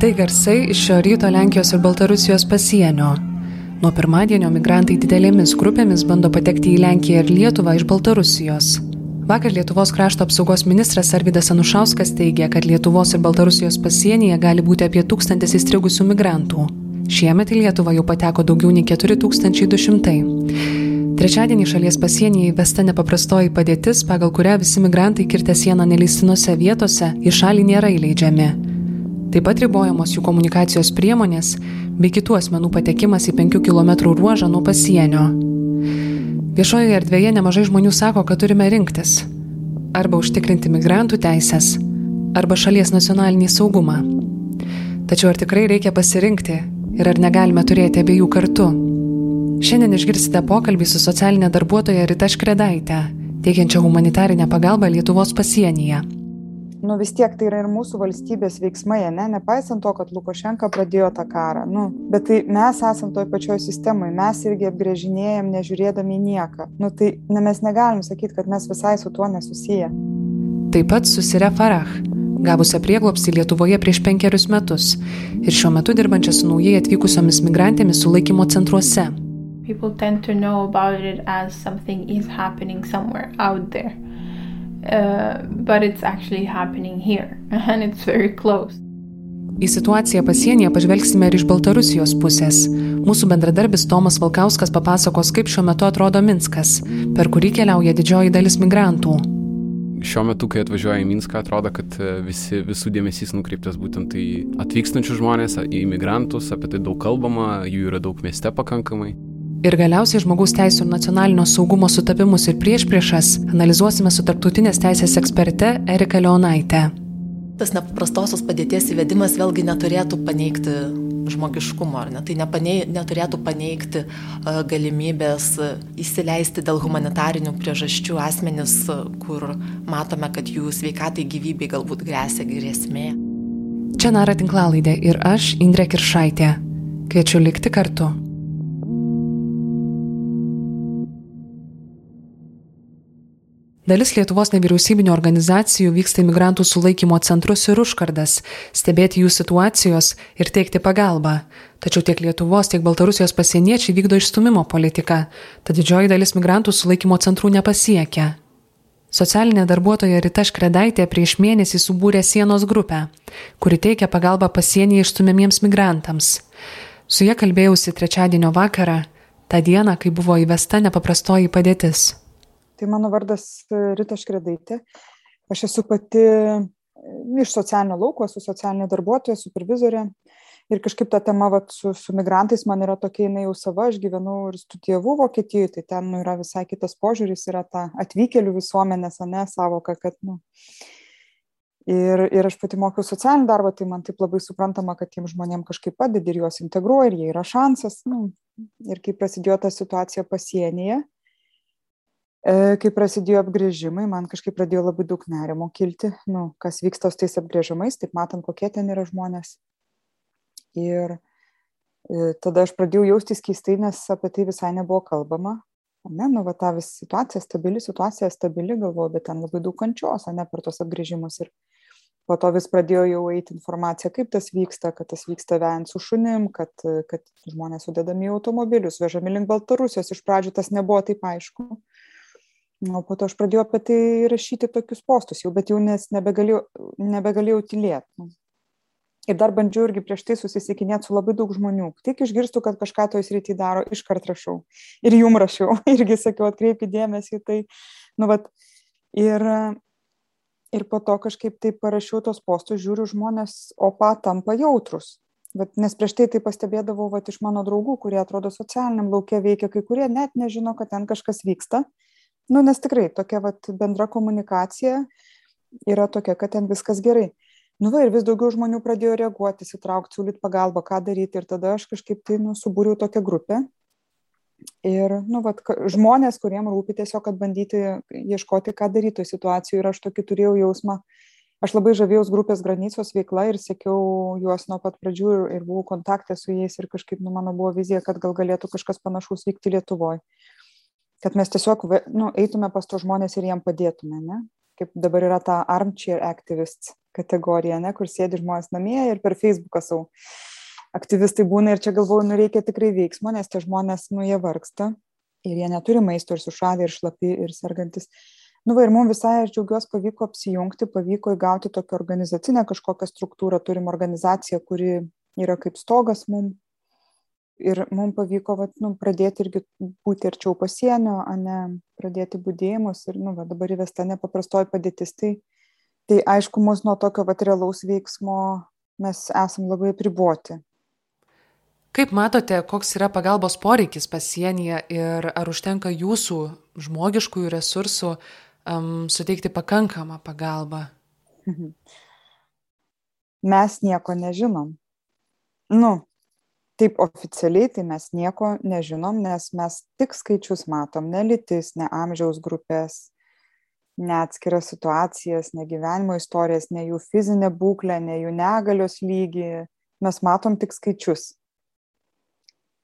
Tai garsai iš šio ryto Lenkijos ir Baltarusijos pasienio. Nuo pirmadienio migrantai didelėmis grupėmis bando patekti į Lenkiją ir Lietuvą iš Baltarusijos. Vakar Lietuvos krašto apsaugos ministras Arvidas Anušauskas teigė, kad Lietuvos ir Baltarusijos pasienyje gali būti apie tūkstantis įstrigusių migrantų. Šiemet į Lietuvą jau pateko daugiau nei 4200. Trečiadienį šalies pasienyje įvesta nepaprastoji padėtis, pagal kurią visi migrantai kirtę sieną neleistinose vietose į šalį nėra įleidžiami. Taip pat ribojamos jų komunikacijos priemonės bei kitų asmenų patekimas į 5 km ruožą nuo pasienio. Viešojoje erdvėje nemažai žmonių sako, kad turime rinktis - arba užtikrinti migrantų teisės, arba šalies nacionalinį saugumą. Tačiau ar tikrai reikia pasirinkti ir ar negalime turėti abiejų kartu? Šiandien išgirsite pokalbį su socialinė darbuotoja Rita Škredaitė, teikiančia humanitarinę pagalbą Lietuvos pasienyje nu vis tiek tai yra ir mūsų valstybės veiksmai, ne, nepaisant to, kad Lukošenka pradėjo tą karą. Nu, bet tai mes esam toj pačioj sistemoje, mes irgi apgrėžinėjom, nežiūrėdami nieką. Nu, tai ne, mes negalim sakyti, kad mes visai su tuo nesusiję. Taip pat susirė Farah, gavusią prieglopstį Lietuvoje prieš penkerius metus ir šiuo metu dirbančią su naujai atvykusiomis migrantėmis sulaikymo centruose. People tend to know about it as something is happening somewhere out there. Uh, but it's actually happening here and it's very close. Į situaciją pasienyje pažvelgsime ir iš Baltarusijos pusės. Mūsų bendradarbis Tomas Valkauskas papasakos, kaip šiuo metu atrodo Minskas, per kurį keliauja didžioji dalis migrantų. Šiuo metu, kai atvažiuoja į Minską, atrodo, kad e, visi, visų dėmesys nukreiptas būtent į atvykstančius žmonės, į imigrantus, apie tai daug kalbama, jų yra daug mieste pakankamai. Ir galiausiai žmogaus teisų ir nacionalinio saugumo sutapimus ir priešpriešas analizuosime su tarptautinės teisės eksperte Erika Leonaitė. Tas nepaprastosios padėties įvedimas vėlgi neturėtų paneigti žmogiškumo, ar ne? Tai nepanei, neturėtų paneigti galimybės įsileisti dėl humanitarinių priežasčių asmenis, kur matome, kad jų sveikatai gyvybei galbūt grėsia grėsmė. Čia Nara tinklalaidė ir aš, Indrė Kiršaitė. Kviečiu likti kartu. Dalis Lietuvos nevyriausybinio organizacijų vyksta į migrantų sulaikymo centrus ir užkardas, stebėti jų situacijos ir teikti pagalbą. Tačiau tiek Lietuvos, tiek Baltarusijos pasieniečiai vykdo išstumimo politiką, tad didžioji dalis migrantų sulaikymo centrų nepasiekia. Socialinė darbuotoja Rita Škredaitė prieš mėnesį subūrė sienos grupę, kuri teikia pagalbą pasienyje išstumėmiems migrantams. Su ja kalbėjausi trečiadienio vakarą, tą dieną, kai buvo įvesta nepaprastoji padėtis. Tai mano vardas e, Rita Škredaitė. Aš esu pati e, iš socialinio lauko, esu socialinė darbuotoja, supervizorė. Ir kažkaip ta tema vat, su, su migrantais man yra tokia, jinai jau sava, aš gyvenau ir studijavau Vokietijoje, tai ten nu, yra visai kitas požiūris, yra ta atvykėlių visuomenės, ne savoka, kad, nu, Ir, ir aš pati mokiau socialinį darbą, tai man taip labai suprantama, kad tiem žmonėm kažkaip padedi ir juos integruoja, ir jie yra šansas. Nu, ir kai prasidėjo ta situacija pasienyje, kai prasidėjo apgrėžimai, man kažkaip pradėjo labai daug nerimo kilti, nu, kas vyksta su tais apgrėžimais, taip matom, kokie ten yra žmonės. Ir e, tada aš pradėjau jaustis keistai, nes apie tai visai nebuvo kalbama. Ne, nu, va, ta vis situacija, stabili situacija, stabili, galvoju, bet ten labai daug kančios, ne per tos apgrėžimus. Ir po to vis pradėjo jau eiti informacija, kaip tas vyksta, kad tas vyksta vejant su šunim, kad, kad žmonės sudedami į automobilius, vežami link Baltarusijos. Iš pradžių tas nebuvo taip aišku. O po to aš pradėjau apie tai rašyti tokius postus jau, bet jau nes nebegalėjau, nebegalėjau tylėti. Nu. Ir dar bandžiau irgi prieš tai susisikinėti su labai daug žmonių. Tik išgirstu, kad kažką toj srity daro, iškart rašau. Ir jum rašiau, irgi sakiau, atkreipkite dėmesį į tai. Nu, vat, ir, ir po to kažkaip taip parašiau tos postus, žiūriu žmonės, o pat tampa jautrus. Bet, nes prieš tai tai pastebėdavau vat, iš mano draugų, kurie atrodo socialiniam laukia veikia, kai kurie net nežino, kad ten kažkas vyksta nu nes tikrai tokia vat bendra komunikacija yra tokia kad ten viskas gerai. Nu va ir vis daugiau žmonių pradėjo reaguoti įsitraukt siūlyt pagalbą ką daryti. Ir tada aš kažkaip tai nu subūriau tokią grupę. Ir nu vat žmonės kuriem rūpi tiesiog kad bandyti ieškoti ką daryt toj situacijoj. Ir aš tokį turėjau jausmą. Aš labai žavėjaus grupės granicos veikla ir sekiau juos nuo pat pradžių ir, ir buvau kontakte su jais. Ir kažkaip nu mano buvo vizija kad gal galėtų kažkas panašaus vykti lietuvoj kad mes tiesiog nu, eitume pas tos žmonės ir jiem padėtume, ne? Kaip dabar yra ta armchair activists, kategorija, ne, kur sėdi žmonės namie ir per Facebooką savo aktyvistai būna ir čia galvoju, nu reikia tikrai veiksmo, nes tie žmonės, nu jie vargsta ir jie neturi maisto ir sušalę ir šlapi ir sergantis. Nu va ir mums visai, aš džiaugiuosi, pavyko apsijungti, pavyko įgauti tokią organizacinę kažkokią struktūrą, turim organizaciją, kuri yra kaip stogas mums. Ir mums pavyko vat, nu, pradėti irgi būti arčiau pasienio, o ne pradėti būdėjimus. Ir nu, va, dabar įvesta nepaprastoji padėtis. Tai, tai aišku, mus nuo tokio vat, realaus veiksmo mes esam labai priboti. Kaip matote, koks yra pagalbos poreikis pasienyje ir ar užtenka jūsų žmogiškųjų resursų um, suteikti pakankamą pagalbą? Mes nieko nežinom. Nu, taip oficialiai tai mes nieko nežinom, nes mes tik skaičius matom, ne lytis, ne amžiaus grupės, ne atskiras situacijas, ne gyvenimo istorijas, ne jų fizinę būklę, ne jų negalios lygį. Mes matom tik skaičius.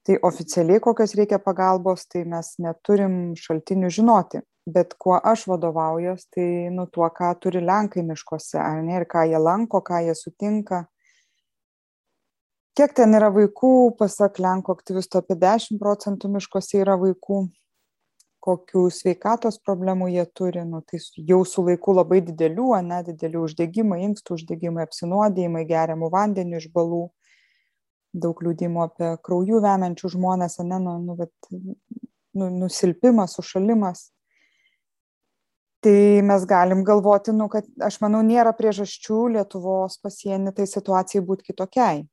Tai oficialiai kokios reikia pagalbos tai mes neturim šaltinių žinoti. Bet kuo aš vadovaujuos tai nu tuo ką turi lenkai miškuose ar ne ir ką jie lanko ką jie sutinka kiek ten yra vaikų pasak lenkų aktyvistų apie dešim procentų miškuose yra vaikų kokių sveikatos problemų jie turi nu tai jau su laiku labai didelių ane dideli uždegimai inkstų uždegimai apsinuodijimai geriamu vandeniu iš balų daug liūdimų apie kraujų vemiančius žmones, ne, nu, nu, bet, nu, nusilpimas, sušalimas. Tai mes galim galvoti, nu, kad aš manau, nėra priežasčių Lietuvos pasienį tai situacijai būti kitokiai.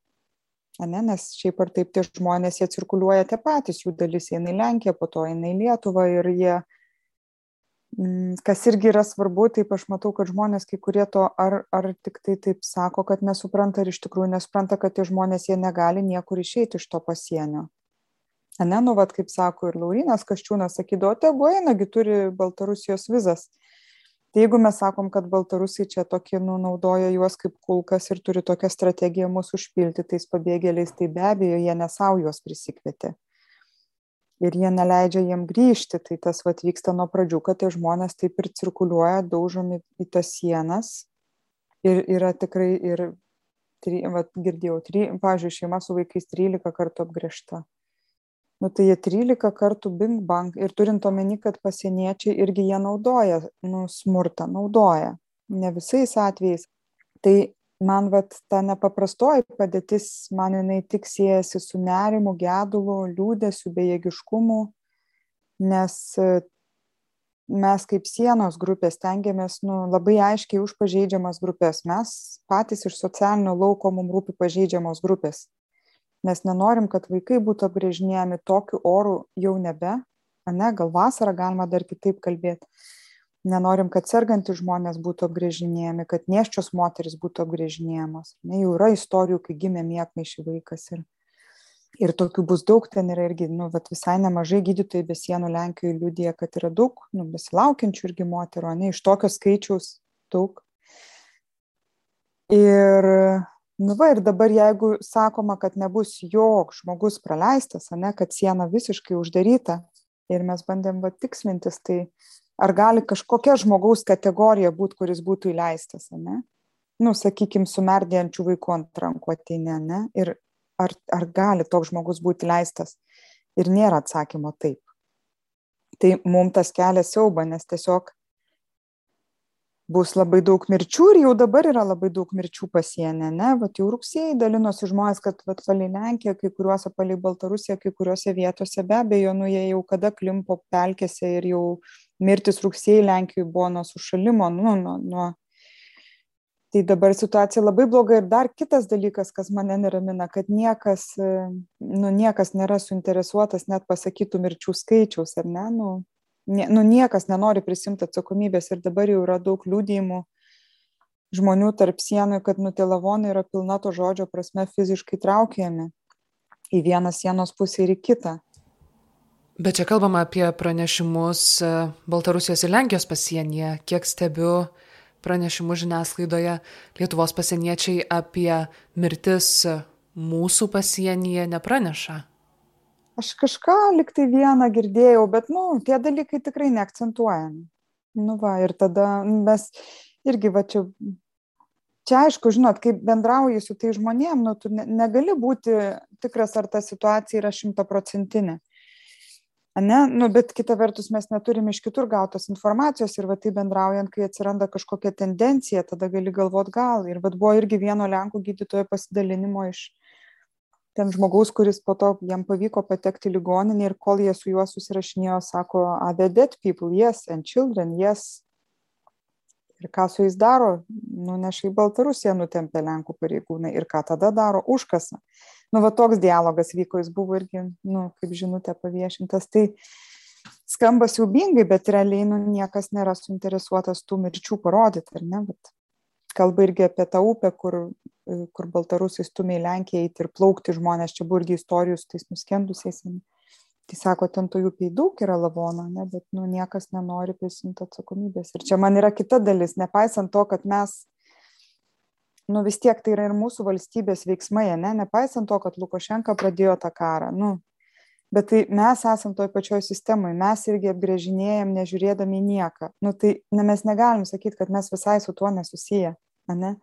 Ne, nes šiaip ar taip tie žmonės, jie cirkuliuoja tie patys, jų dalis eina į Lenkiją, po to eina į Lietuvą ir jie Mm, kas irgi yra svarbu, taip aš matau, kad žmonės kai kurie to ar, ar tik tai taip sako, kad nesupranta ir iš tikrųjų nesupranta, kad tie žmonės jie negali niekur išeiti iš to pasienio. Ne, nu, vad, kaip sako ir Laurinas Kaščiūnas, sakydavo, tegu einagi turi Baltarusijos vizas. Tai jeigu mes sakom, kad Baltarusiai čia tokie nu, naudoja juos kaip kulkas ir turi tokią strategiją mūsų užpilti tais pabėgėliais, tai be abejo, jie nesau juos prisikvietė. Ir jie neleidžia jiem grįžti. Tai tas vat vyksta nuo pradžių kad tie žmonės taip ir cirkuliuoja daužomi į tas sienas. Ir yra tikrai ir vat, girdėjau, tri, pavyzdžiui, šeima su vaikais 13 kartų apgriežta. Nu, tai jie 13 kartų bing bang ir turint omeny, kad pasieniečiai irgi jie naudoja, nu, smurtą naudoja. Ne visais atvejais. Tai man vat ta nepaprastoji padėtis man jinai tik siejasi su nerimu gedulu liūdesiu bejėgiškumu nes e, mes kaip sienos grupė stengiamės nu labai aiškiai už pažeidžiamas grupes mes patys iš socialinio lauko mum rūpi pažeidžiamos grupės mes nenorim kad vaikai būtų apgręžinėjami tokiu oru jau nebe ane gal vasarą galima dar kitaip kalbėt. Nenorim kad sergantys žmonės būtų apgręžinėjami kad nėščios moterys būtų apgręžinėjamos ne? Jau yra istorijų kai gimė miegmaišy vaikas ir ir tokių bus daug ten yra irgi nu visai nemažai gydytojai be sienų lenkijoj liudija kad yra daug nu besilaukiančių irgi moterų ane iš tokio skaičiaus daug. Ir nu va ir dabar jeigu sakoma kad nebus joks žmogus praleistas ane kad siena visiškai uždaryta ir mes bandėm va tikslintis tai ar gali kažkokia žmogaus kategorija būt kuris būtų įleistas ane? Nu sakykim su merdėjančiu vaiku ant rankų ateini ane ir ar ar gali toks žmogus būt įleistas? Ir nėra atsakymo taip. Tai mum tas kelia siaubą nes tiesiog bus labai daug mirčių ir jau dabar yra labai daug mirčių pasieny ane vat jau rugsėjį dalinosi žmonės kad vat palei lenkiją kai kuriuose palei baltarusiją kai kuriose vietose be abejo nu jie jau kada klimpo pelkėse ir jau mirtys rugsėjį lenkijoj buvo nuo sušalimo nu nuo nuo. Tai dabar situacija labai bloga ir dar kitas dalykas kas mane neramina kad niekas nu niekas nėra suinteresuotas net pasakyt tų mirčių skaičiaus ar ne? Nu nie nu niekas nenori prisiimt atsakomybės ir dabar jau yra daug liudijimų žmonių tarp sienų kad nu tie lavonai yra pilna to žodžio prasme fiziškai traukiami į vieną sienos pusę ir į kitą Bet čia kalbama apie pranešimus e, Baltarusijos ir Lenkijos pasienyje. Kiek stebiu pranešimus žiniasklaidoje, Lietuvos pasieniečiai apie mirtis mūsų pasienyje nepraneša. Aš kažką liktai vieną girdėjau, bet, nu, tie dalykai tikrai neakcentuojami. Nu va, ir tada mes irgi va čia čia aišku, žinot, kaip bendrauji su tai žmonėm, nu, tu ne, negali būti tikras, ar ta situacija yra šimtaprocentinė. Ne, nu, bet kita vertus mes neturim iš kitur gautos informacijos ir va tai bendraujant, kai atsiranda kažkokia tendencija, tada gali galvot gal. Ir va buvo irgi vieno Lenkų gydytojo pasidalinimo iš ten žmogaus, kuris po to jam pavyko patekti ligoninį ir kol jie su juo susirašinėjo, sako, are the dead people, yes, and children, yes, ir ką su jais daro? Nuneša į baltarusiją nutempia lenkų pareigūnai. Ir ką tada daro? Užkasa. Nu va toks dialogas vyko jis buvo irgi nu kaip žinutė paviešintas. Tai skamba siaubingai bet realiai nu niekas nėra suinteresuotas tų mirčių parodyt ar ne? Bet kalba irgi apie tą upę kur kur baltarusiai stumia į lenkiją eit ir plaukti žmonės. Čia buvo irgi istorijų su tais nuskendusiais tai sako ten toj upėj daug yra lavonų ane bet nu niekas nenori prisiimt atsakomybės. Ir čia man yra kita dalis. Nepaisant to kad mes nu vis tiek tai yra ir mūsų valstybės veiksmai ane nepaisant to kad lukašenka pradėjo tą karą nu bet tai mes esam toj pačioj sistemoj. Mes irgi apgręžinėjam nežiūrėdami nieką. Nu tai ne mes negalim sakyt kad mes visai su tuo nesusiję ane?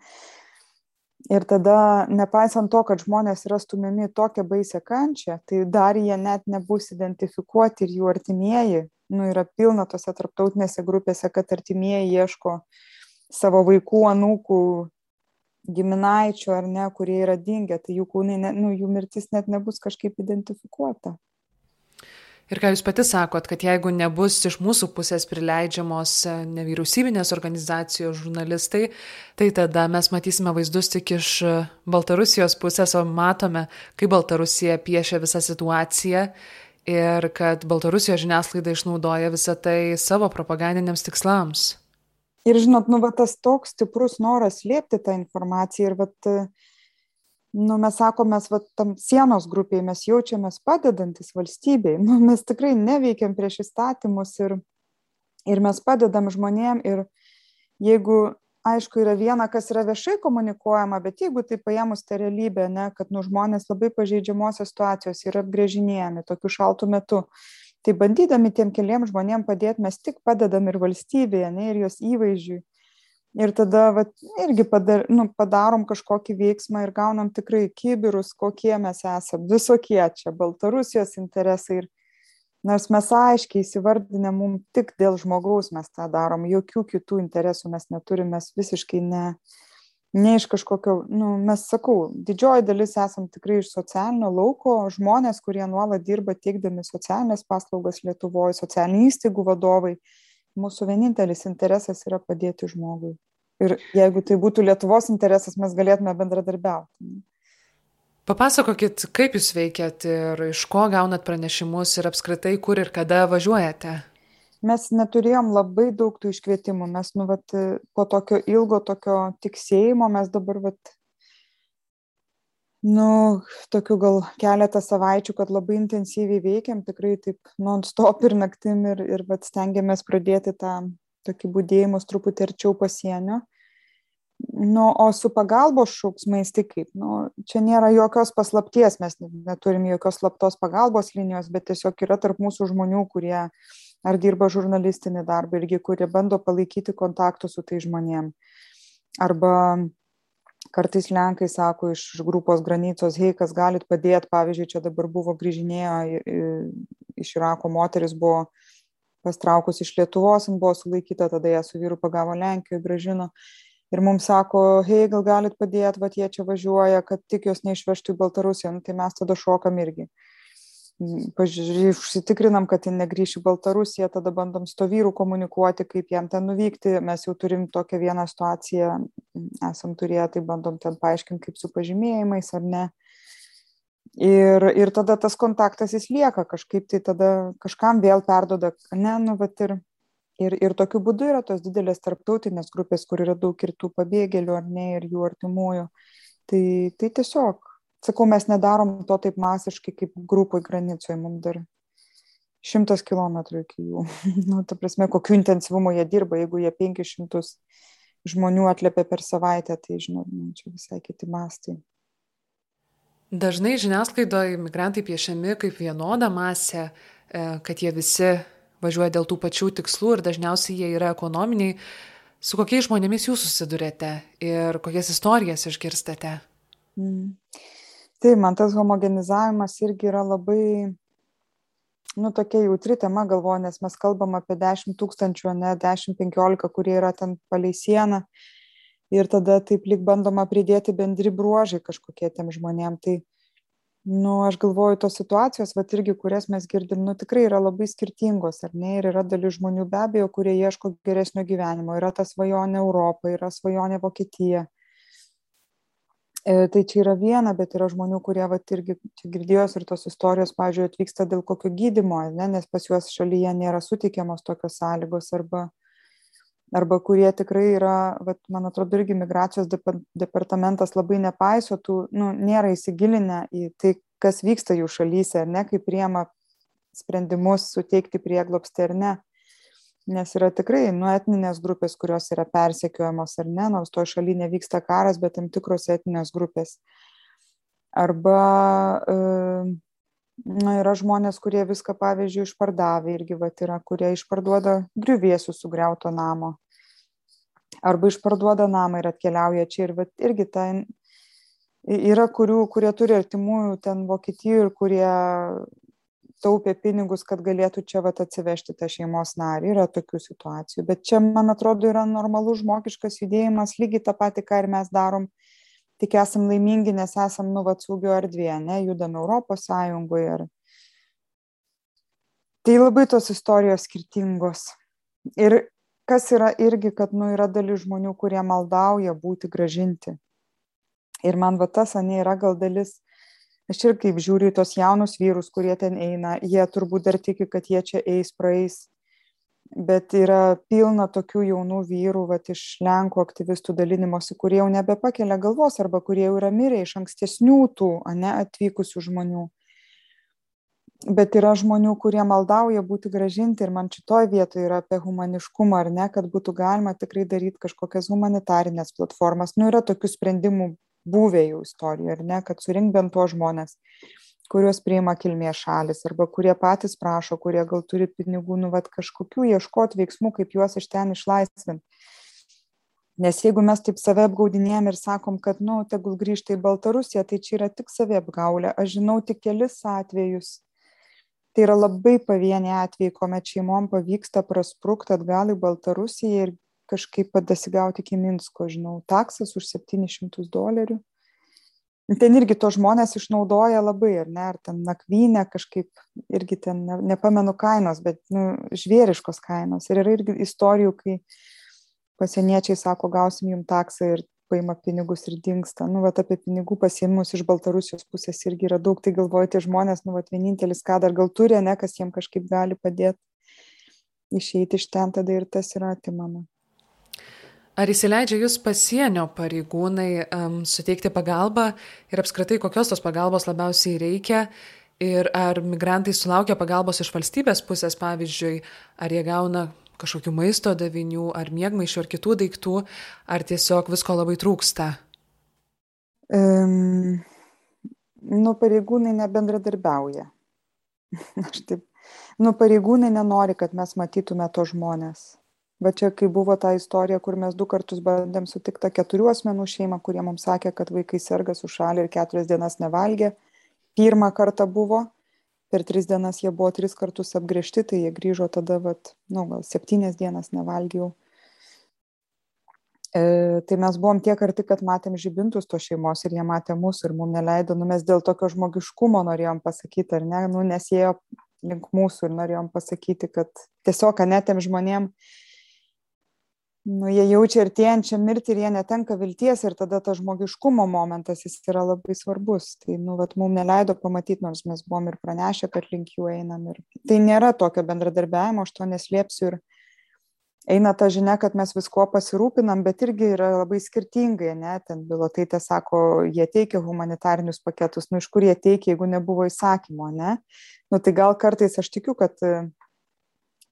Ir tada nepaisant to kad žmonės yra stumiami tokią baisią kančią tai dar jie net nebus identifikuoti ir jų artimieji. Nu yra pilna tose tarptautinėse grupėse kad artimieji ieško savo vaikų anūkų giminaičių ar ne kurie yra dingę tai jų kūnai ne nu jų mirtis net nebus kažkaip identifikuota Ir ką Jūs pati sakot, kad jeigu nebus iš mūsų pusės prileidžiamos e, nevyriausybinės organizacijos žurnalistai, tai tada mes matysime vaizdus tik iš e, Baltarusijos pusės, o matome, kaip Baltarusija piešia visą situaciją ir kad Baltarusijos žiniasklaida išnaudoja visą tai savo propagandiniams tikslams. Ir žinot, nu, va, tas toks stiprus noras slėpti tą informaciją ir va, nu mes sakom mes vat tam sienos grupėj mes jaučiamės padedantys valstybei. Nu mes tikrai neveikiam prieš įstatymus ir ir mes padedam žmonėm ir jeigu aišku yra viena kas yra viešai komunikuojama bet jeigu taip paėmus tą realybę ane kad nu žmonės labai pažeidžiamose situacijose yra apgręžinėjami tokiu šaltu metu tai bandydami tiem keliem žmonėm padėt mes tik padedam ir valstybei ane ir jos įvaizdžiui ir tada vat irgi padar nu padarom kažkokį veiksmą ir gaunam tikrai kibirus kokie mes esam. Visokie čia baltarusijos interesai ir nors mes aiškiai įsivardinę mum tik dėl žmogaus mes tą darom. Jokių kitų interesų mes neturim mes visiškai ne ne iš kažkokio nu mes sakau didžioji dalis esam tikrai iš socialinio lauko žmonės kurie nuolat dirba teikdami socialines paslaugas lietuvoj socialinių įstaigų vadovai mūsų vienintelis interesas yra padėti žmogui. Ir jeigu tai būtų lietuvos interesas mes galėtume bendradarbiauti. Papasakokit kaip jūs veikiat ir iš ko gaunat pranešimus ir apskritai kur ir kada važiuojate? Mes neturėjom labai daug tų iškvietimų. Mes nu vat po tokio ilgo tokio tiksėjimo mes dabar vat nu tokių gal keletą savaičių kad labai intensyviai veikiam tikrai taip non stop ir naktim ir ir vat stengiamės pradėti tą tokį budėjimus truputį arčiau pasienio. Nu, o su pagalbos šauksmais tai kaip, nu, čia nėra jokios paslapties, mes neturim jokios slaptos pagalbos linijos, bet tiesiog yra tarp mūsų žmonių, kurie ar dirba žurnalistinį darbą irgi, kurie bando palaikyti kontaktus su tai žmonėm. Arba kartais Lenkai sako iš grupos granicos, hei, kas galit padėti, pavyzdžiui, čia dabar buvo grįžinėjo iš Irako moteris, buvo pastraukus iš Lietuvos, buvo sulaikyta, tada ją su vyru pagavo Lenkijoje, gražino. Ir mums sako, hei, gal galit padėti, va jie čia važiuoja, kad tik jos neišvežtų į Baltarusiją, nu, tai mes tada šokam irgi. Užsitikrinam, kad jin negrįš į Baltarusiją, tada bandom su to vyru komunikuoti, kaip jam ten nuvykti. Mes jau turim tokią vieną situaciją, esam turėję, tai bandom ten paaiškinti, kaip su pažymėjimais ar ne ir ir tada tas kontaktas jis lieka kažkaip tai tada kažkam vėl perduoda ane nu vat ir ir ir tokiu būdu yra tos didelės tarptautinės grupės kur yra daug ir tų pabėgėlių ar ne ir jų artimųjų tai tai tiesiog sakau mes nedarom to taip masiškai kaip grupoj granicoj mum dar šimtas kilometrų iki jų nu ta prasme kokiu intensyvumu jie dirba jeigu jie penkis šimtus žmonių atliepia per savaitę tai žinot nu čia visai kiti mastai Dažnai žiniasklaidoje imigrantai piešiami kaip vienoda masė, e, kad jie visi važiuoja dėl tų pačių tikslų ir dažniausiai jie yra ekonominiai Su kokiais žmonėmis jūs susidurėte ir kokias istorijas išgirstate? Mm. Tai man tas homogenizavimas irgi yra labai, nu, tokia jautri tema, galvoju, nes mes kalbam apie 10 tūkstančių, ne 10-15, kurie yra ten palei sieną. Ir tada taip lik bandoma pridėti bendri bruožai kažkokie tiem žmonėm. Tai, nu, aš galvoju, tos situacijos, va irgi, kurias mes girdim, nu, tikrai yra labai skirtingos, ar ne? Ir yra dalis žmonių be abejo, kurie ieško geresnio gyvenimo. Yra ta svajonė Europą, yra svajonė Vokietija tai čia yra viena, bet yra žmonių, kurie, va, irgi girdėjos ir tos istorijos, pažiūrėjau, atvyksta dėl kokio gydimo, ne, nes pas juos šalyje nėra sutikiamos tokios sąlygos arba, arba kurie tikrai yra, va, man atrodo, irgi migracijos departamentas labai nepaiso, tų, nu, nėra įsigilinę į tai, kas vyksta jų šalyse, ne, kaip priema sprendimus suteikti prieglopstį ar ne nes yra tikrai nu etninės grupės kurios yra persekiojamos ar ne nors toj šaly nevyksta karas bet tam tikros etninės grupės. Arba e, na yra žmonės kurie viską pavyzdžiui išpardavę irgi vat yra kurie išparduoda griuvėsius sugriauto namo. Arba išparduoda namą ir atkeliauja čia ir vat irgi ten yra kurių kurie turi artimųjų ten vokietijoj ir kurie taupė pinigus, kad galėtų čia vat, atsivežti tą šeimos narį. Yra tokių situacijų. Bet čia, man atrodo, yra normalus žmogiškas judėjimas, lygiai tą patį, ką ir mes darom. Tik esam laimingi, nes esam nuvat saugio erdvėje, ne, judam Europos Sąjungoje. Ir... Tai labai tos istorijos skirtingos. Ir kas yra irgi, kad nu, yra dalis žmonių, kurie maldauja būti gražinti. Ir man va tas, ane, yra gal dalis aš ir kaip žiūriu į tuos jaunus vyrus, kurie ten eina, jie turbūt dar tiki, kad jie čia eis, praeis. Bet yra pilna tokių jaunų vyrų, va, iš Lenkų aktyvistų dalinimosi, kurie jau nebepakelia galvos arba kurie jau yra mirę iš ankstesnių tų, ne atvykusių žmonių. Bet yra žmonių, kurie maldauja būti gražinti ir man šitoje vietoje yra apie humaniškumą, ar ne, kad būtų galima tikrai daryti kažkokias humanitarinės platformas. Nu, yra tokių sprendimų buvę jau istorijų, ar ne, kad surink bent tuos žmonės, kuriuos priima kilmės šalis, arba kurie patys prašo, kurie gal turi pinigų, nu, vad kažkokių ieškoti veiksmų, kaip juos iš ten išlaisvinti. Nes jeigu mes taip save apgaudinėjom ir sakom, kad, nu, tegul grįžta į Baltarusiją, tai čia yra tik save apgaulė. Aš žinau tik kelis atvejus. Tai yra labai pavieniai atvejai, kuomet šeimom pavyksta prasprūkti atgal į Baltarusiją ir kažkaip dasigauti iki Minsko, žinau, taksas už 700 dolerių. Ten irgi to žmonės išnaudoja labai, ar ne, ar ten nakvynė kažkaip, irgi ten, ne, nepamenu kainos, bet nu, žvėriškos kainos. Ir yra irgi istorijų, kai pasieniečiai sako, gausim jum taksą ir paima pinigus ir dinksta. Nu, vat apie pinigų pasiėmimus iš Baltarusijos pusės irgi yra daug, tai galvoju, tie žmonės, nu, vat vienintelis, ką dar gal turi, ne, kas jiem kažkaip gali padėti išeiti iš ten, tada ir tas yra atimama. Ar įsileidžia jūs pasienio pareigūnai um, suteikti pagalbą ir apskritai kokios tos pagalbos labiausiai reikia? Ir ar migrantai sulaukia pagalbos iš valstybės pusės, pavyzdžiui, ar jie gauna kažkokių maisto davinių, ar mėgmaišių, ar kitų daiktų, ar tiesiog visko labai trūksta? Um, nu, pareigūnai nebendradarbiauja. Aš taip, nu, pareigūnai nenori, kad mes matytume to žmonės va čia kai buvo ta istorija kur mes du kartus bandėm sutikt tą keturių asmenų šeimą kurie mums sakė kad vaikai serga sušalę ir keturias dienas nevalgė. Pirmą kartą buvo per tris dienas jie buvo tris kartus apgręžti tai jie grįžo tada vat nu gal septynias dienas nevalgė jau e, tai mes buvom tiek arti, kad matėm žibintus to šeimos ir jie matė mūsų ir mums neleido, nu mes dėl tokio žmogiškumo norėjom pasakyti, ar ne, nu nes jie link mūsų ir norėjom pasakyti, kad tiesiog anetėm žmonėm nu jie jaučia artėjančią mirtį ir jie netenka vilties ir tada tas žmogiškumo momentas jis yra labai svarbus. Tai nu vat mum neleido pamatyt nors mes buvom ir pranešę kad link jų einam ir tai nėra tokio bendradarbiavimo aš to neslėpsiu ir eina ta žinia kad mes viskuo pasirūpinam bet irgi yra labai skirtingai ane ten bilotaitė sako jie teikia humanitarinius paketus nu iš kur jie teikia jeigu nebuvo įsakymo ane nu tai gal kartais aš tikiu kad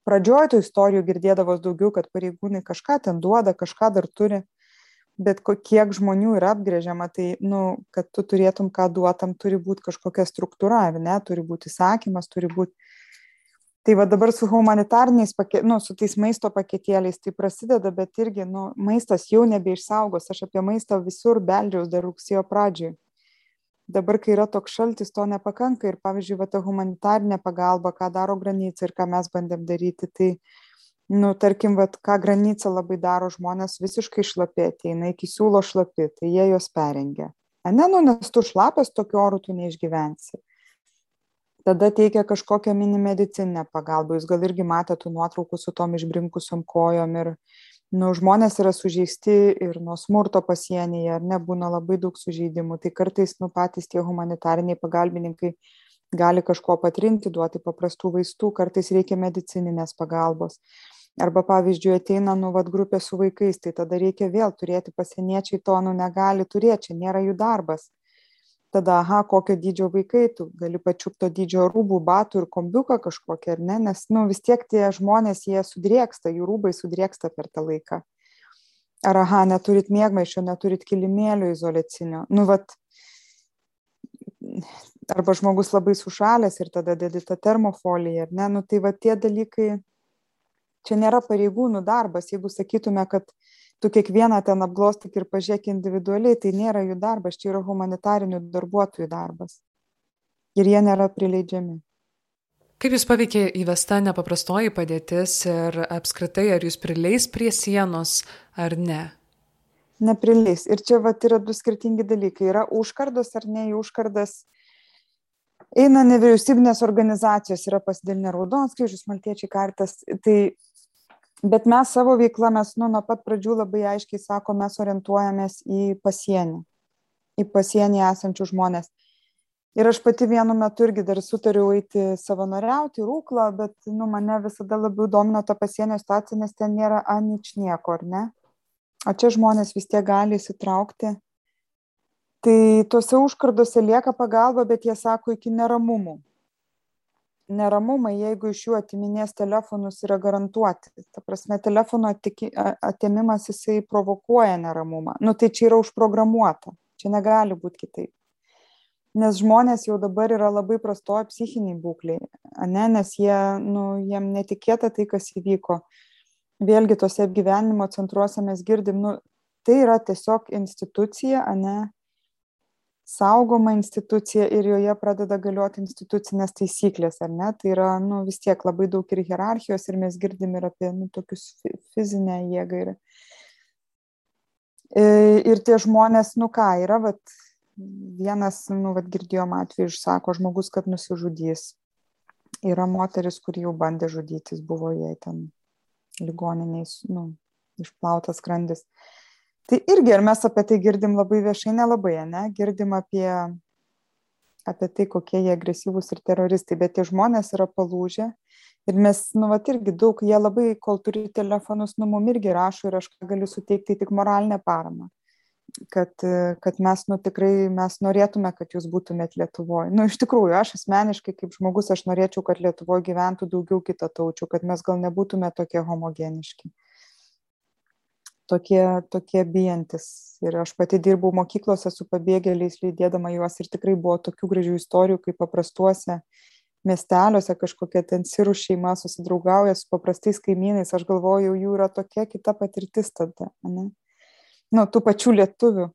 pradžioj tų istorijų girdėdavos daugiau, kad pareigūnai kažką ten duoda, kažką dar turi, bet kiek žmonių yra apgrėžiama, tai, nu, kad tu turėtum ką duotam, turi būti kažkokia struktūra, ne, turi būti įsakymas, turi būti. Tai va dabar su humanitariniais, pake, nu, su tais maisto paketėliais tai prasideda, bet irgi, nu, maistas jau nebeišsaugos. Aš apie maistą visur beldžiaus dar rugsėjo pradžioj. Dabar, kai yra toks šaltis, to nepakanka. Ir pavyzdžiui, va ta humanitarinė pagalba, ką daro granica ir ką mes bandėm daryti, tai, nu, tarkim, va, ką granica labai daro, žmonės visiškai šlapė ateina, iki siūlo šlapi, tai jie juos perengia. A ne, nu, nes tu šlapęs tokiu oru tu neišgyvensi tada teikia kažkokią mini medicininę pagalbą jūs gal irgi matėt tų nuotraukų su tom išbrinkusiom kojom ir nu žmonės yra sužeisti ir nuo smurto pasienyje ar ne būna labai daug sužeidimų. Tai kartais nu patys tie humanitariniai pagalbininkai gali kažko patrinti duoti paprastų vaistų kartais reikia medicininės pagalbos. Arba pavyzdžiui ateina nu vat grupė su vaikais tai tada reikia vėl turėti pasieniečiai to nu negali turėt čia nėra jų darbas tada aha kokio dydžio vaikai tu gali pačiupt to dydžio rūbų batų ir kombiuką kažkokį ar ne nes nu vis tiek tie žmonės jie sudrėksta jų rūbai sudrėksta per tą laiką. Ar aha neturit miegmaišio neturit kilimėlio izoliacinio. Nu vat arba žmogus labai sušalęs ir tada dedi tą termofoliją ar ne nu tai va tie dalykai čia nėra pareigūnų darbas jeigu sakytume kad tu kiekvieną ten apglostik ir pažiūrėk individualiai, tai nėra jų darbas, čia yra humanitarinių darbuotojų darbas. Ir jie nėra prileidžiami. Kaip Jūs paveikė įvesta nepaprastoji padėtis ir apskritai, ar Jūs prileis prie sienos ar ne? Neprileis. Ir čia vat yra du skirtingi dalykai. Yra užkardos ar ne į užkardas. Eina nevyriausybinės organizacijos, yra pasidalinę Raudonas kryžius, Maltiečiai kartas. Tai bet mes savo veikla mes nu nuo pat pradžių labai aiškiai sakom mes orientuojamės į pasienį į pasienį esančius žmones ir aš pati vienu metu irgi dar sutariau eiti savanoriauti rūklą bet nu mane visada labiau domino ta pasienio situacija nes ten nėra aničnieko ar ne? O čia žmonės vis tiek gali įsitraukti. Tai tuose užkarduose lieka pagalba bet jie sako iki neramumų neramumai jeigu iš jų atiminės telefonus yra garantuoti. Ta prasme telefono atėmimas jisai provokuoja neramumą. Nu tai čia yra užprogramuota. Čia negali būt kitaip. Nes žmonės jau dabar yra labai prastoj psichinėj būklėj ane nes jie nu jiem netikėta tai kas įvyko. Vėlgi tuose apgyvendinimo centruose mes girdim nu tai yra tiesiog institucija ane saugoma institucija ir joje pradeda galioti institucinės taisyklės, ar ne? Tai yra, nu, vis tiek labai daug ir hierarchijos ir mes girdim ir apie, nu, tokius fizinę jėgą. Ir, e, ir tie žmonės, nu ką, yra, vat, vienas, nu, vat, girdėjom atveju, išsako žmogus, kad nusižudys. Yra moteris, kur jau bandė žudytis, buvo jai ten ligoniniais, nu, išplautas skrandis. Uh, tai irgi ar mes apie tai girdim labai viešai? Nelabai ane? Girdim apie apie tai kokie jie agresyvūs ir teroristai bet tie žmonės yra palūžę. Ir mes nu vat irgi daug jie labai kol turi telefonus nu mum irgi rašo ir aš galiu suteikti tik moralinę paramą. Kad kad mes nu tikrai mes norėtume kad jūs būtumėt lietuvoj. Nu iš tikrųjų aš asmeniškai kaip žmogus aš norėčiau kad lietuvoj gyventų daugiau kitataučių kad mes gal nebūtume tokie homogeniški tokie tokie bijantys. Ir aš pati dirbau mokyklose su pabėgėliais lydėdama juos ir tikrai buvo tokių gražių istorijų kaip paprastuose miesteliuose kažkokia ten sirų šeima susidraugauja su paprastais kaimynais. Aš galvoju jų yra tokia kita patirtis tada ane? Nu tų pačių lietuvių.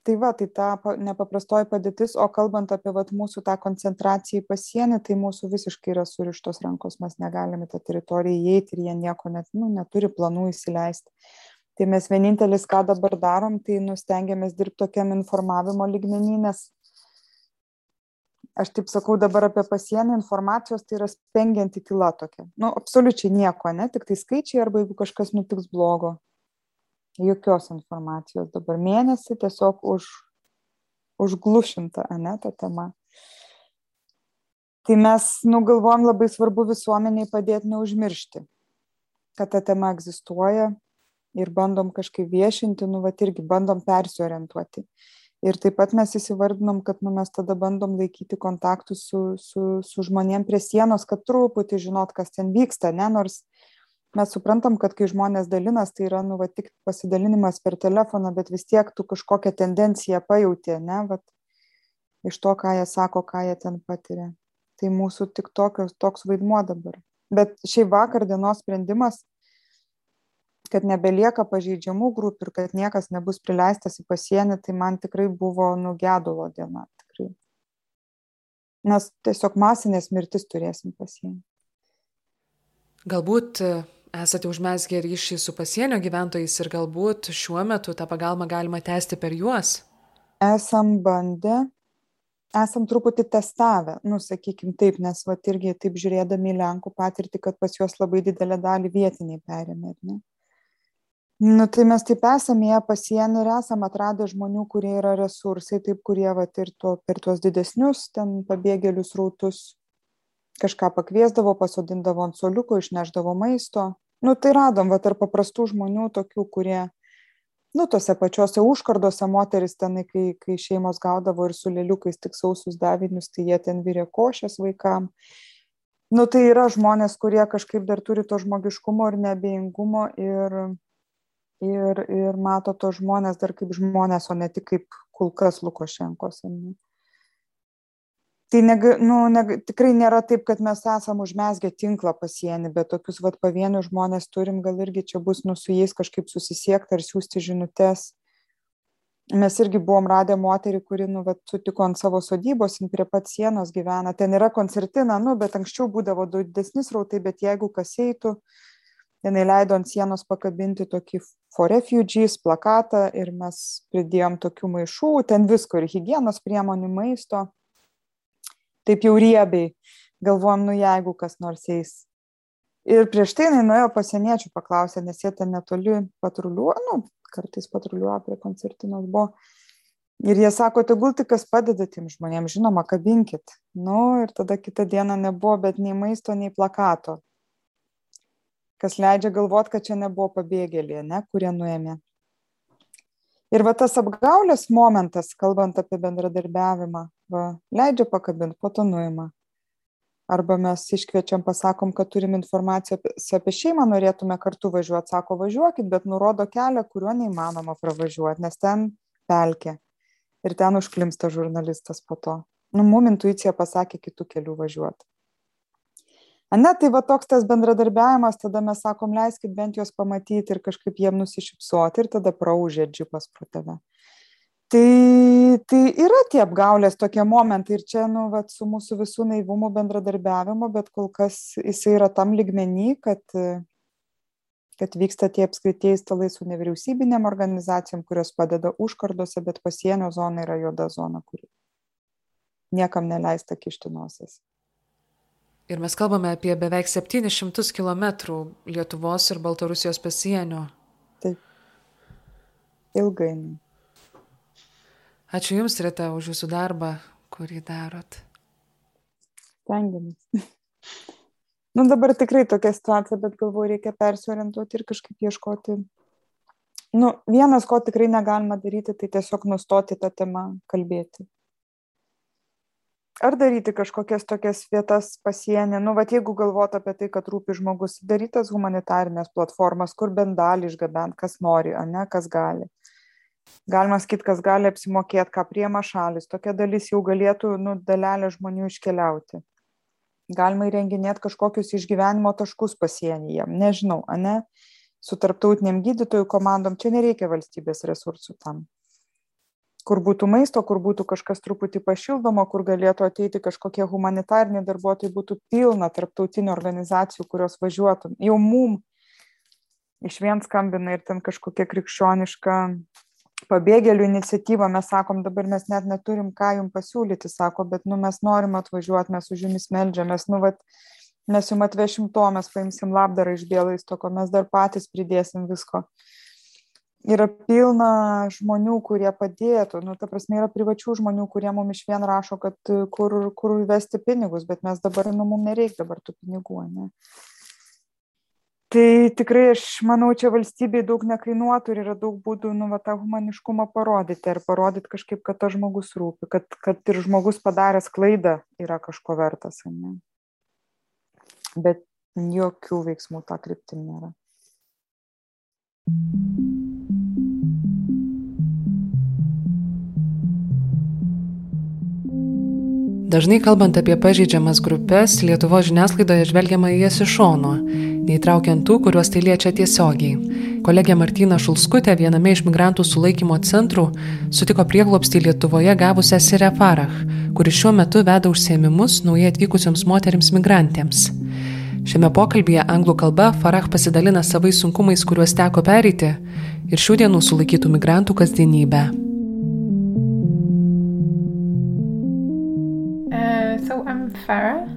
Tai va tai ta nepaprastoji padėtis o kalbant apie vat mūsų tą koncentraciją į pasienį tai mūsų visiškai yra surištos rankos. Mes negalim į tą teritoriją įeiti ir jie nieko net nu neturi planų įsileisti tai mes vienintelis ką dabar darom tai nu stengiamės dirbt tokiam informavimo lygmeny nes aš taip sakau dabar apie pasienį informacijos tai yra spengianti tyla tokia. Nu absoliučiai nieko ane tiktai skaičiai arba jeigu kažkas nutiks blogo. Jokios informacijos dabar. Mėnesį tiesiog už užglušinta ane ta tema. Tai mes nu galvojam labai svarbu visuomenei padėt neužmiršti kad ta tema egzistuoja ir bandom kažkaip viešinti, nu, va, irgi bandom persiorientuoti. Ir taip pat mes įsivardinom, kad nu, mes tada bandom laikyti kontaktus su, su, su žmonėm prie sienos, kad truputį žinot, kas ten vyksta, ne, nors mes suprantam, kad kai žmonės dalinas, tai yra, nu, va, tik pasidalinimas per telefoną, bet vis tiek tu kažkokią tendenciją pajutė, ne, va, iš to, ką jie sako, ką jie ten patiria. Tai mūsų tik tokios, toks vaidmuo dabar Bet šiaip vakar dienos sprendimas, kad nebelieka pažeidžiamų grupių ir kad niekas nebus prileistas į pasienį, tai man tikrai buvo nugedulo diena. Tikrai. Nes tiesiog masinės mirtis turėsim pasienį. Galbūt e, esate užmesgę ryšį su pasienio gyventojais ir galbūt šiuo metu tą pagalbą galima tęsti per juos? Esam bandę, esam truputį testavę, nu, sakykim taip, nes va irgi taip žiūrėdami į Lenkų patirtį, kad pas juos labai didelę dalį vietiniai perėmė, ne? Nu, tai mes taip esame ją pasienį ir esam atradę žmonių, kurie yra resursai, taip kurie va ir to, per tuos didesnius ten pabėgėlius rautus kažką pakviesdavo, pasodindavo ant soliuko, išneždavo maisto. Nu, tai radom, va, tarp paprastų žmonių, tokių, kurie, nu, tose pačiose užkardose moteris tenai, kai, kai šeimos gaudavo ir su lėliukais tik sausus davinius, tai jie ten vyrė košės vaikam. Nu, tai yra žmonės, kurie kažkaip dar turi to žmogiškumo ir nebeingumo ir, ir, ir mato to žmonės dar kaip žmonės, o ne tik kaip kulkas Lukošenkos. Ne? tai nega nu neg tikrai nėra taip kad mes esam užmezgę tinklą pasieny bet tokius vat pavienius žmones turim gal irgi čia bus nu su jais kažkaip susisiekt ar siųsti žinutes mes irgi buvom radę moterį kuri nu vat sutiko ant savo sodybos prie pat sienos gyvena ten yra koncertina nu bet anksčiau būdavo daug didesni srautai bet jeigu kas eitų jinai leido ant sienos pakabinti tokį for refugees plakatą ir mes pridėjom tokių maišų ten visko ir higienos priemonių maisto taip jau riebiai, galvom, nu jeigu kas nors eis. Ir prieš tai jinai nuėjo pasieniečių paklausė, nes jie ten netoli patruliuoja, nu, kartais patruliuoja prie koncertinos buvo. Ir jie sako, tegul tik kas padeda tiem žmonėms, žinoma, kabinkit. Nu, ir tada kitą dieną nebuvo, bet nei maisto, nei plakato. Kas leidžia galvot, kad čia nebuvo pabėgėlė, ne, kurie nuėmė. Ir va tas apgaulės momentas, kalbant apie bendradarbiavimą, va, leidžia pakabinti, po to nuima. Arba mes iškviečiam, pasakom, kad turim informaciją apie, apie šeimą, norėtume kartu važiuoti, sako važiuokit, bet nurodo kelią, kuriuo neįmanoma pravažiuoti, nes ten pelkė. Ir ten užklimsta žurnalistas po to. Nu, mum intuicija pasakė kitų kelių važiuoti. Ane, tai va toks tas bendradarbiavimas, tada mes sakom, leiskit bent juos pamatyti ir kažkaip jiem nusišypsoti ir tada praužė džipas pro tave. Tai tai yra tie apgaulės tokie momentai ir čia nu vat su mūsų visų naivumu bendradarbiavimu bet kol kas jisai yra tam lygmeny kad kad vyksta tie apskritieji stalai su nevyriausybinėm organizacijom kurios padeda užkarduose bet pasienio zona yra juoda zona kuri niekam neleista kišti nosies Ir mes kalbame apie beveik 700 km Lietuvos ir Baltarusijos pasienio. Taip. Ilgainiui. Ačiū Jums, Rita, už Jūsų darbą, kurį darot. Stengiamės. nu dabar tikrai tokia situacija, bet galvoju, reikia persiorientuoti ir kažkaip ieškoti. Nu, vienas, ko tikrai negalima daryti, tai tiesiog nustoti tą temą kalbėti. Ar daryti kažkokias tokias vietas pasienį, nu, va, jeigu galvot apie tai, kad rūpi žmogus, darytas humanitarinės platformas, kur bent dalį išgabent, kas nori, o ne kas gali. Galima sakyt kas gali apsimokėt ką priima šalys tokia dalis jau galėtų nu dalelė žmonių iškeliauti. Galima įrenginėt kažkokius išgyvenimo taškus pasienyje nežinau ane su tarptautinėm gydytojų komandom čia nereikia valstybės resursų tam kur būtų maisto kur būtų kažkas truputį pašildoma kur galėtų ateiti kažkokie humanitariniai darbuotojai būtų pilna tarptautinių organizacijų kurios važiuotų. Jau mum išvien skambina ir ten kažkokia krikščioniška pabėgėlių iniciatyva. Mes sakom dabar mes net neturim ką jum pasiūlyti sako bet nu mes norim atvažiuot mes už jumis meldžiamės. Nu vat mes jum atvešim to mes paimsim labdarą iš bielostoko mes dar patys pridėsim visko yra pilna žmonių kurie padėtų. Nu ta prasme yra privačių žmonių kurie mum išvien rašo kad kur kur įvesti pinigus bet mes dabar nu mum nereik dabar tų pinigų ane tai tikrai aš manau čia valstybei daug nekainuotų ir yra daug būdų nu va tą humaniškumą parodyti ar parodyt kažkaip kad tas žmogus rūpi kad kad ir žmogus padaręs klaidą yra kažko vertas ane bet jokių veiksmų ta kryptim nėra Dažnai kalbant apie pažeidžiamas grupės, Lietuvo žiniasklaidoje žvelgiama į jas iš šono, neįtraukiant tų, kuriuos tai liečia tiesiogiai. Kolegė Martina Šulskutė viename iš migrantų sulaikymo centrų sutiko prieglopstį Lietuvoje gavusią Sirę Farah, kuris šiuo metu veda užsiemimus naujai atvykusioms moteriams migrantėms. Šiame pokalbėje anglų kalba Farah pasidalina savais sunkumais, kuriuos teko pereiti ir šių dienų sulaikytų migrantų kasdienybę. Farah.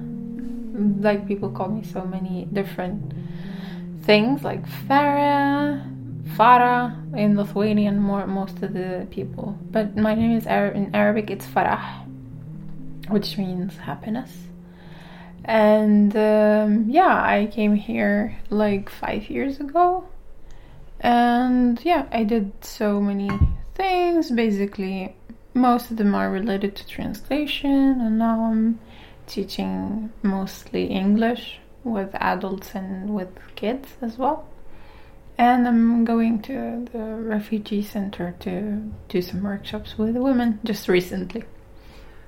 Like people call me so many different things, like Farah, Farah in Lithuanian. More most of the people, but my name is Arab, in Arabic. It's Farah, which means happiness. And um, yeah, I came here like five years ago, and yeah, I did so many things. Basically, most of them are related to translation, and now I'm teaching mostly English with adults and with kids as well. And I'm going to the refugee center to do some workshops with women just recently.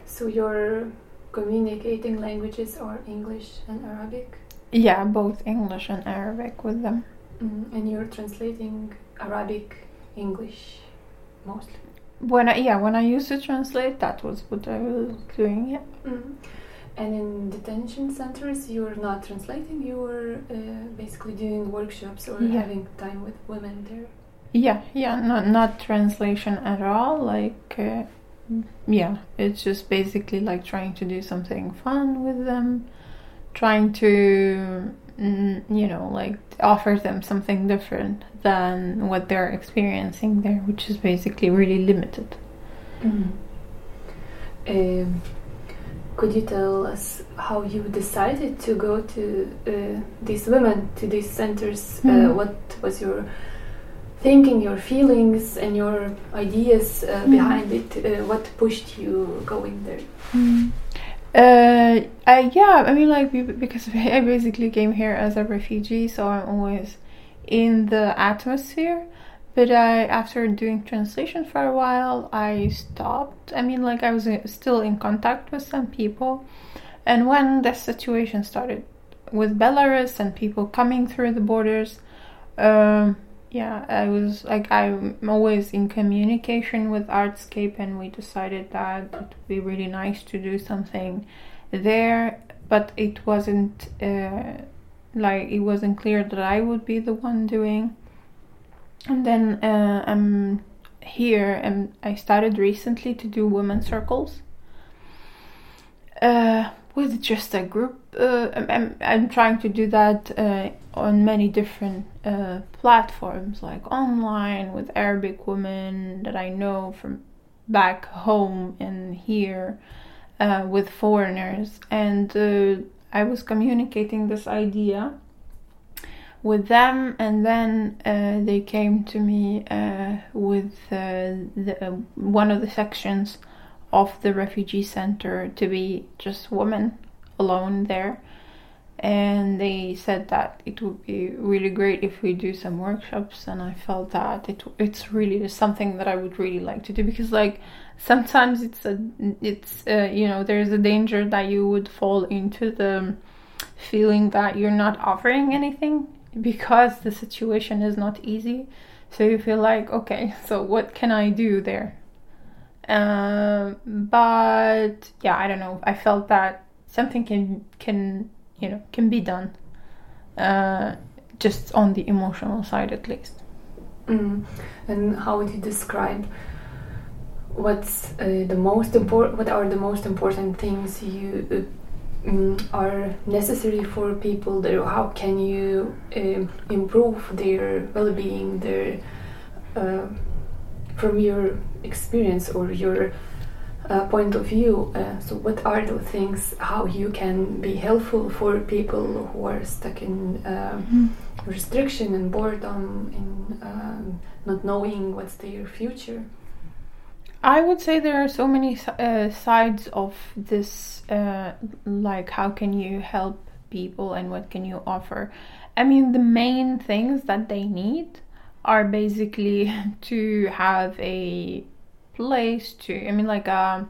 So you're communicating languages are English and Arabic? Yeah, both English and Arabic with them. Mm, and you're translating Arabic, English mostly? When I, yeah, when I used to translate, that was what I was doing, yeah. Mm. And in detention centers, you're not translating, you're uh, basically doing workshops or yeah. having time with women there. Yeah, yeah, not not translation at all. Like, uh, yeah, it's just basically like trying to do something fun with them, trying to, you know, like offers them something different than what they're experiencing there, which is basically really limited. Mm. Um, could you tell us how you decided to go to uh, these women, to these centers? Mm. Uh, mm-hmm. what was your thinking, your feelings, and your ideas uh, mm. behind it? Uh, what pushed you going there? Uh, I, yeah, I mean, like, because I basically came here as a refugee, so I'm always in the atmosphere but I, after doing translation for a while, I stopped. I mean, like I was uh, still in contact with some people, and when the situation started with Belarus and people coming through the borders, um, yeah, I was like I'm always in communication with Artscape, and we decided that it would be really nice to do something there, but it wasn't uh, like it wasn't clear that I would be the one doing and then uh, I'm here and I started recently to do women circles uh, with just a group. Uh, I'm, I'm trying to do that uh, on many different uh, platforms, like online with Arabic women that I know from back home and here uh, with foreigners. And I was communicating this idea with them, and then uh, they came to me uh, with uh, the, uh, one of the sections of the refugee center to be just women alone there. And they said that it would be really great if we do some workshops, and I felt that it it's really something that I would really like to do because like sometimes it's a it's uh, you know there's a danger that you would fall into the feeling that you're not offering anything because the situation is not easy. So you feel like, okay, so what can I do there? Um, but yeah, I don't know. I felt that something can can you know can be done, uh, just on the emotional side at least. Mm. And how would you describe what's uh, the most important? What are the most important things you uh, um, are necessary for people there how can you uh, improve their well-being their uh, from your experience or your uh, point of view uh, so what are the things how you can be helpful for people who are stuck in mm. restriction and boredom in um, not knowing what's their future I would say there are so many uh, sides of this, uh, like how can you help people and what can you offer. I mean, the main things that they need are basically to have a place to, I mean, like a,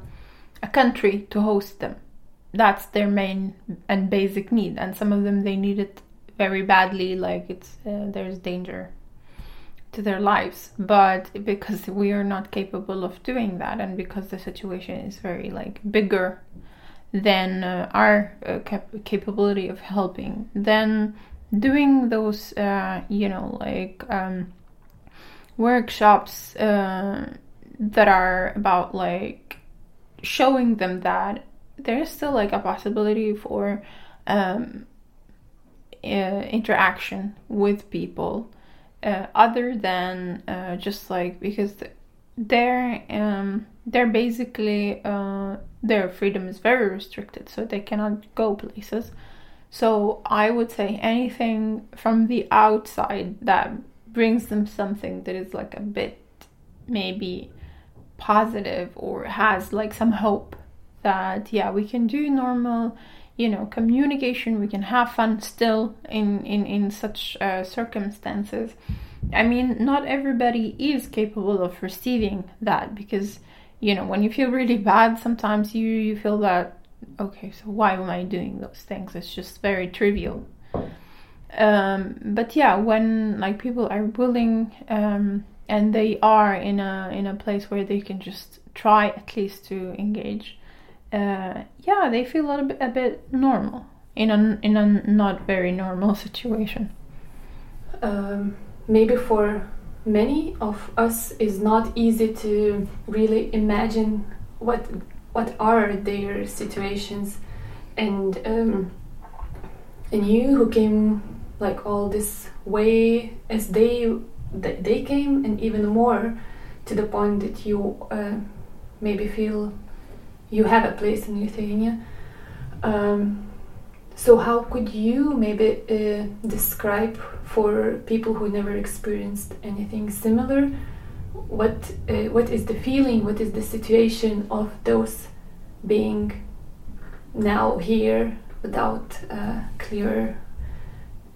a country to host them. that's their main and basic need and some of them they need it very badly like it's uh, there's danger to their lives but because we are not capable of doing that and because the situation is very like bigger than uh, our uh, cap- capability of helping then doing those uh, you know like um, workshops uh, that are about like showing them that there's still like a possibility for um, uh, interaction with people uh, other than uh, just like because they're um, they're basically uh, their freedom is very restricted so they cannot go places. So i would say anything from the outside that brings them something that is like a bit maybe positive or has like some hope that yeah we can do normal you know communication we can have fun still in in in such uh, circumstances. I mean not everybody is capable of receiving that because you know when you feel really bad sometimes you you feel that okay so why am i doing those things? It's just very trivial. Um, but yeah when like people are willing um, and they are in a in a place where they can just try at least to engage. Uh, yeah they feel a little bit a bit normal in a in a not very normal situation. Um, maybe for many of us is not easy to really imagine what what are their situations. And um, and you who came like all this way as they that they came and even more to the point that you uh, maybe feel you have a place in Lithuania. Um, so how could you maybe uh, describe for people who never experienced anything similar what uh, what is the feeling what is the situation of those being now here without uh, clear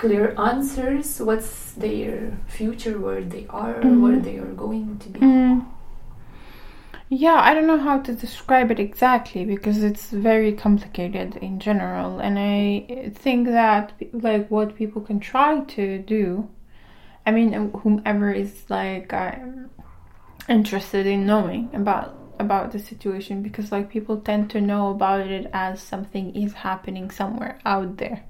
clear answers what's their future where they are mm. where they are going to be mm. yeah i don't know how to describe it exactly because it's very complicated in general and i think that like what people can try to do i mean whomever is like uh, interested in knowing about about the situation because like people tend to know about it as something is happening somewhere out there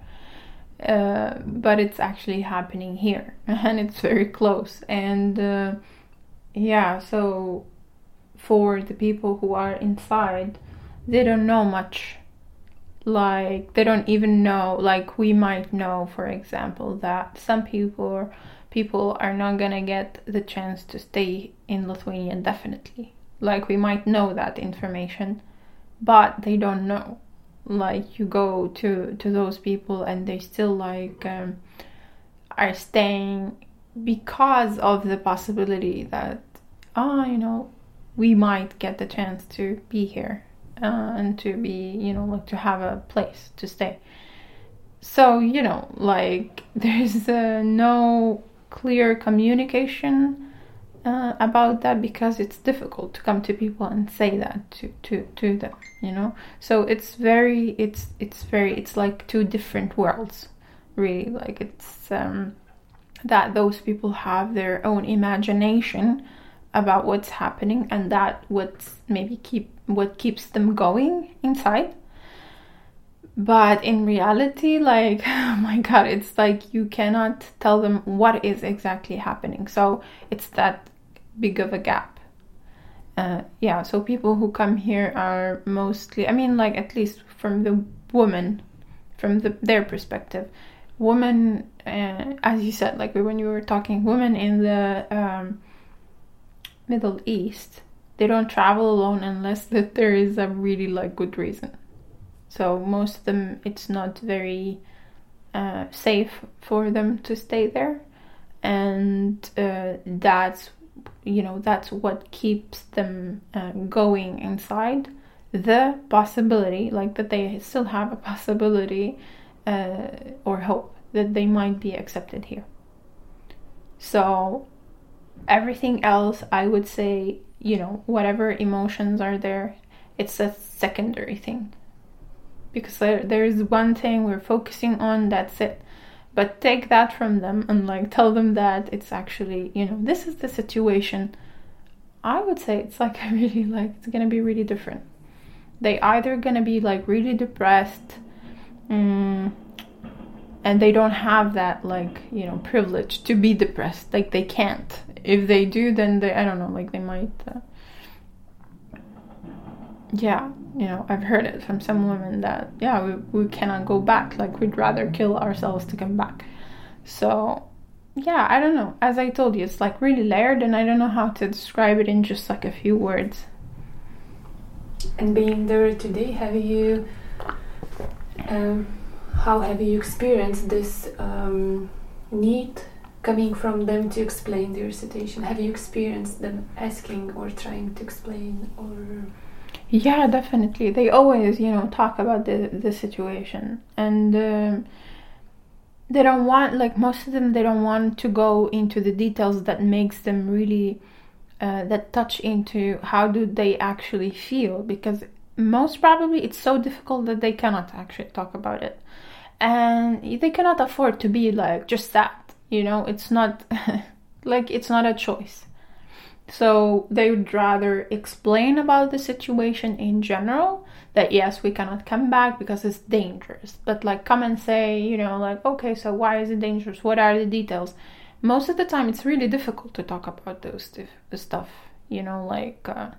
uh, but it's actually happening here and it's very close. And uh, yeah so for the people who are inside they don't know much. Like they don't even know like we might know for example that some people people are not gonna get the chance to stay in Lithuania indefinitely. Like we might know that information but they don't know like you go to to those people and they still like um, are staying because of the possibility that ah oh, you know we might get the chance to be here uh, and to be you know like to have a place to stay. So you know like there's uh, no clear communication uh, about that because it's difficult to come to people and say that to, to, to them you know? So it's very it's it's very it's like two different worlds really. Like it's um, that those people have their own imagination about what's happening and that what's maybe keep what keeps them going inside but in reality like oh my god it's like you cannot tell them what is exactly happening so it's that big of a gap. Uh, yeah, so people who come here are mostly, I mean, like at least from the woman, from the, their perspective, women, uh, as you said, like when you were talking, women in the um, Middle East, they don't travel alone unless that there is a really like good reason. So most of them, it's not very uh, safe for them to stay there, and uh, that's you know that's what keeps them uh, going inside. The possibility like that they still have a possibility uh, or hope that they might be accepted here. So everything else i would say you know whatever emotions are there it's a secondary thing because there, there is one thing we're focusing on that's it. But take that from them and like tell them that it's actually you know this is the situation. I would say it's like really like it's gonna be really different. They either gonna be like really depressed mm, and they don't have that like you know privilege to be depressed. Like they can't. If they do then they i don't know like they might uh, yeah you know i've heard it from some women that yeah we, we cannot go back. Like we'd rather kill ourselves to come back. So yeah i don't know. As i told you it's like really layered and i don't know how to describe it in just like a few words. And being there today have you um, how have you experienced this um, need coming from them to explain their situation? Have you experienced them asking or trying to explain or yeah definitely. They always you know talk about the the situation. And um, they don't want like most of them they don't want to go into the details that makes them really uh, that touch into how do they actually feel. Because most probably it's so difficult that they cannot actually talk about it. And they cannot afford to be like just that you know? It's not like it's not a choice so they would rather explain about the situation in general that yes we cannot come back because it's dangerous. But like come and say you know like okay so why is it dangerous? What are the details? Most of the time it's really difficult to talk about those stuff you know like uh,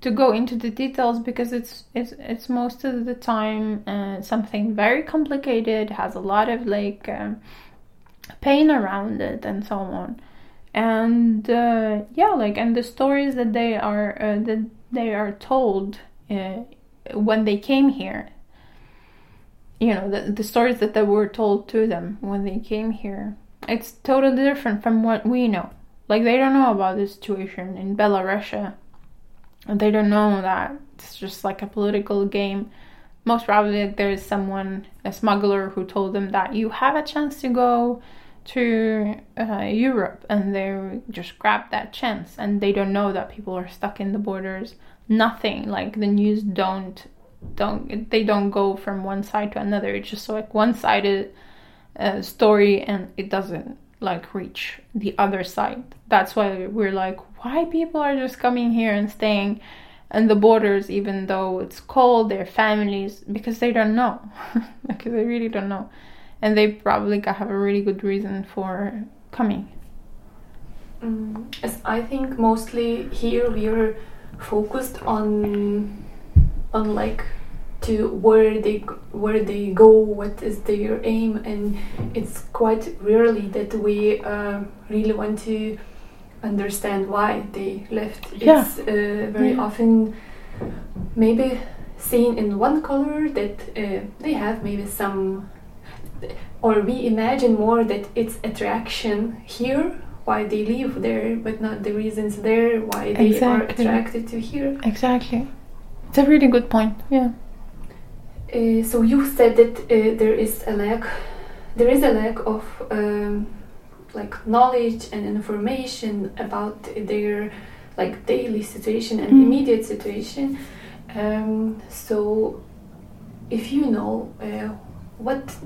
to go into the details because it's it's it's most of the time uh, something very complicated has a lot of like um, pain around it and so on and uh, yeah like and the stories that they are uh, that they are told uh, when they came here you know the, the stories that they were told to them when they came here it's totally different from what we know. Like they don't know about the situation in Belarus. They don't know that it's just like a political game. Most probably there is someone, a smuggler, who told them that you have a chance to go to uh, Europe, and they just grab that chance, and they don't know that people are stuck in the borders. Nothing like the news don't don't they don't go from one side to another. It's just like one sided uh, story and it doesn't like reach the other side. That's why we're like, why people are just coming here and staying in the borders even though it's cold, their families, because they don't know. because they really don't know. And they probably have a really good reason for coming. Mm, as I think mostly here we are focused on on like to where they where they go, what is their aim, and it's quite rarely that we uh, really want to understand why they left. Yeah. It's uh, very yeah. often maybe seen in one color that uh, they have maybe some, or we imagine more that it's attraction here why they live there, but not the reasons there why they exactly. are attracted to here. Exactly. It's a really good point. Yeah. Uh, so you said that uh, there is a lack, there is a lack of um, like knowledge and information about their like daily situation and mm. immediate situation. Um, so, if you know uh, what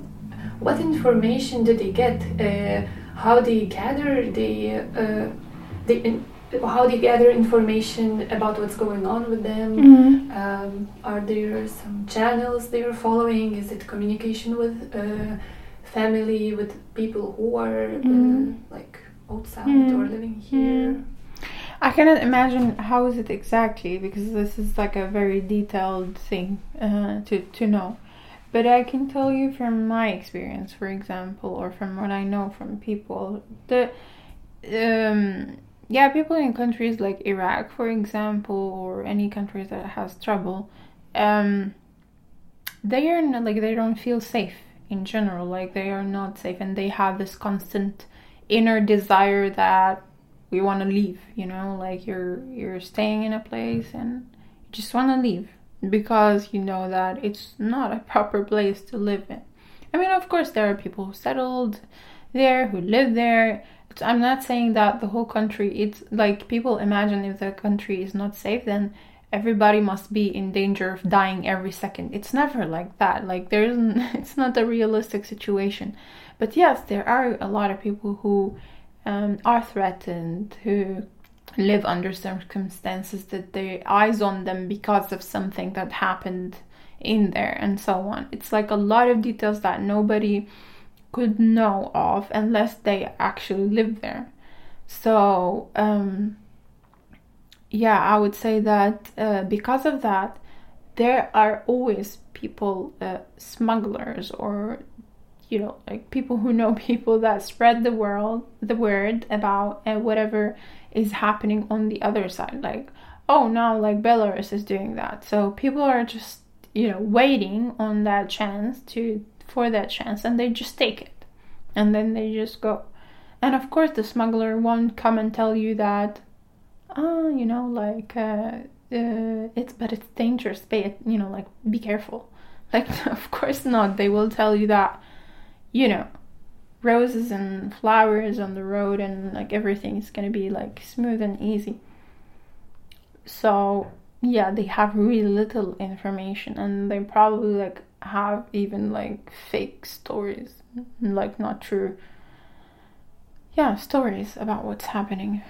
what information do they get, uh, how they gather the uh, the how they gather information about what's going on with them. Mm-hmm. Um, are there some channels they are following? Is it communication with uh, family, with people who are mm-hmm. uh, like outside mm-hmm. or living here? Mm-hmm. I cannot imagine how is it exactly because this is like a very detailed thing uh, to to know. But I can tell you from my experience, for example, or from what I know from people, the um, yeah, people in countries like Iraq, for example, or any countries that has trouble, um, they are not like they don't feel safe in general. Like they are not safe, and they have this constant inner desire that we want to leave. You know, like you're you're staying in a place and you just want to leave because you know that it's not a proper place to live in. I mean, of course, there are people who settled there, who live there, I'm not saying that the whole country, it's like people imagine if the country is not safe, then everybody must be in danger of dying every second. It's never like that. Like there isn't it's not a realistic situation. But yes, there are a lot of people who um, are threatened, who live under circumstances that their eyes on them because of something that happened in there and so on. It's like a lot of details that nobody could know of unless they actually live there. So, um, yeah, I would say that uh, because of that, there are always people, uh, smugglers or you know, like people who know people that spread the world, the word about uh, whatever is happening on the other side. Like, oh, now like Belarus is doing that, so people are just you know waiting on that chance to for that chance, and they just take it, and then they just go. And of course, the smuggler won't come and tell you that, oh, you know, like uh, uh, it's but it's dangerous. Be you know, like be careful. Like, of course not. They will tell you that, you know, roses and flowers on the road and like everything is gonna be like smooth and easy. So yeah, they have really little information and they probably like have even like fake stories, like not true. Yeah, stories about what's happening.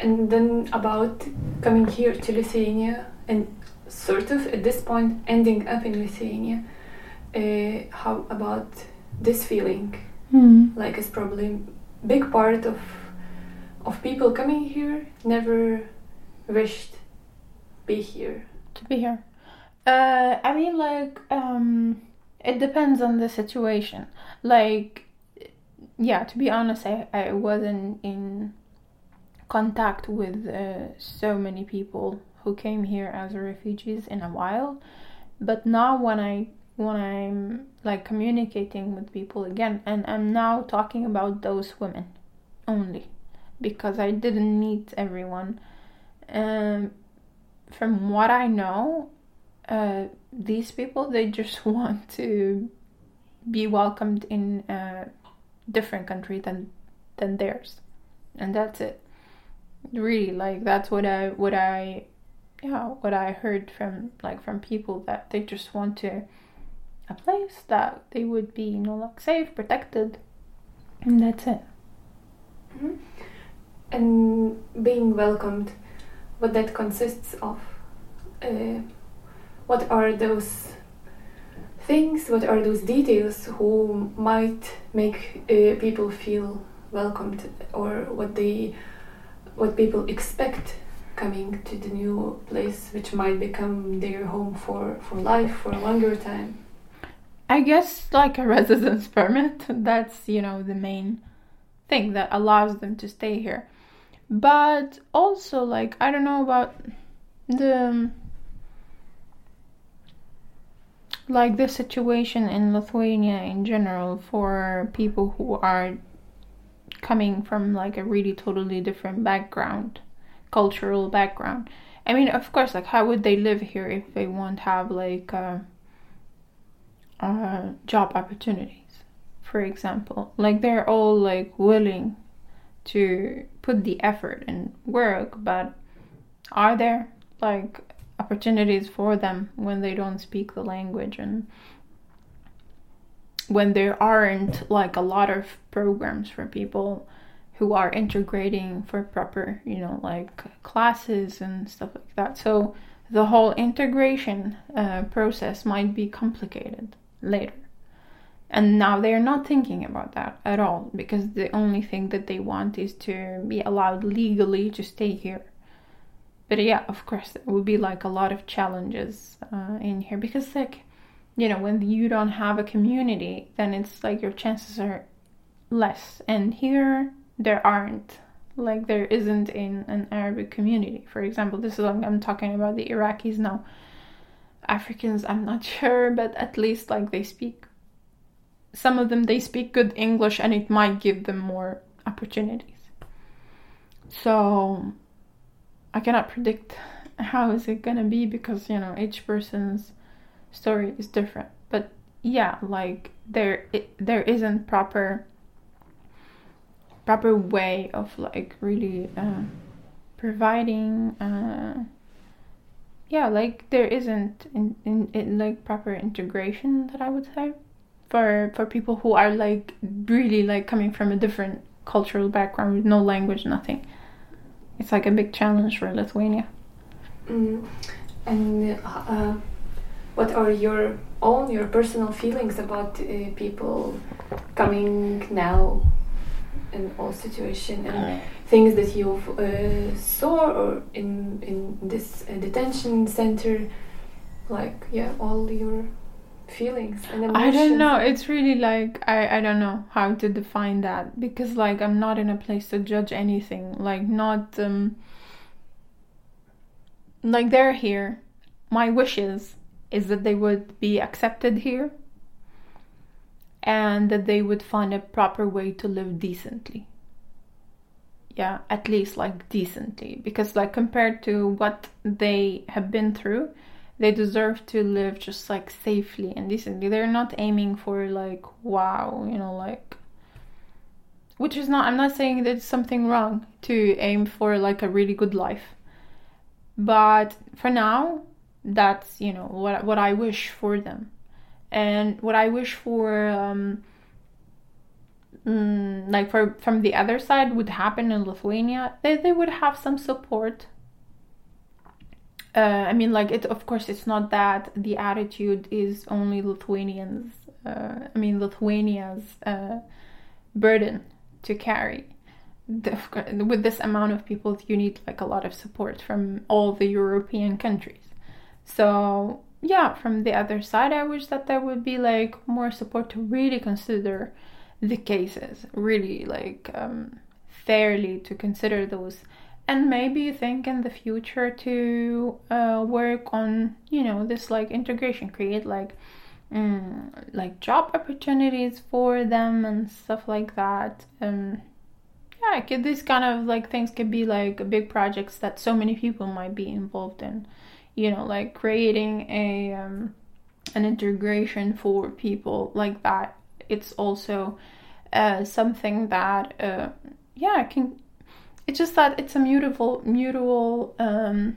And then about coming here to Lithuania and sort of at this point ending up in Lithuania. Uh, how about this feeling? Mm. Like it's probably big part of of people coming here never wished be here to be here. Uh, I mean, like, um, it depends on the situation. Like, yeah, to be honest, I, I wasn't in contact with uh, so many people who came here as refugees in a while. But now, when I when I'm like communicating with people again, and I'm now talking about those women only because I didn't meet everyone. Um, from what I know, uh, these people they just want to be welcomed in a different country than than theirs, and that's it. Really, like that's what I what I yeah what I heard from like from people that they just want to a place that they would be you know like safe, protected, and that's it. Mm-hmm. And being welcomed what that consists of. Uh, what are those things, what are those details who might make uh, people feel welcomed or what they what people expect coming to the new place which might become their home for, for life for a longer time i guess like a residence permit that's you know the main thing that allows them to stay here. But also like i don't know about the like the situation in lithuania in general for people who are coming from like a really totally different background cultural background. I mean of course like how would they live here if they won't have like uh, uh, job opportunities for example like they're all like willing to put the effort and work, but are there like opportunities for them when they don't speak the language and when there aren't like a lot of programs for people who are integrating for proper, you know, like classes and stuff like that. So the whole integration uh, process might be complicated later. And now they are not thinking about that at all because the only thing that they want is to be allowed legally to stay here. But yeah, of course, there will be like a lot of challenges uh, in here because, like, you know, when you don't have a community, then it's like your chances are less. And here, there aren't. Like, there isn't in an Arabic community. For example, this is I'm talking about the Iraqis now. Africans, I'm not sure, but at least like they speak some of them they speak good English and it might give them more opportunities. So I cannot predict how is it gonna be because you know each person's story is different. But yeah, like there it, there isn't proper proper way of like really uh, providing uh, yeah like there isn't in, in, in like proper integration that i would say for for people who are like really like coming from a different cultural background with no language nothing it's like a big challenge for lithuania mm. and uh, what are your own your personal feelings about uh, people coming now in all situation and things that you uh, saw or in in this uh, detention center like yeah all your feelings and emotions. I don't know. It's really like I I don't know how to define that because like I'm not in a place to judge anything. Like not um like they're here. My wishes is that they would be accepted here and that they would find a proper way to live decently. Yeah, at least like decently because like compared to what they have been through, they deserve to live just like safely and decently. They're not aiming for like wow, you know, like which is not I'm not saying that it's something wrong to aim for like a really good life. But for now, that's, you know, what what I wish for them. And what I wish for um mm, like for from the other side would happen in Lithuania, they they would have some support uh, I mean, like it. Of course, it's not that the attitude is only Lithuanians. Uh, I mean, Lithuania's uh, burden to carry. The, with this amount of people, you need like a lot of support from all the European countries. So yeah, from the other side, I wish that there would be like more support to really consider the cases, really like um, fairly to consider those. And maybe think in the future to uh, work on you know this like integration create like mm, like job opportunities for them and stuff like that. And yeah could, these kind of like things could be like big projects that so many people might be involved in. You know like creating a um, an integration for people like that it's also uh, something that uh, yeah can it's just that it's a mutual mutual um,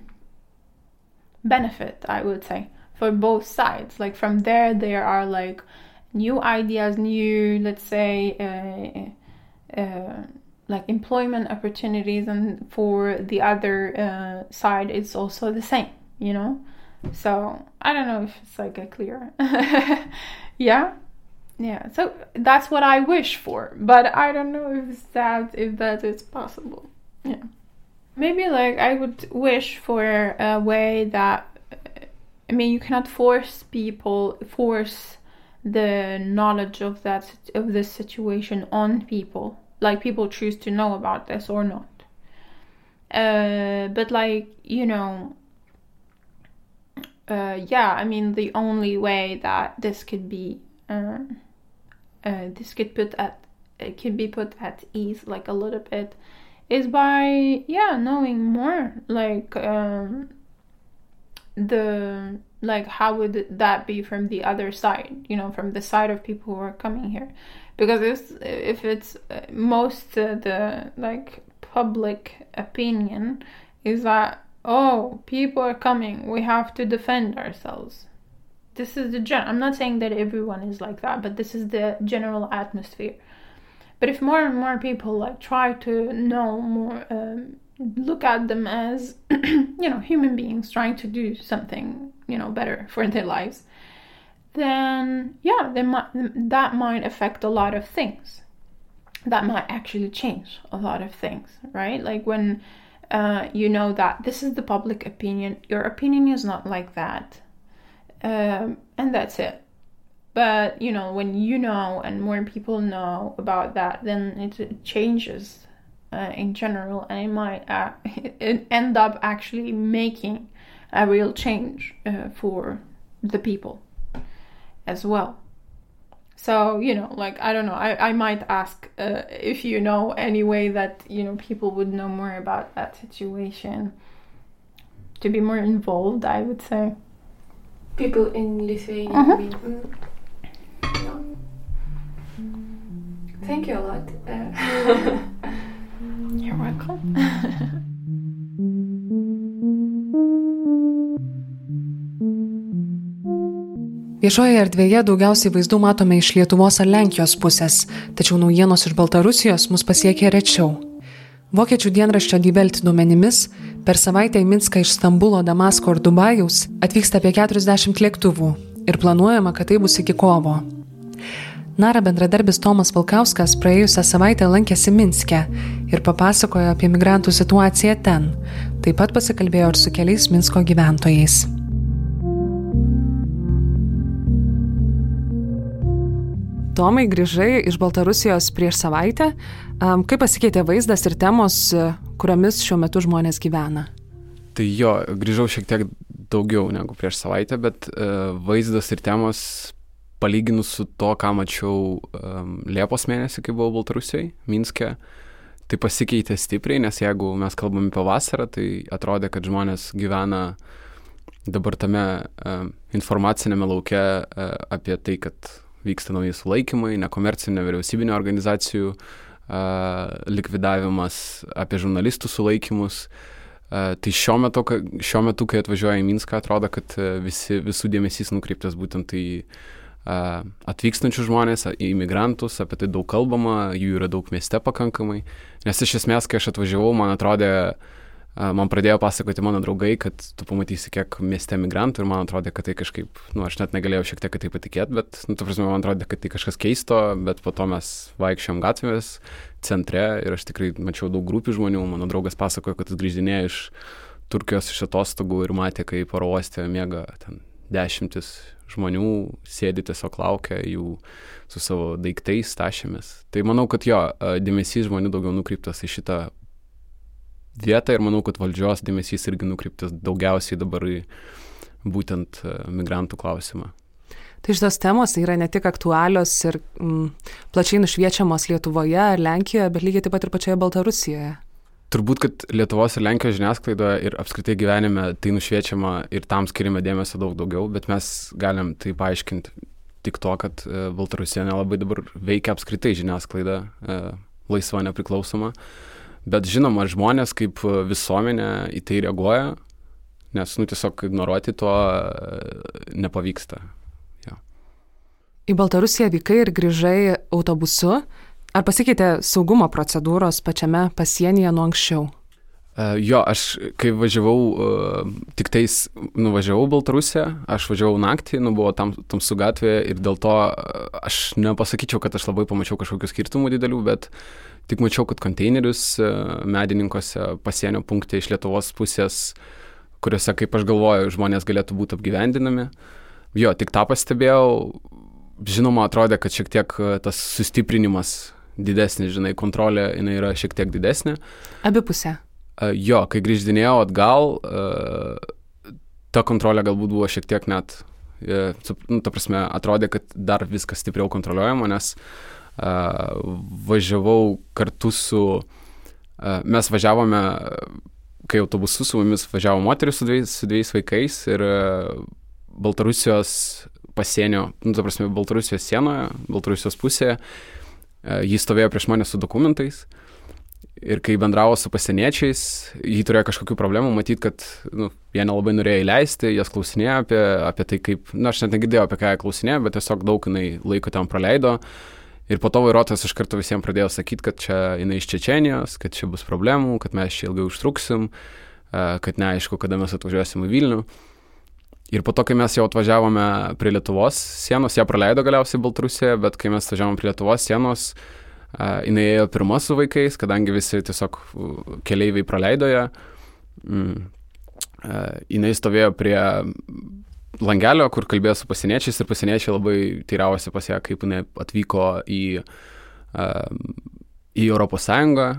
benefit i would say for both sides. Like from there there are like new ideas new let's say uh, uh, like employment opportunities and for the other uh, side it's also the same you know? So i don't know if it's like a clear yeah yeah so that's what i wish for but i don't know if that if that is possible yeah. Maybe like I would wish for a way that I mean you cannot force people force the knowledge of that of this situation on people. Like people choose to know about this or not. Uh, but like you know, uh, yeah, I mean the only way that this could be uh, uh, this could put at it could be put at ease like a little bit is by yeah knowing more like um the like how would that be from the other side you know from the side of people who are coming here? Because if if it's uh, most uh, the like public opinion is that oh people are coming we have to defend ourselves this is the gen i'm not saying that everyone is like that but this is the general atmosphere but if more and more people like try to know more, um, look at them as you know human beings trying to do something you know better for their lives, then yeah, they might that might affect a lot of things. That might actually change a lot of things, right? Like when uh, you know that this is the public opinion, your opinion is not like that, um, and that's it. But you know when you know and more people know about that then it, changes uh, in general and it might uh, end up actually making a real change uh, for the people as well. So you know like i don't know i, I might ask uh, if you know any way that you know people would know more about that situation. To be more involved i would say people in Lithuania. Uh -huh. I mean, mm, no. Thank you a lot. Uh, You're welcome. Viešoje erdvėje daugiausiai vaizdų matome iš Lietuvos ar Lenkijos pusės, tačiau naujienos iš Baltarusijos mus pasiekia rečiau. Vokiečių dienraščio Dybelt duomenimis per savaitę į Minską iš Stambulo, Damasko ir Dubajaus atvyksta apie 40 lėktuvų ir planuojama, kad tai bus iki kovo. Nara bendradarbis Tomas Valkauskas praėjusią savaitę lankėsi Minske ir papasakojo apie migrantų situaciją ten. Taip pat pasikalbėjo ir su keliais Minsko gyventojais. Tomai, grįžai iš Baltarusijos prieš savaitę. Kaip pasikeitė vaizdas ir temos, kuriomis šiuo metu žmonės gyvena? Tai jo, grįžau šiek tiek daugiau negu prieš savaitę, bet uh, vaizdas ir temos palyginus su to, ką mačiau um, Liepos mėnesį, kai buvau Baltarusijoje, Minske, tai pasikeitė stipriai, nes jeigu mes kalbame apie vasarą, tai atrodė, kad žmonės gyvena dabar tame uh, informacinėme lauke uh, apie tai, kad vyksta nauji sulaikymai, nekomercinių nevyriausybinio organizacijų likvidavimas, apie žurnalistų sulaikymus. Tai šiuo metu, šiuo metu, kai atvažiuoja į Minską, atrodo, kad visi, visų dėmesys nukreiptas būtent į atvykstančius žmonės, į imigrantus, apie tai daug kalbama, jų yra daug mieste pakankamai. Nes iš esmės, kai aš atvažiavau, man atrodė, uh, man pradėjo pasakoti mano draugai, kad tu pamatysi, kiek mieste migrantų ir man atrodė, kad tai kažkaip, nu, aš net negalėjau šiek tiek tai patikėti, bet, nu, tu prasme, man atrodė, kad tai kažkas keisto, bet po to mes vaikščiom gatvės centre ir aš tikrai mačiau daug grupių žmonių, mano draugas pasakojo, kad jis grįždinėjo iš Turkijos iš atostogų ir matė, kaip oro uoste mėga ten dešimtis žmonių, sėdi tiesiog laukia jų su savo daiktais, tašėmis. Tai manau, kad jo, dėmesys žmonių daugiau nukreiptas į šitą vietą ir manau, kad valdžios dėmesys irgi nukreiptas daugiausiai dabar į būtent e, migrantų klausimą. Tai šitos temos yra ne tik aktualios ir mm, plačiai nušviečiamos Lietuvoje ar Lenkijoje, bet lygiai taip pat ir pačioje Baltarusijoje. Turbūt, kad Lietuvos ir Lenkijos žiniasklaidoje ir apskritai gyvenime tai nušviečiama ir tam skiriame dėmesio daug daugiau, bet mes galim tai paaiškinti tik to, kad e, Baltarusija nelabai dabar veikia apskritai žiniasklaida, e, laisva, nepriklausoma. Bet žinoma, žmonės kaip visuomenė į tai reaguoja, nes, nu, tiesiog ignoruoti to e, nepavyksta. Ja. Į Baltarusiją vykai ir grįžai autobusu. Ar pasikeitė saugumo procedūros pačiame pasienyje nuo anksčiau? Uh, jo, aš kai važiavau, uh, tik tais nuvažiavau Baltarusiją, aš važiavau naktį, nu buvo tam, tamsu gatvėje ir dėl to uh, aš nepasakyčiau, kad aš labai pamačiau kažkokių skirtumų didelių, bet Tik mačiau, kad konteinerius e, medininkose pasienio punkte iš Lietuvos pusės, kuriuose, kaip aš galvoju, žmonės galėtų būti apgyvendinami. Jo, tik tą pastebėjau. Žinoma, atrodė, kad šiek tiek e, tas sustiprinimas didesnis, žinai, kontrolė jinai yra šiek tiek didesnė. Abipusė. E, jo, kai grįždinėjau atgal, ta kontrolė galbūt buvo šiek tiek net, nu, ta prasme, atrodė, kad dar viskas stipriau kontroliuojama, nes uh, važiavau kartu su, mes važiavome, kai autobusu su mumis važiavo moteris su dviejais, su dviejais vaikais ir Baltarusijos pasienio, nu, ta prasme, Baltarusijos sienoje, Baltarusijos pusėje, jis stovėjo prieš mane su dokumentais. Ir kai bendravo su pasieniečiais, jį turėjo kažkokių problemų, matyt, kad nu, jie nelabai norėjo įleisti, jas klausinėjo apie, apie tai, kaip, na, aš net negirdėjau, apie ką jie klausinėjo, bet tiesiog daug jinai laiko ten praleido. Uh, Ir po to vairuotojas iš karto visiems pradėjo sakyti, kad čia jinai iš Čečenijos, kad čia bus problemų, kad mes čia ilgai užtruksim, kad neaišku, kada mes atvažiuosim į Vilnių. Ir po to, kai mes jau atvažiavome prie Lietuvos sienos, ją praleido galiausiai Baltarusijoje, bet kai mes atvažiavome prie Lietuvos sienos, jinai ėjo pirma su vaikais, kadangi visi tiesiog keleiviai praleido ją. Mm. Jinai stovėjo prie langelio, kur kalbėjo su pasieniečiais ir pasieniečiai labai teiravosi pas ją, kaip jinai atvyko į, uh, į Sąjungą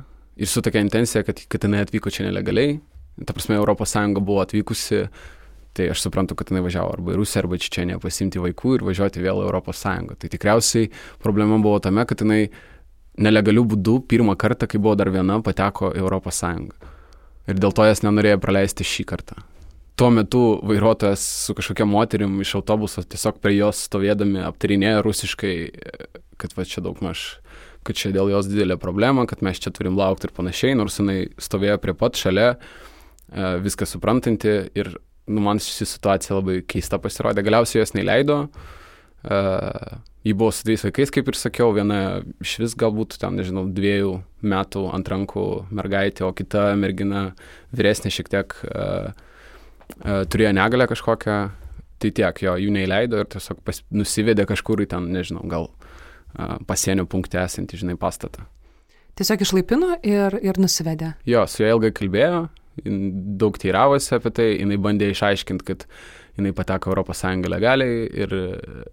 ir su tokia intencija, kad, kad jinai atvyko čia nelegaliai. Ta prasme, Sąjunga buvo atvykusi, tai aš suprantu, kad jinai važiavo arba į Rusiją, arba į Čečeniją pasimti vaikų ir važiuoti vėl į Sąjungą. Tai tikriausiai problema buvo tame, kad jinai nelegalių būdų pirmą kartą, kai buvo dar viena, pateko į Europos Sąjungą. Ir dėl to jas nenorėjo praleisti šį kartą tuo metu vairuotojas su kažkokia moterim iš autobuso tiesiog prie jos stovėdami aptarinėja rusiškai, kad va čia daug maž, kad čia dėl jos didelė problema, kad mes čia turim laukti ir panašiai, nors jinai stovėjo prie pat šalia, e, viską suprantanti ir nu, man ši situacija labai keista pasirodė. Galiausiai jos neįleido. Uh, Ji buvo su dviejais vaikais, kaip ir sakiau, viena iš vis galbūt ten, nežinau, dviejų metų ant rankų mergaitė, o kita mergina vyresnė šiek tiek uh, uh, turėjo negalę kažkokią, tai tiek jo, jų neįleido ir tiesiog pas, nusivedė kažkur į ten, nežinau, gal uh, pasienio punkte esantį, žinai, pastatą. Tiesiog išlaipino ir, ir nusivedė. Jo, su ja ilgai kalbėjo, daug teiravosi apie tai, jinai bandė išaiškinti, kad jinai pateko Europos Sąjungą legaliai ir uh,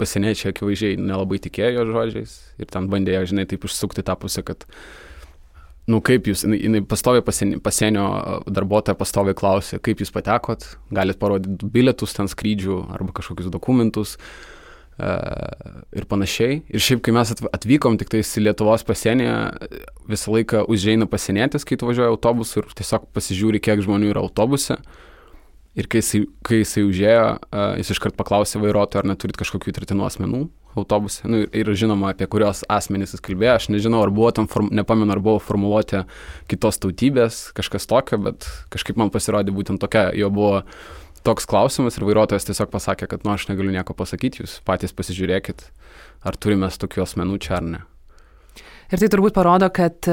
pasieniečiai akivaizdžiai nelabai tikėjo žodžiais ir ten bandė, žinai, taip išsukti tą pusę, kad, nu kaip jūs, jinai, jinai pastovi pasienio, pasienio darbuotoja pastovi klausė, kaip jūs patekot, galit parodyti bilietus ten skrydžių arba kažkokius dokumentus uh, ir panašiai. Ir šiaip, kai mes atvykom tik tais į Lietuvos pasienį, visą laiką užžeina pasienietis, kai tu važiuoji autobusu ir tiesiog pasižiūri, kiek žmonių yra autobuse. Uh, Ir kai jisai, kai jisai užėjo, jis iškart paklausė vairuotojo, ar neturit kažkokių įtartinų asmenų autobuse. Nu, ir, ir žinoma, apie kurios asmenys jis kalbėjo. Aš nežinau, ar buvo tam, form, nepamenu, ar buvo formuluoti kitos tautybės, kažkas tokio, bet kažkaip man pasirodė būtent tokia, jo buvo toks klausimas ir vairuotojas tiesiog pasakė, kad, nu, aš negaliu nieko pasakyti, jūs patys pasižiūrėkit, ar turime tokių asmenų čia ar ne. Ir tai turbūt parodo, kad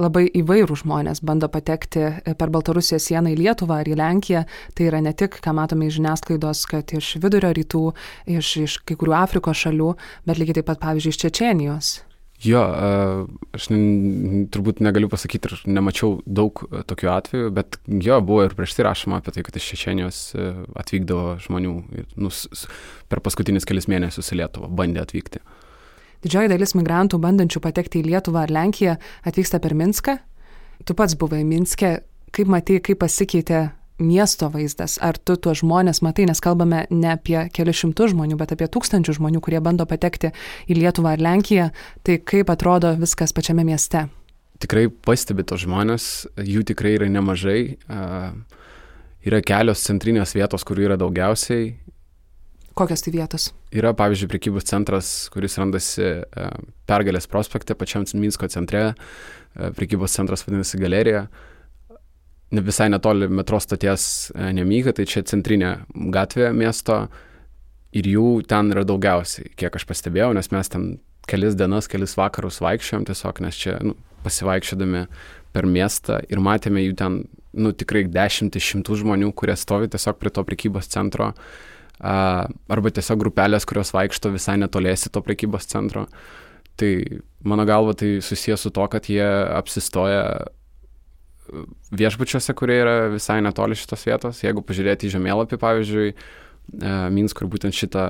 labai įvairų žmonės bando patekti e, per Baltarusijos sieną į Lietuvą ar į Lenkiją. Tai yra ne tik, ką matome iš žiniasklaidos, kad iš vidurio rytų, iš, iš kai kurių Afrikos šalių, bet lygiai taip pat, pavyzdžiui, iš Čečenijos. Jo, e, aš turbūt negaliu pasakyti ir nemačiau daug e, tokių atvejų, bet jo, buvo ir prieš tai rašoma apie tai, kad iš Čečenijos atvykdavo žmonių nu, per paskutinius kelias mėnesius į Lietuvą, bandė atvykti. Uh, Didžioji dalis migrantų bandančių patekti į Lietuvą ar Lenkiją atvyksta per Minską. Tu pats buvai Minske, kaip matai, kaip pasikeitė miesto vaizdas, ar tu tuos žmonės matai, nes kalbame ne apie kelius šimtus žmonių, bet apie tūkstančių žmonių, kurie bando patekti į Lietuvą ar Lenkiją, tai kaip atrodo viskas pačiame mieste? Tikrai pastebi tos žmonės, jų tikrai yra nemažai. Yra kelios centrinės vietos, kur yra daugiausiai Kokios tai vietos? Yra, pavyzdžiui, prekybos centras, kuris randasi e, Pergalės prospekte, pačiam Minsko centre. E, prekybos centras vadinasi Galerija. Visai netoli metro stoties e, Nemyga, tai čia centrinė gatvė miesto. Ir jų ten yra daugiausiai, kiek aš pastebėjau, nes mes ten kelis dienas, kelis vakarus vaikščiojom tiesiog, nes čia nu, pasivaikščiodami per miestą ir matėme jų ten, nu, tikrai dešimtis šimtų žmonių, kurie stovi tiesiog prie to prekybos centro. Uh, arba tiesiog grupelės, kurios vaikšto visai netoliesi to prekybos centro. Tai mano galva tai susijęs su to, kad jie apsistoja viešbučiuose, kurie yra visai netoli šitos vietos. Jeigu pažiūrėti į žemėlapį, pavyzdžiui, Minsk, kur būtent šitą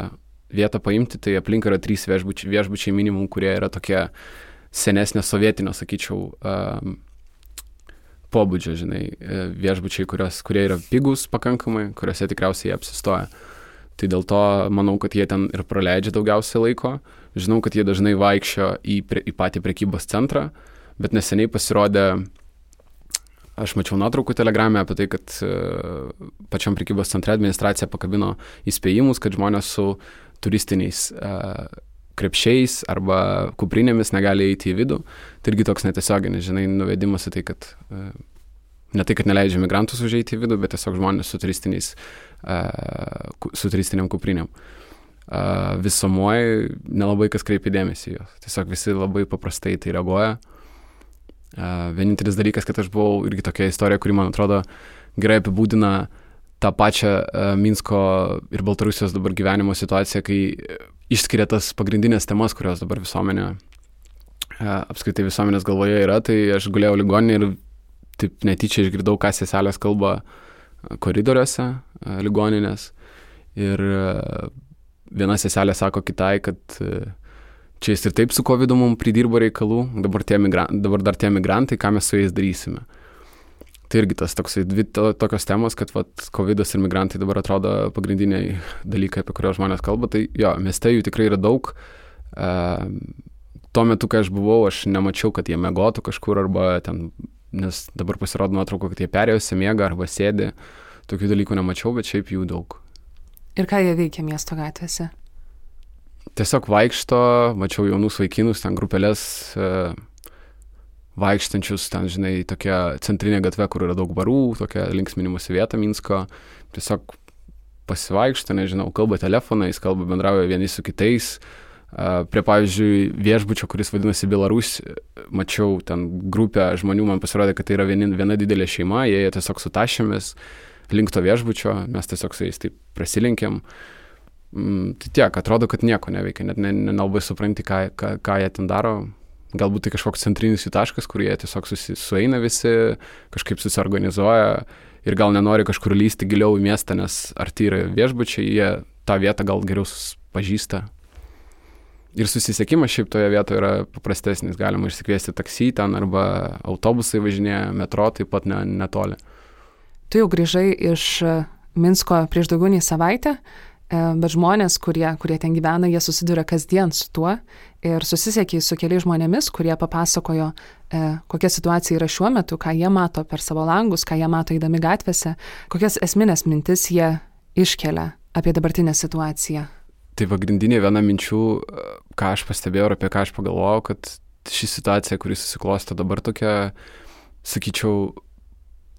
vietą paimti, tai aplink yra trys viešbučiai, viešbučiai minimum, kurie yra tokie senesnė sovietinio, sakyčiau, pobūdžio, žinai, viešbučiai, kurios, kurie yra pigus pakankamai, kuriuose tikriausiai apsistoja. Tai dėl to manau, kad jie ten ir praleidžia daugiausiai laiko. Žinau, kad jie dažnai vaikščio į, į patį prekybos centrą, bet neseniai pasirodė, aš mačiau nuotraukų telegramę apie tai, kad uh, pačiam prekybos centre administracija pakabino įspėjimus, kad žmonės su turistiniais uh, krepšiais arba kuprinėmis negali įeiti į vidų. Tai irgi toks netiesioginis, žinai, nuvedimas į tai, kad uh, ne tai, kad neleidžia migrantus užeiti į vidų, bet tiesiog žmonės su turistiniais uh, su turistiniam kupriniam. Visumoje nelabai kas kreipia dėmesį jos. Tiesiog visi labai paprastai tai reaguoja. Vienintelis dalykas, kad aš buvau irgi tokia istorija, kuri man atrodo gerai apibūdina tą pačią Minsko ir Baltarusijos dabar gyvenimo situaciją, kai išskiria tas pagrindinės temas, kurios dabar visuomenė, apskritai visuomenės galvoje yra, tai aš guliau ligoninį ir taip netyčia išgirdau, ką seselės kalba koridoriuose ligoninės. Ir viena seselė sako kitai, kad čia jis ir taip su COVID mums pridirbo reikalų, dabar, dabar dar tie migrantai, ką mes su jais darysime. Tai irgi tas toksai dvi to, tokios temos, kad vat, COVID ir migrantai dabar atrodo pagrindiniai dalykai, apie kuriuos žmonės kalba. Tai jo, mieste jų tikrai yra daug. Uh, tuo metu, kai aš buvau, aš nemačiau, kad jie mėgotų kažkur arba ten nes dabar pasirodo nuotraukų, kad jie perėjose miega arba sėdi. Tokių dalykų nemačiau, bet šiaip jų daug. Ir ką jie veikia miesto gatvėse? Tiesiog vaikšto, mačiau jaunus vaikinus, ten grupelės e, vaikštančius, ten, žinai, tokia centrinė gatve, kur yra daug barų, tokia linksminimuose vieta Minsko, tiesiog pasivaikšto, nežinau, kalba telefonais, kalba bendrauja vieni su kitais. Prie, pavyzdžiui, viešbučio, kuris vadinasi Belarus, mačiau ten grupę žmonių, man pasirodė, kad tai yra viena, viena didelė šeima, jie tiesiog su tašėmis link to viešbučio, mes tiesiog su jais taip prasilinkėm. Mm, tai tiek, atrodo, kad nieko neveikia, net nelabai ne, ne supranti, ką, ką, ką jie ten daro. Galbūt tai kažkoks centrinis jų taškas, kur jie tiesiog susi, sueina visi, kažkaip susiorganizuoja ir gal nenori kažkur lysti giliau į miestą, nes arti yra viešbučiai, jie tą vietą gal geriau pažįsta. Ir susisiekimas šiaip toje vietoje yra paprastesnis, galima išsikviesti taksį ten arba autobusai važinėja, metro taip pat ne, netoli. Tu jau grįžai iš Minsko prieš daugiau nei savaitę, E, bet žmonės, kurie, kurie ten gyvena, jie susiduria kasdien su tuo ir susisiekiai su keliais žmonėmis, kurie papasakojo, e, kokia situacija yra šiuo metu, ką jie mato per savo langus, ką jie mato įdami gatvėse, kokias esminės mintis jie iškelia apie dabartinę situaciją. Tai pagrindinė viena minčių, ką aš pastebėjau ir apie ką aš pagalvojau, kad ši situacija, kuri susiklosto dabar tokia, sakyčiau,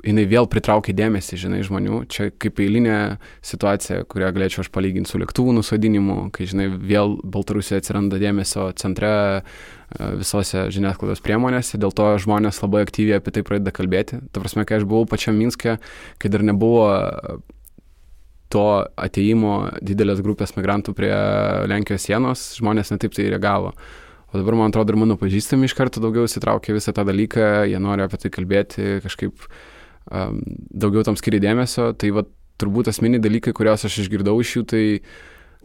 jinai vėl pritraukia dėmesį, žinai, žmonių. Čia kaip eilinė situacija, kurią galėčiau aš palyginti su lėktuvų nusodinimu, kai, žinai, vėl Baltarusija atsiranda dėmesio centre e, visose žiniasklaidos priemonėse, dėl to žmonės labai aktyviai apie tai pradeda kalbėti. Ta prasme, kai aš buvau pačiam Minske, kai dar nebuvo to ateimo didelės grupės migrantų prie Lenkijos sienos, žmonės netaip tai reagavo. O dabar, man atrodo, ir mano pažįstami iš karto daugiau įsitraukia visą tą dalyką, jie nori apie tai kalbėti, kažkaip uh, daugiau tam skiria dėmesio, tai va, turbūt asmeniai dalykai, kuriuos aš išgirdau iš jų, tai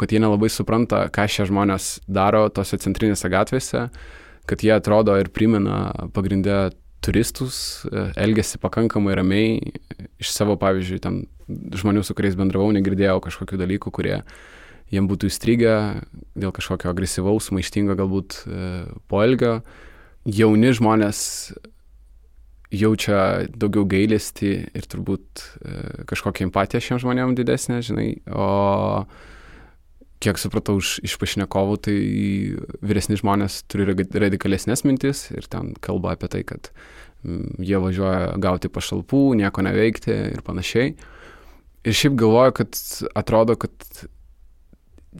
kad jie nelabai supranta, ką šie žmonės daro tose centrinėse gatvėse, kad jie atrodo ir primena pagrindę turistus, e, elgesi pakankamai ramiai, iš savo, pavyzdžiui, ten žmonių, su kuriais bendravau, negirdėjau kažkokių dalykų, kurie jiem būtų įstrigę dėl kažkokio agresyvaus, maištingo galbūt e, poelgio. Jauni žmonės jaučia daugiau gailestį ir turbūt e, kažkokią empatiją šiem žmonėm didesnė, žinai, o kiek supratau iš, iš pašnekovų, tai vyresni žmonės turi radikalesnės mintis ir ten kalba apie tai, kad jie važiuoja gauti pašalpų, nieko neveikti ir panašiai. Ir šiaip galvoju, kad atrodo, kad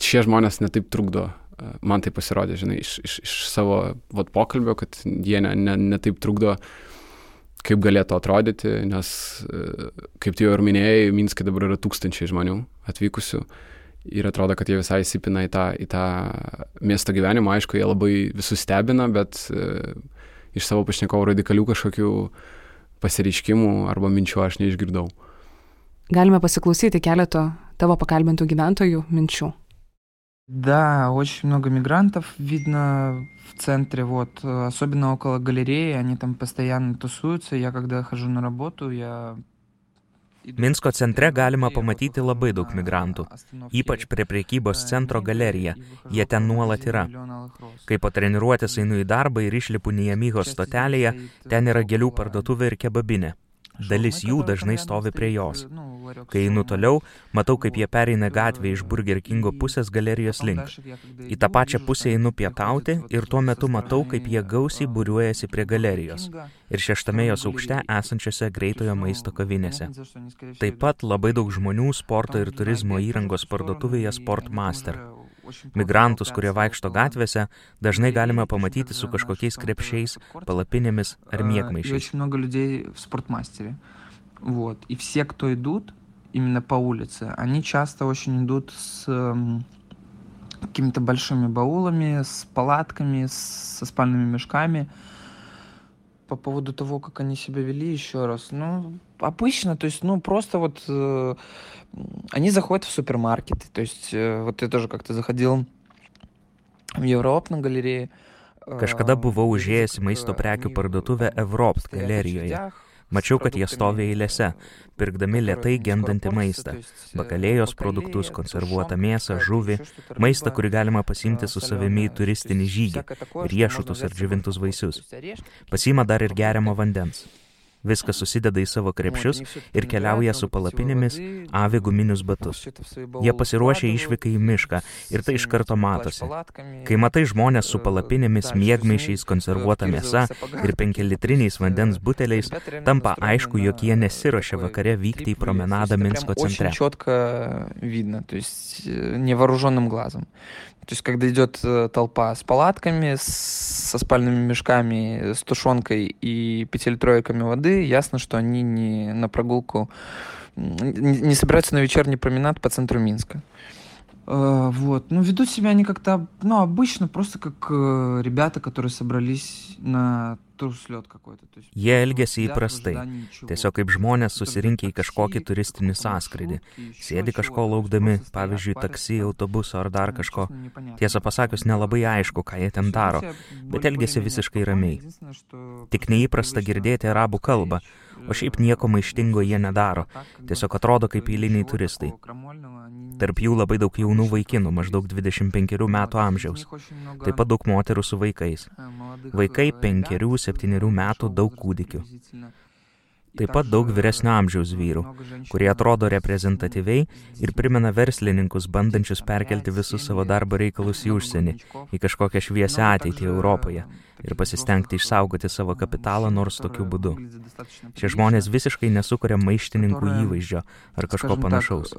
šie žmonės netaip trukdo. E, man tai pasirodė, žinai, iš, iš, iš savo vat, pokalbio, kad jie netaip ne, ne, ne trukdo uh, kaip galėtų atrodyti, nes, e, kaip tu jau ir minėjai, Minske dabar yra tūkstančiai žmonių atvykusių ir atrodo, kad jie visai įsipina į tą, į tą miesto gyvenimą. Aišku, jie labai visus stebina, bet e, iš savo pašnekovų radikalių kažkokių pasireiškimų arba minčių aš neišgirdau. Galime pasiklausyti keleto tavo pakalbintų gyventojų minčių. Да, очень много мигрантов видно в центре, вот, особенно около галереи, они там постоянно тусуются. Я когда хожу на работу, я Minsko centre galima pamatyti labai daug migrantų, ypač prie priekybos centro galerija. Jie ten nuolat yra. Kai po treniruotės einu į darbą ir išlipu Nijamyhos stotelėje, ten yra gėlių parduotuvė ir kebabinė. Dalis jų dažnai stovi prie jos. Kai einu toliau, matau, kaip jie pereina gatvę iš Burger Kingo pusės galerijos link. Į tą pačią pusę einu pietauti ir tuo metu matau, kaip jie gausiai būriuojasi prie galerijos ir šeštame jos aukšte esančiose greitojo maisto kavinėse. Taip pat labai daug žmonių sporto ir turizmo įrangos parduotuvėje Sportmaster. Migrantus, kurie vaikšto gatvėse, dažnai galime pamatyti su kažkokiais krepšiais, palapinėmis ar miegmaišiais. Вот. И все, кто идут именно по улице, они часто очень идут с какими-то большими баулами, с палатками, со спальными мешками. По поводу того, как они себя вели, еще раз, ну, обычно, то есть, ну, просто вот э, они заходят в супермаркеты, то есть, э, вот я тоже как-то заходил в Европ на галерее. Kažkada buvau užėjęs į maisto prekių parduotuvę Evropt galerijoje. Mačiau, kad jie stovi eilėse, pirkdami lietai gendantį maistą - bakalėjos produktus, konservuotą mėsą, žuvį, maistą, kurį galima pasimti su savimi į turistinį žygį, riešutus ar džiovintus vaisius. Pasima dar ir geriamo vandens. Viskas susideda į savo krepšius ir keliauja su palapinėmis, avi guminius batus. Jie pasiruošia išvykai į mišką ir tai iš karto matosi. Kai matai žmonės su palapinėmis, miegmaišiais, konservuota mėsa ir penkilitriniais vandens buteliais, tampa aišku, jog jie nesiuošia vakare vykti į promenadą Minsko centre. То есть когда идет толпа с палатками, со спальными мешками, с тушенкой и пятилитровиками воды, ясно, что они не на прогулку, не собираются на вечерний променад по центру Минска. Вот. Ну, ведут себя они как-то, ну, обычно, просто как ребята, которые собрались на Jie elgesi įprastai, tiesiog kaip žmonės susirinkę į kažkokį turistinį sąskrydį, sėdi kažko laukdami, pavyzdžiui, taksi, autobuso ar dar kažko. Tiesą pasakius, nelabai aišku, ką jie ten daro, bet elgesi visiškai ramiai. Tik neįprasta girdėti arabų kalbą, o šiaip nieko maištingo jie nedaro, tiesiog atrodo kaip eiliniai turistai. Tarp jų labai daug jaunų vaikinų, maždaug 25 metų amžiaus. Taip pat daug moterų su vaikais. Vaikai 5-7 metų daug kūdikių Taip pat daug vyresnio amžiaus vyrų, kurie atrodo reprezentatyviai ir primena verslininkus, bandančius perkelti visus savo darbo reikalus į užsienį, į kažkokią šviesią ateitį Europoje ir pasistengti išsaugoti savo kapitalą nors tokiu būdu. Šie žmonės visiškai nesukuria maištininkų įvaizdžio ar kažko panašaus.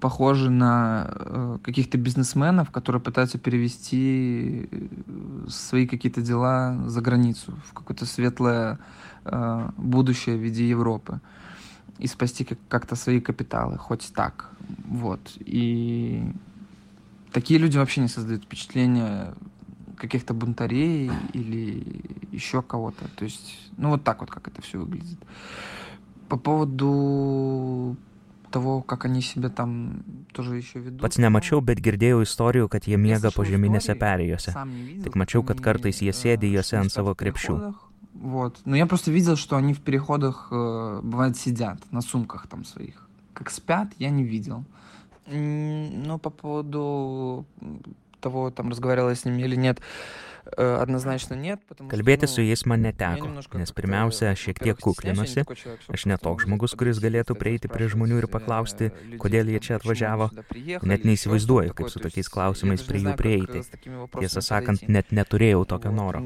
похожи на э, каких-то бизнесменов, которые пытаются перевести э, свои какие-то дела за границу, в какое-то светлое э, будущее в виде Европы и спасти как-то свои капиталы, хоть так. Вот. И такие люди вообще не создают впечатление каких-то бунтарей или еще кого-то. То есть, ну вот так вот, как это все выглядит. По поводу того, как они себя там тоже еще ведут. Pats nemačiau, bet girdėjau istorijų, kad jie miega požeminėse perėjose. Tik mačiau, kad kartais jie sėdi juose ant savo krepšių. Вот. Но я просто видел, что они в переходах, э, бывает, сидят на сумках там своих. Как спят, я не видел. Ну, по поводу того, там, разговаривала я с ними или нет, Kalbėti su jais man neteko, nes pirmiausia, šiek tiek kuklinuosi, aš netoks žmogus, kuris galėtų prieiti prie žmonių ir paklausti, kodėl jie čia atvažiavo. Net neįsivaizduoju, kaip su tokiais klausimais prie jų prieiti. Tiesą sakant, net neturėjau tokio noro.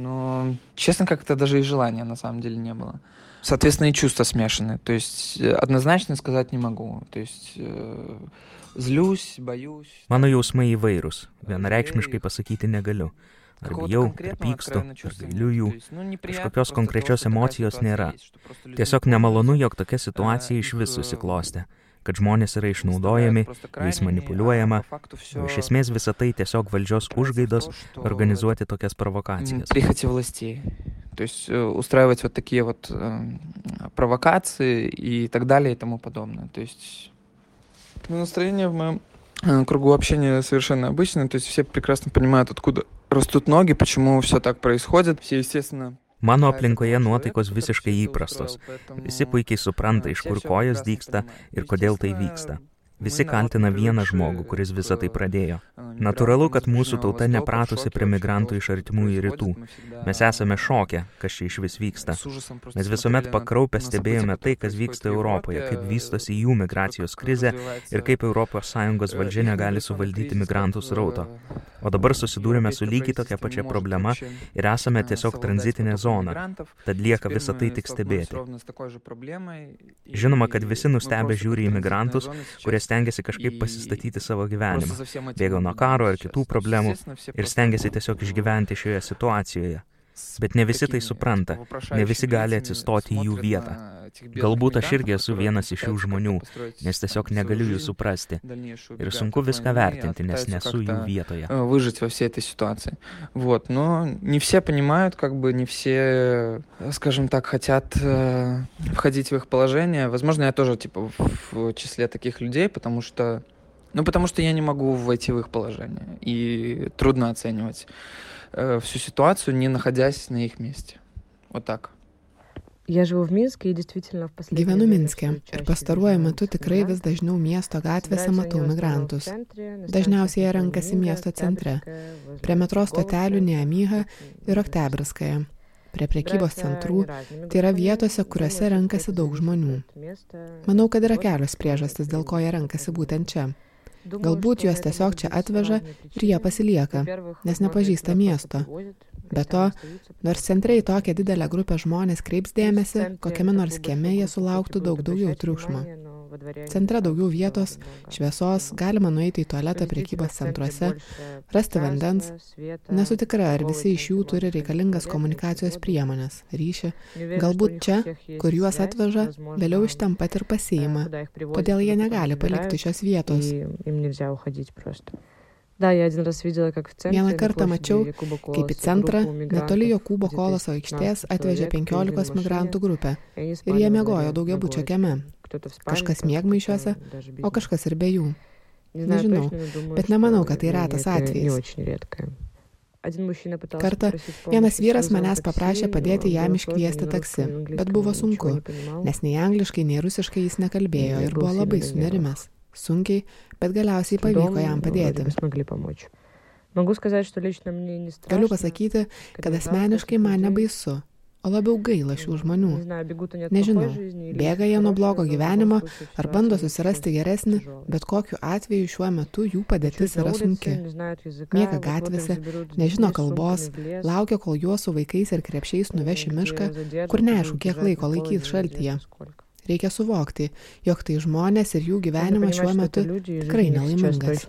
Честно, как-то даже и желания на самом деле не было. Соответственно, и чувства смешаны. То есть однозначно сказать не могу. То есть э, злюсь, боюсь. Mano jausmai įvairūs. Vienareikšmiškai pasakyti negaliu. Ar bijau, ar pykstu, ar gailiu jų. Kažkokios konkrečios emocijos nėra. Tiesiog nemalonu, jog tokia situacija iš vis susiklostė kad žmonės yra išnaudojami, jais manipuliuojama, o iš esmės visa tai tiesiog valdžios užgaidos organizuoti tokias провокацияс. Прихоти властей. То есть устраивать вот такие вот э, провокации и так далее и тому подобное. То есть ну, настроение в моем кругу общения совершенно обычное. То есть все прекрасно понимают, откуда rastut nogi, почему все так происходит. Все, естественно, Mano aplinkoje nuotaikos visiškai įprastos. Visi puikiai supranta, iš kur kojas dyksta ir kodėl tai vyksta. Visi kaltina vieną žmogų, kuris visą tai pradėjo. Natūralu, kad mūsų tauta nepratusi prie migrantų iš artimųjų rytų. Mes esame šokę, kas čia iš vis vyksta. Mes visuomet pakraupę stebėjome tai, kas vyksta Europoje, kaip vystosi jų migracijos krizė ir kaip ES valdžia negali suvaldyti migrantų srauto. O dabar susidūrėme su lygiai tokia pačia problema ir esame tiesiog tranzitinė zona. Tad lieka visą tai tik stebėti. Žinoma, kad visi nustebę žiūri į migrantus, kurie stengiasi kažkaip pasistatyti savo gyvenimą, bėga nuo karo ar kitų problemų ir stengiasi tiesiog išgyventi šioje situacijoje. Bet ne visi tai supranta, ne visi gali atsistoti į jų vietą. Galbūt aš irgi esu vienas iš šių žmonių, nes tiesiog negaliu jų suprasti. Ir sunku viską vertinti, nes nesu jų vietoje. Выжить во всей этой ситуации. Вот, но не все понимают, как бы не все, скажем так, хотят э, входить в их положение. Возможно, я тоже типа в числе таких людей, потому что ну, потому что я не могу войти в их положение. И трудно оценивать э, всю ситуацию, не находясь на их месте. Вот так. Gyvenu Minske ir pastaruoju metu tikrai vis dažniau miesto gatvėse matau migrantus. Dažniausiai jie renkasi miesto centre, prie metro stotelių Neamyha ir Oktebraskaja. prie prekybos centrų, tai yra vietose, kuriuose renkasi daug žmonių. Manau, kad yra kelios priežastis, dėl ko jie renkasi būtent čia. Galbūt juos tiesiog čia atveža ir jie pasilieka, nes nepažįsta miesto. Be to, nors centre į tokią didelę grupę žmonės kreips dėmesį, kokiame nors kieme jie sulauktų daug daugiau triukšmo. Centre daugiau vietos, šviesos, galima nueiti į tualetą priekybos centruose, rasti vandens. Nesu tikra, ar visi iš jų turi reikalingas komunikacijos priemonės, ryšį. Galbūt čia, kur juos atveža, vėliau iš ten pat ir pasiima. Todėl jie negali palikti šios vietos. Vieną kartą mačiau, kaip į centrą, netoli Jokūbo koloso aikštės, atvežė 15 migrantų grupę ir jie mėgojo daugiabučio kieme. Kažkas mėgmaišiuose, o kažkas ir be jų. Nežinau, bet nemanau, kad tai retas atvejis. Kartą vienas vyras manęs paprašė padėti jam iškviesti taksi, bet buvo sunku, nes nei angliškai, nei rusiškai jis nekalbėjo ir buvo labai sunerimęs. Sunkiai, bet galiausiai pavyko jam padėti. Galiu pasakyti, kad asmeniškai man nebaisu, o labiau gaila šių žmonių. Nežinau, bėga jie nuo blogo gyvenimo ar bando susirasti geresnį, bet kokiu atveju šiuo metu jų padėtis yra sunki. Miega gatvėse, nežino kalbos, laukia, kol juos su vaikais ir krepšiais nuveš į mišką, kur neaišku, kiek laiko laikys šaltyje. Reikia suvokti, jog tai žmonės ir jų gyvenimas šiuo metu tikrai nelaimingas.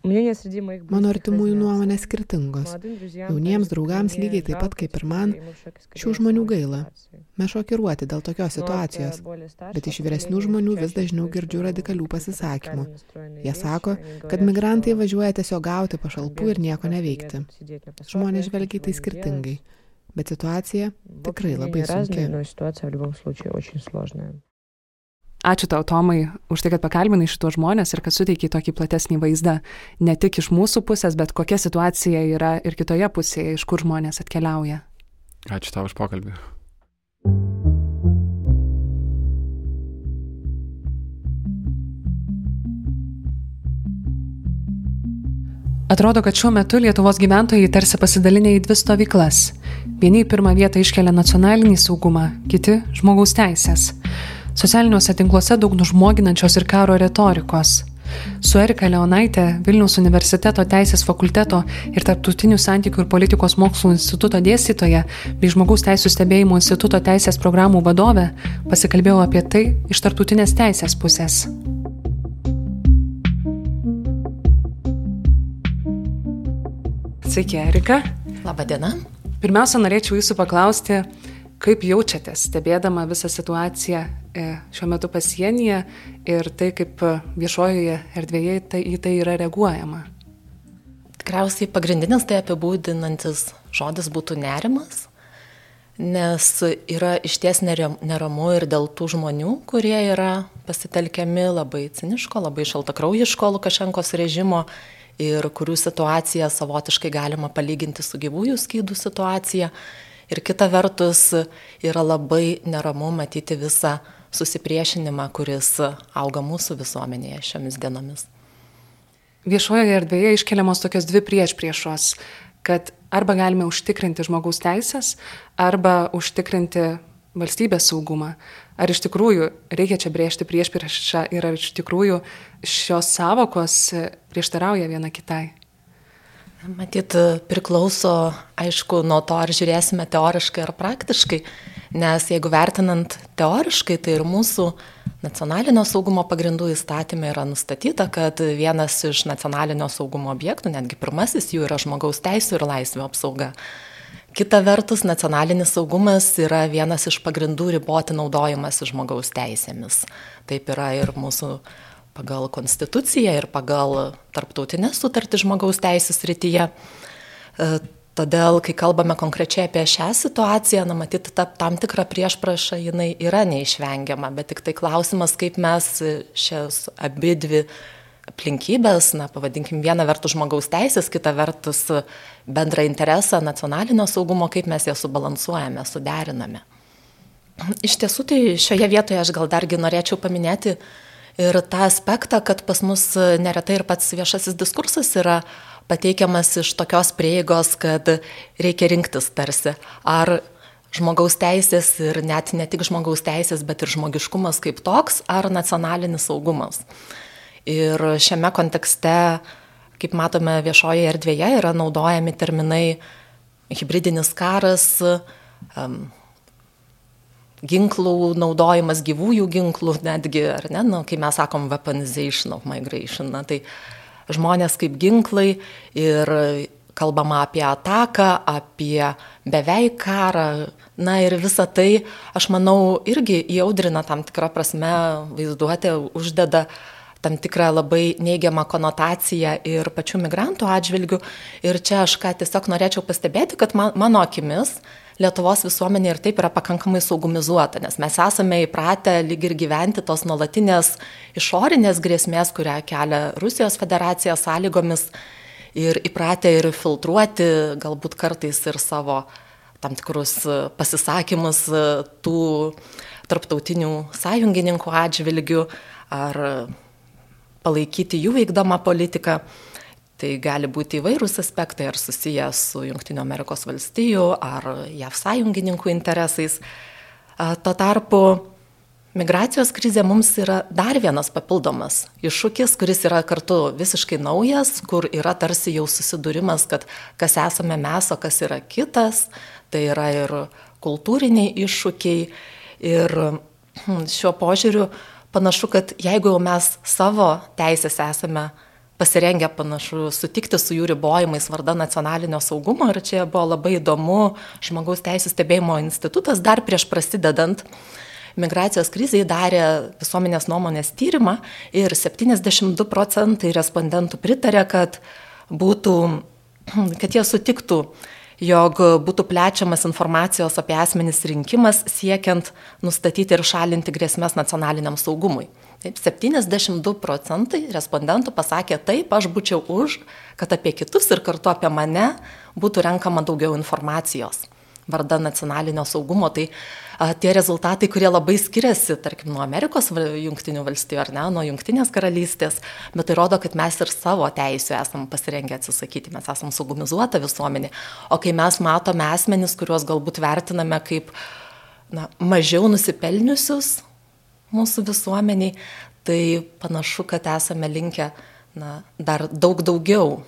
Mano artimųjų nuomonės skirtingos. Jauniems draugams lygiai taip pat kaip ir man, šių žmonių gaila. Mes šokiruoti dėl tokios situacijos, bet iš vyresnių žmonių vis dažniau girdžiu radikalių pasisakymų. Jie sako, kad migrantai važiuoja tiesiog gauti pašalpų ir nieko neveikti. Žmonės žvelgia tai skirtingai, bet situacija tikrai labai sunki. Ačiū tau, Tomai, už tai, kad pakalbinai šitos žmonės ir kad suteikiai tokį platesnį vaizdą ne tik iš mūsų pusės, bet kokia situacija yra ir kitoje pusėje, iš kur žmonės atkeliauja. Ačiū tau už pokalbį. Atrodo, kad šiuo metu Lietuvos gyventojai tarsi pasidalinę į dvi stovyklas. Vieni į pirmą vietą iškelia nacionalinį saugumą, kiti - žmogaus teisės. Socialiniuose tinkluose daug nužmoginančios ir karo retorikos. Su Erika Leonaitė, Vilniaus universiteto teisės fakulteto ir tarptautinių santykių ir politikos mokslų instituto dėstytoja bei žmogaus teisų stebėjimo instituto teisės programų vadovė pasikalbėjau apie tai iš tarptautinės teisės pusės. Sveiki, Erika. Labadiena. Pirmiausia, norėčiau jūsų paklausti, kaip jaučiatės stebėdama visą situaciją šiuo metu pasienyje ir tai, kaip viešojoje erdvėje tai, į tai yra reaguojama. Tikriausiai pagrindinis tai apibūdinantis žodis būtų nerimas, nes yra išties neramu ir dėl tų žmonių, kurie yra pasitelkiami labai ciniško, labai šaltakraujiško Lukašenkos režimo ir kurių situaciją savotiškai galima palyginti su gyvųjų skydų situacija. Ir kita vertus yra labai neramu matyti visą susipriešinimą, kuris auga mūsų visuomenėje šiomis dienomis. Viešojoje erdvėje iškeliamos tokios dvi prieš priešos, kad arba galime užtikrinti žmogaus teisės, arba užtikrinti valstybės saugumą. Ar iš tikrųjų reikia čia brėžti prieš priešą ir ar iš tikrųjų šios savokos prieštarauja viena kitai? Matyt, priklauso, aišku, nuo to, ar žiūrėsime teoriškai ar praktiškai. Nes jeigu vertinant teoriškai, tai ir mūsų nacionalinio saugumo pagrindų įstatymė yra nustatyta, kad vienas iš nacionalinio saugumo objektų, netgi pirmasis jų yra žmogaus teisų ir laisvių apsauga. Kita vertus, nacionalinis saugumas yra vienas iš pagrindų riboti naudojimas žmogaus teisėmis. Taip yra ir mūsų pagal konstituciją ir pagal tarptautinės sutartį žmogaus teisės rytyje. Todėl, kai kalbame konkrečiai apie šią situaciją, na, matyti, ta, tam tikra priešpraša jinai yra neišvengiama, bet tik tai klausimas, kaip mes šias abi dvi aplinkybės, na, pavadinkim, viena vertus žmogaus teisės, kita vertus bendrą interesą nacionalinio saugumo, kaip mes jas subalansuojame, suderiname. Iš tiesų, tai šioje vietoje aš gal dargi norėčiau paminėti ir tą aspektą, kad pas mus neretai ir pats viešasis diskursas yra pateikiamas iš tokios prieigos, kad reikia rinktis tarsi. Ar žmogaus teisės ir net ne tik žmogaus teisės, bet ir žmogiškumas kaip toks, ar nacionalinis saugumas. Ir šiame kontekste, kaip matome viešoje erdvėje, yra naudojami terminai hybridinis karas, um, ginklų naudojimas, gyvųjų ginklų, netgi, ar ne, nu, kai mes sakom weaponization of migration, na, tai žmonės kaip ginklai ir kalbama apie ataką, apie beveik karą, na ir visa tai, aš manau, irgi įaudrina tam tikrą prasme vaizduotę, uždeda tam tikrą labai neigiamą konotaciją ir pačių migrantų atžvilgių. Ir čia aš ką tiesiog norėčiau pastebėti, kad man, mano akimis Lietuvos visuomenė ir taip yra pakankamai saugumizuota, nes mes esame įpratę lyg ir gyventi tos nuolatinės išorinės grėsmės, kurią kelia Rusijos federacija sąlygomis ir įpratę ir filtruoti galbūt kartais ir savo tam tikrus pasisakymus tų tarptautinių sąjungininkų atžvilgių ar palaikyti jų vykdomą politiką. Tai gali būti įvairūs aspektai, ar susiję su Junktinio Amerikos valstijų, ar JAV sąjungininkų interesais. Tuo tarpu migracijos krizė mums yra dar vienas papildomas iššūkis, kuris yra kartu visiškai naujas, kur yra tarsi jau susidūrimas, kad kas esame mes, o kas yra kitas. Tai yra ir kultūriniai iššūkiai. Ir hm, šiuo požiūriu panašu, kad jeigu mes savo teisės esame pasirengę panašu sutikti su jų ribojimais varda nacionalinio saugumo ir čia buvo labai įdomu žmogaus teisų stebėjimo institutas dar prieš prasidedant migracijos krizai darė visuomenės nuomonės tyrimą ir 72 procentai respondentų pritarė, kad būtų, kad jie sutiktų jog būtų plečiamas informacijos apie asmenys rinkimas siekiant nustatyti ir šalinti grėsmės nacionaliniam saugumui. Taip, 72 procentai respondentų pasakė taip, aš būčiau už, kad apie kitus ir kartu apie mane būtų renkama daugiau informacijos varda nacionalinio saugumo. Tai a, tie rezultatai, kurie labai skiriasi, tarkim, nuo Amerikos jungtinių valstijų ar ne, nuo jungtinės karalystės, bet tai rodo, kad mes ir savo teisų esam pasirengę atsisakyti, mes esam saugumizuota visuomenė. O kai mes matome asmenis, kuriuos galbūt vertiname kaip na, mažiau nusipelniusius, mūsų visuomeniai, tai panašu, kad esame linkę na, dar daug daugiau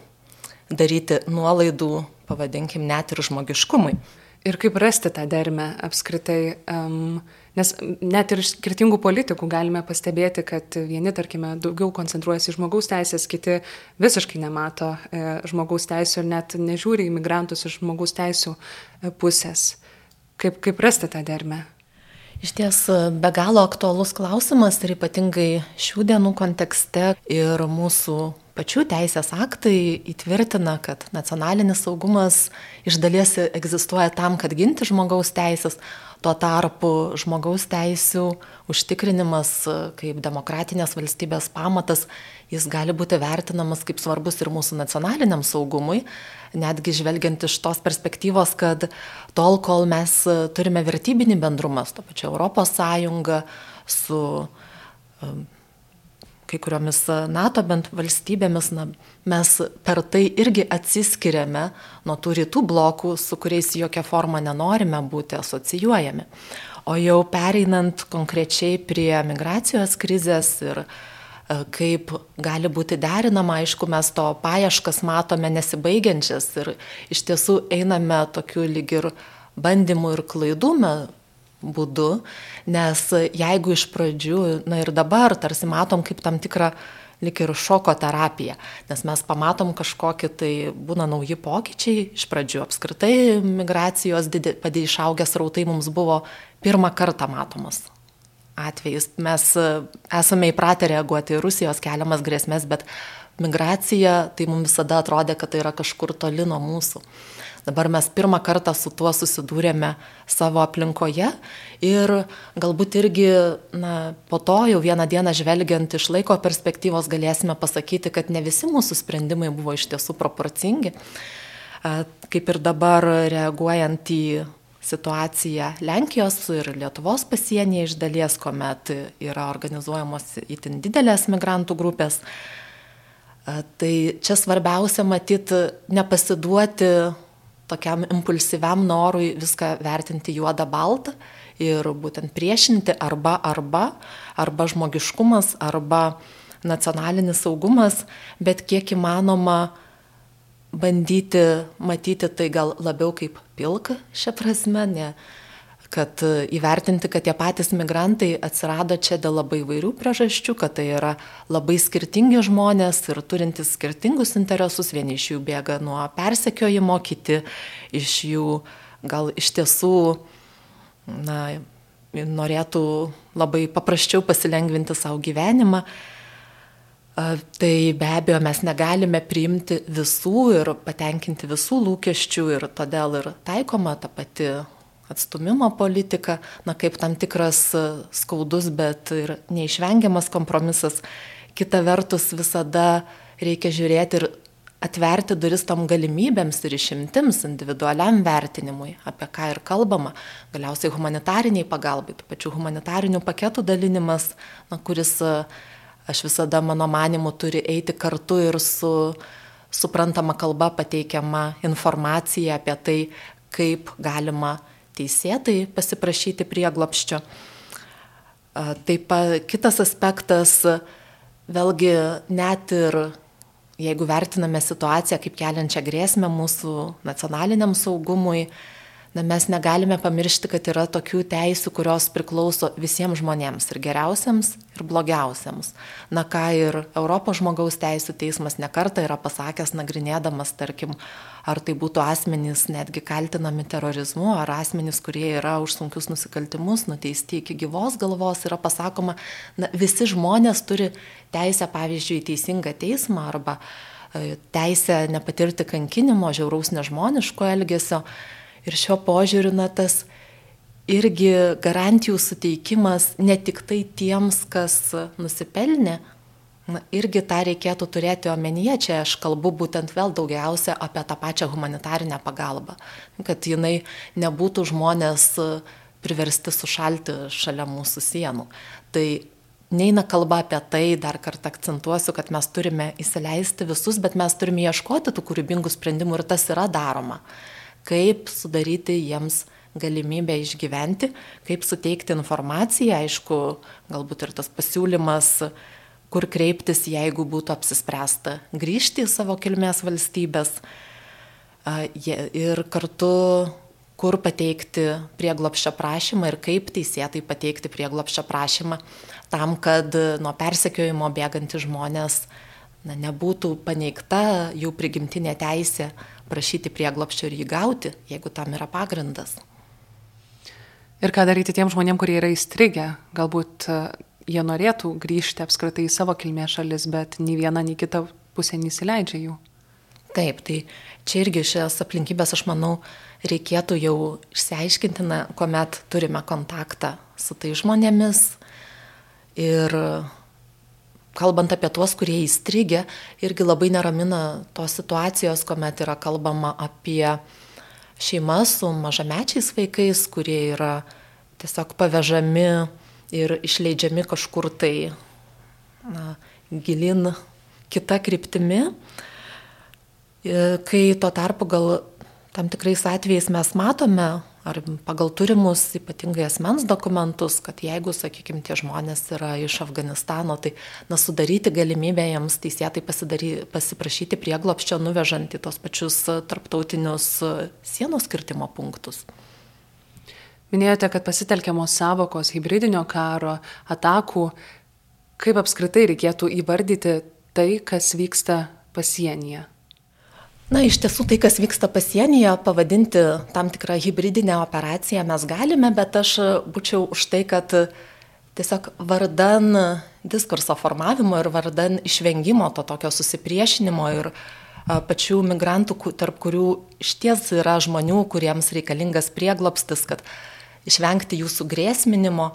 daryti nuolaidų, pavadinkim, net ir žmogiškumui. Ir kaip rasti tą dermę apskritai, um, nes net ir iš skirtingų politikų galime pastebėti, kad vieni, tarkime, daugiau koncentruojasi į žmogaus teisės, kiti visiškai nemato e, žmogaus teisų ir net nežiūri į migrantus iš žmogaus teisų e, pusės. Kaip, kaip rasti tą dermę? Iš ties be galo aktuolus klausimas ir ypatingai šių dienų kontekste ir mūsų pačių teisės aktai įtvirtina, kad nacionalinis saugumas iš dalies egzistuoja tam, kad ginti žmogaus teisės, tuo tarpu žmogaus teisų užtikrinimas kaip demokratinės valstybės pamatas, jis gali būti vertinamas kaip svarbus ir mūsų nacionaliniam saugumui, netgi žvelgiant iš tos perspektyvos, kad tol, kol mes turime vertybinį bendrumą su to pačiu Europos Sąjunga, su um, kai kuriomis NATO bent valstybėmis, na, mes per tai irgi atsiskiriame nuo tų rytų blokų, su kuriais jokia forma nenorime būti asocijuojami. O jau pereinant konkrečiai prie migracijos krizės ir uh, E, kaip gali būti derinama, aišku, mes to paieškas matome nesibaigiančias ir iš tiesų einame tokiu lyg ir bandymų ir klaidų būdu, nes jeigu iš pradžių, na ir dabar tarsi matom kaip tam tikrą lik ir šoko terapija, nes mes pamatom kažkokį tai būna nauji pokyčiai, iš pradžių apskritai migracijos padė išaugęs rautai mums buvo pirmą kartą matomas atvejais. Mes e, esame įpratę reaguoti į Rusijos keliamas grėsmės, bet migracija tai mums visada atrodė, kad tai yra kažkur toli nuo mūsų. Dabar mes pirmą kartą su tuo susidūrėme savo aplinkoje ir galbūt irgi na, po to jau vieną dieną žvelgiant iš laiko perspektyvos galėsime pasakyti, kad ne visi mūsų sprendimai buvo iš tiesų proporcingi. Kaip ir dabar reaguojant į situacija Lenkijos ir Lietuvos pasienyje iš dalies, kuomet yra organizuojamos itin didelės migrantų grupės. Tai čia svarbiausia matyti nepasiduoti tokiam impulsyviam norui viską vertinti juodą baltą ir būtent priešinti arba arba, arba žmogiškumas, arba nacionalinis saugumas, bet kiek įmanoma bandyti matyti tai gal labiau kaip pilka šią prasme, ne, kad įvertinti, kad tie patys migrantai atsirado čia dėl labai vairių priežasčių, kad tai yra labai skirtingi žmonės ir turintys skirtingus interesus, vieni iš jų bėga nuo persekiojimo, kiti iš jų gal iš tiesų na, norėtų labai paprasčiau pasilengvinti savo gyvenimą. Tai be abejo mes negalime priimti visų ir patenkinti visų lūkesčių ir todėl ir taikoma ta pati atstumimo politika, na kaip tam tikras skaudus, bet ir neišvengiamas kompromisas. Kita vertus visada reikia žiūrėti ir atverti duris tom galimybėms ir išimtims individualiam vertinimui, apie ką ir kalbama. Galiausiai humanitariniai pagalbai, tų pačių humanitarinių paketų dalinimas, na, kuris, e, aš visada mano manimu, turi eiti kartu ir su suprantama kalba pateikiama informacija apie tai, kaip galima teisėtai pasiprašyti prieglopščio. Taip pat kitas aspektas, vėlgi net ir jeigu vertiname situaciją kaip keliančią grėsmę mūsų nacionaliniam saugumui, na, mes negalime pamiršti, kad yra tokių teisių, kurios priklauso visiems žmonėms ir geriausiams, ir blogiausiams. Na ką ir Europos žmogaus teisų teismas nekarta yra pasakęs, nagrinėdamas, tarkim, ar tai būtų asmenys netgi kaltinami terorizmu, ar asmenys, kurie yra už sunkius nusikaltimus, nuteisti iki gyvos galvos, yra pasakoma, na, visi žmonės turi teisę, pavyzdžiui, į teisingą teismą arba e, teisę nepatirti kankinimo, žiauraus nežmoniško elgesio. Ir šio požiūriu, na, tas irgi garantijų suteikimas ne tik tai tiems, kas nusipelnė, na, irgi tą reikėtų turėti omenyje. Čia aš kalbu būtent vėl daugiausia apie tą pačią humanitarinę pagalbą, kad jinai nebūtų žmonės priversti sušalti šalia mūsų sienų. Tai neina kalba apie tai, dar kartą akcentuosiu, kad mes turime įsileisti visus, bet mes turime ieškoti tų kūrybingų sprendimų ir tas yra daroma kaip sudaryti jiems galimybę išgyventi, kaip suteikti informaciją, aišku, galbūt ir tas pasiūlymas, kur kreiptis, jeigu būtų apsispręsta grįžti į savo kilmės valstybės ir kartu kur pateikti prieglopščio prašymą ir kaip teisėtai pateikti prieglopščio prašymą tam, kad nuo persekiojimo bėgantys žmonės na, nebūtų paneigta jų prigimtinė teisė prašyti prieglopščio ir jį gauti, jeigu tam yra pagrindas. Ir ką daryti tiem žmonėm, kurie yra įstrigę, galbūt e, jie norėtų grįžti apskritai į savo kilmės šalis, bet nei viena, nei kita pusė neįsileidžia jų. Taip, tai čia irgi šias aplinkybės, aš manau, reikėtų jau išsiaiškinti, na, kuomet turime kontaktą su tai žmonėmis ir kalbant apie tuos, kurie įstrigę, irgi labai neramina tos situacijos, kuomet yra kalbama apie šeimas su mažamečiais vaikais, kurie yra tiesiog pavežami ir išleidžiami kažkur tai na, gilin kita kryptimi, kai tuo tarpu gal tam tikrais atvejais mes matome ar pagal turimus ypatingai asmens dokumentus, kad jeigu, sakykime, tie žmonės yra iš Afganistano, tai na, sudaryti galimybę jiems teisėtai pasiprašyti prieglopščio, nuvežant į tos pačius tarptautinius sienos skirtimo punktus. Minėjote, kad pasitelkiamos savokos hybridinio karo, atakų. Kaip apskritai reikėtų įvardyti tai, kas vyksta pasienyje? Na, iš tiesų tai, kas vyksta pasienyje, pavadinti tam tikrą hybridinę operaciją mes galime, bet aš būčiau už tai, kad tiesiog vardan diskurso formavimo ir vardan išvengimo to tokio susipriešinimo ir pačių migrantų, tarp kurių iš ties yra žmonių, kuriems reikalingas prieglopstis, kad išvengti jų sugrėsminimo,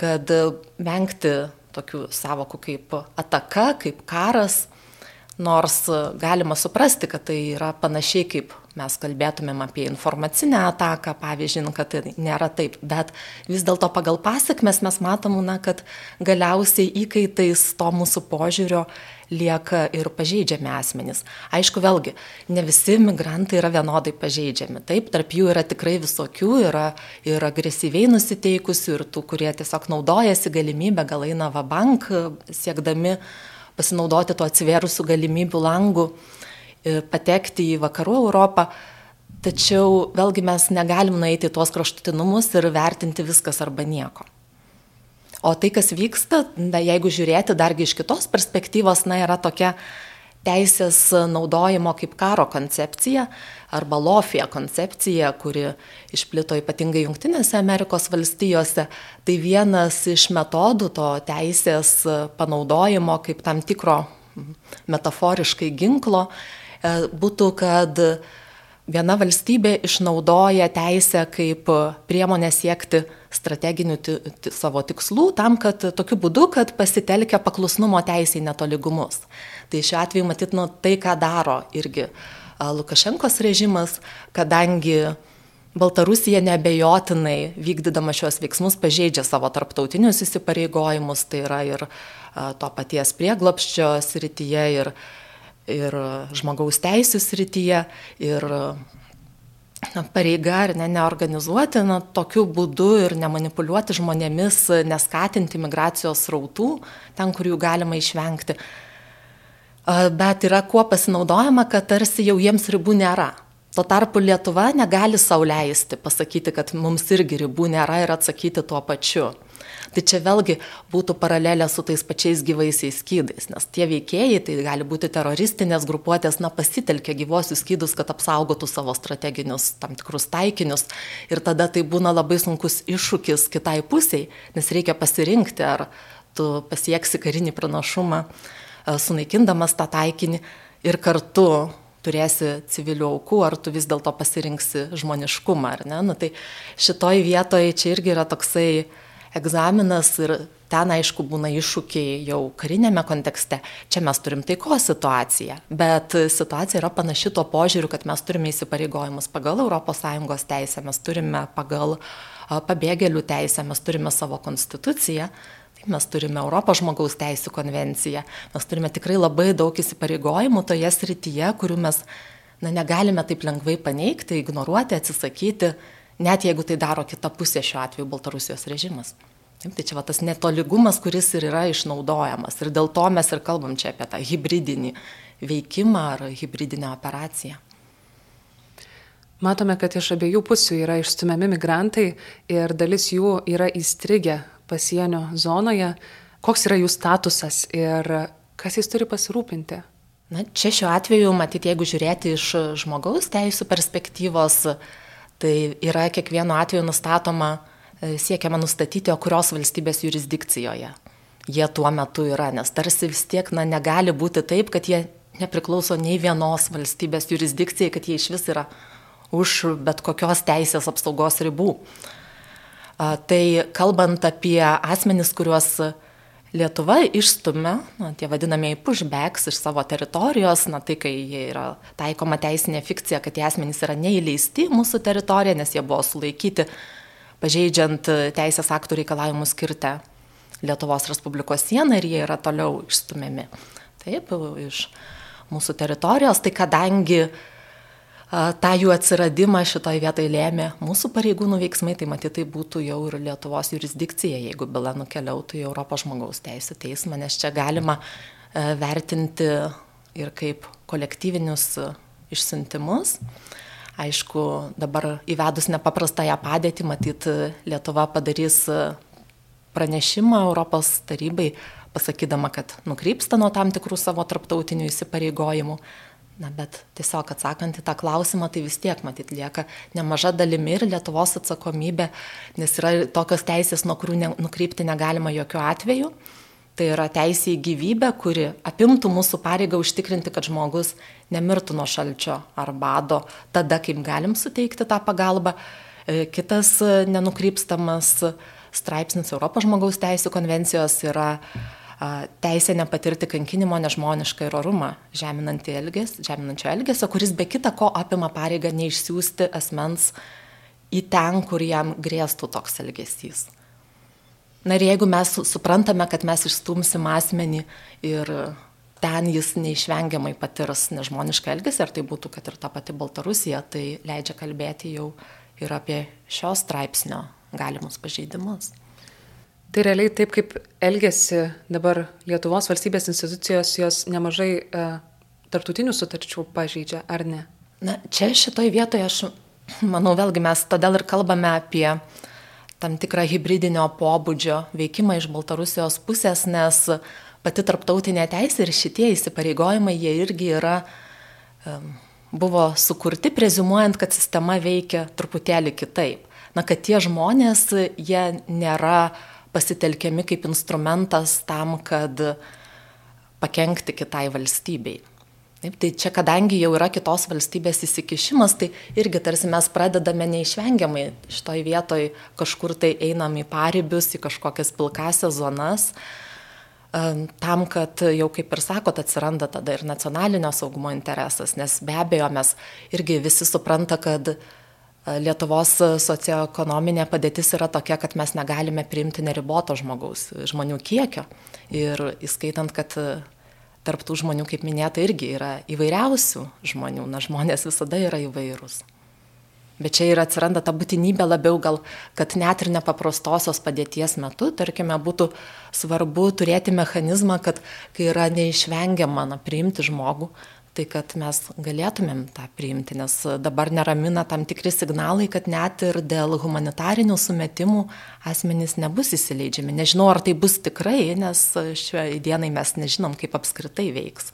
kad vengti tokių savokų kaip ataka, kaip karas, Nors galima suprasti, kad tai yra panašiai kaip mes kalbėtumėm apie informacinę ataką, pavyzdžiui, kad tai nėra taip, bet vis dėlto pagal pasiekmes mes matom, na, kad galiausiai įkaitais to mūsų požiūrio lieka ir pažeidžiami asmenys. Aišku, vėlgi, ne visi migrantai yra vienodai pažeidžiami. Taip, tarp jų yra tikrai visokių, yra ir agresyviai nusiteikusių, ir tų, kurie tiesiog naudojasi galimybę, gal eina va bank, siekdami pasinaudoti tuo atsivėrusių galimybių langų E, patekti į vakarų Europą. Tačiau vėlgi mes negalim nueiti į tuos kraštutinumus ir vertinti viskas arba nieko. O tai, kas vyksta, na, jeigu žiūrėti dargi iš kitos perspektyvos, na, yra tokia teisės naudojimo kaip karo koncepcija arba lofija koncepcija, kuri išplito ypatingai Junktinėse Amerikos valstijose. Tai vienas iš metodų to teisės panaudojimo kaip tam tikro metaforiškai ginklo E, būtų, kad viena valstybė išnaudoja teisę kaip priemonę siekti strateginių savo tikslų tam, kad tokiu būdu, kad pasitelkia paklusnumo teisėjai netoligumus. Tai šiuo atveju matyt, nu, tai, ką daro irgi Lukašenkos režimas, kadangi Baltarusija nebejotinai vykdydama šios veiksmus pažeidžia savo tarptautinius įsipareigojimus, tai yra ir to paties prieglopščio srityje, ir ir žmogaus teisų srityje, ir na, pareiga ar ne, neorganizuoti na, tokiu būdu ir nemanipuliuoti žmonėmis, neskatinti migracijos rautų ten, kur jų galima išvengti. Bet yra kuo pasinaudojama, kad tarsi jau jiems ribų nėra. Tuo tarpu Lietuva negali sauliaisti pasakyti, kad mums irgi ribų nėra ir atsakyti tuo pačiu. Tai čia vėlgi būtų paralelė su tais pačiais gyvaisiais skydais, nes tie veikėjai, tai gali būti teroristinės grupuotės, na, pasitelkia gyvosius skydus, kad apsaugotų savo strateginius tam tikrus taikinius. Ir tada tai būna labai sunkus iššūkis kitai pusiai, nes reikia pasirinkti, ar tu pasieksi karinį pranašumą, e, sunaikindamas tą taikinį ir kartu turėsi civilių aukų, ar tu vis dėlto pasirinksi žmoniškumą, ar ne? Nu, tai šitoj vietoje čia irgi yra toksai egzaminas ir ten aišku būna iššūkiai jau karinėme kontekste. Čia mes turim taikos situaciją, bet situacija yra panaši tuo požiūriu, kad mes turime įsipareigojimus pagal ES teisę, mes turime pagal pabėgėlių teisę, mes turime savo konstituciją. Tai mes turime Europos žmogaus teisų konvenciją, mes turime tikrai labai daug įsipareigojimų toje srityje, kurių mes na, negalime taip lengvai paneigti, ignoruoti, atsisakyti net jeigu tai daro kita pusė šiuo atveju Baltarusijos režimas. Taip, tai čia va, tas netoligumas, kuris ir yra išnaudojamas. Ir dėl to mes ir kalbam čia apie tą hybridinį veikimą ar hybridinę operaciją. Matome, kad iš abiejų pusių yra išstumiami migrantai ir dalis jų yra įstrigę pasienio zonoje. Koks yra jų statusas ir kas jais turi pasirūpinti? Na, čia šiuo atveju, matyt, jeigu žiūrėti iš žmogaus teisų perspektyvos, Tai yra kiekvienu atveju nustatoma, e, siekiama nustatyti, o kurios valstybės jurisdikcijoje jie tuo metu yra, nes tarsi vis tiek na, negali būti taip, kad jie nepriklauso nei vienos valstybės jurisdikcijai, kad jie iš vis yra už bet kokios teisės apsaugos ribų. Tai kalbant apie asmenis, kuriuos Lietuva išstumia, na, tie vadinamieji pushbacks iš savo teritorijos, na tai kai jie yra taikoma teisinė fikcija, kad tie asmenys yra neįleisti mūsų teritoriją, nes jie buvo sulaikyti pažeidžiant teisės aktų reikalavimus skirtę Lietuvos Respublikos sieną ir jie yra toliau išstumiami. Taip, iš mūsų teritorijos, tai kadangi uh, tą jų atsiradimą šitoj vietoj lėmė mūsų pareigūnų veiksmai, tai matyt, tai būtų jau ir Lietuvos jurisdikcija, jeigu byla nukeliautų į Europos žmogaus teisų teismą, nes čia galima e, vertinti ir kaip kolektyvinius išsiuntimus. Aišku, dabar įvedus nepaprastąją padėtį, matyt, Lietuva padarys pranešimą Europos tarybai, pasakydama, kad nukrypsta nuo tam tikrų savo tarptautinių įsipareigojimų. Na, bet tiesiog atsakant į tą klausimą, tai vis tiek, matyt, lieka nemaža dalimi ir Lietuvos atsakomybė, nes yra tokios teisės, nuo kurių ne, nukrypti negalima jokių atvejų. Tai yra teisė į gyvybę, kuri apimtų mūsų pareigą užtikrinti, kad žmogus nemirtų nuo šalčio ar bado tada, kaip galim suteikti tą pagalbą. E, kitas e, nenukrypstamas straipsnis Europos žmogaus teisų konvencijos yra teisė nepatirti kankinimo, nežmonišką ir orumą žeminantį elgesį, žeminančio elgesio, kuris be kita ko apima pareigą neišsiųsti asmens į ten, kur jam grėstų toks elgesys. Na ir jeigu mes suprantame, kad mes išstumsim asmenį ir ten jis neišvengiamai patirs nežmonišką elgesį, ar tai būtų, kad ir ta pati Baltarusija, tai leidžia kalbėti jau ir apie šios straipsnio galimus pažeidimus. Tai realiai taip, kaip elgesi dabar Lietuvos valstybės institucijos, jos nemažai e, tarptautinių sutarčių pažeidžia, ar ne? Na, čia šitoje vietoje aš manau, vėlgi mes todėl ir kalbame apie tam tikrą hybridinio pobūdžio veikimą iš Baltarusijos pusės, nes pati tarptautinė teisė ir šitie įsipareigojimai, jie irgi yra, buvo sukurti, prezumuojant, kad sistema veikia truputėlį kitaip. Na, kad tie žmonės, jie nėra pasitelkiami kaip instrumentas tam, kad pakengti kitai valstybei. Taip, tai čia kadangi jau yra kitos valstybės įsikišimas, tai irgi tarsi mes pradedame neišvengiamai šitoj vietoj kažkur tai einam į paribius, į kažkokias pilkasias zonas, tam, kad jau kaip ir sakot, atsiranda tada ir nacionalinio saugumo interesas, nes be abejo mes irgi visi supranta, kad Lietuvos socioekonominė padėtis yra tokia, kad mes negalime priimti neriboto žmogaus, žmonių kiekio. Ir įskaitant, kad tarptų žmonių, kaip minėta, irgi yra įvairiausių žmonių, na žmonės visada yra įvairūs. Bet čia ir atsiranda ta būtinybė labiau gal, kad net ir nepaprastosios padėties metu, tarkime, būtų svarbu turėti mechanizmą, kad kai yra neišvengiama na, priimti žmogų, tai kad mes galėtumėm tą priimti, nes dabar neramina tam tikri signalai, kad net ir dėl humanitarinių sumetimų asmenys nebus įsileidžiami. Nežinau, ar tai bus tikrai, nes šiai dienai mes nežinom, kaip apskritai veiks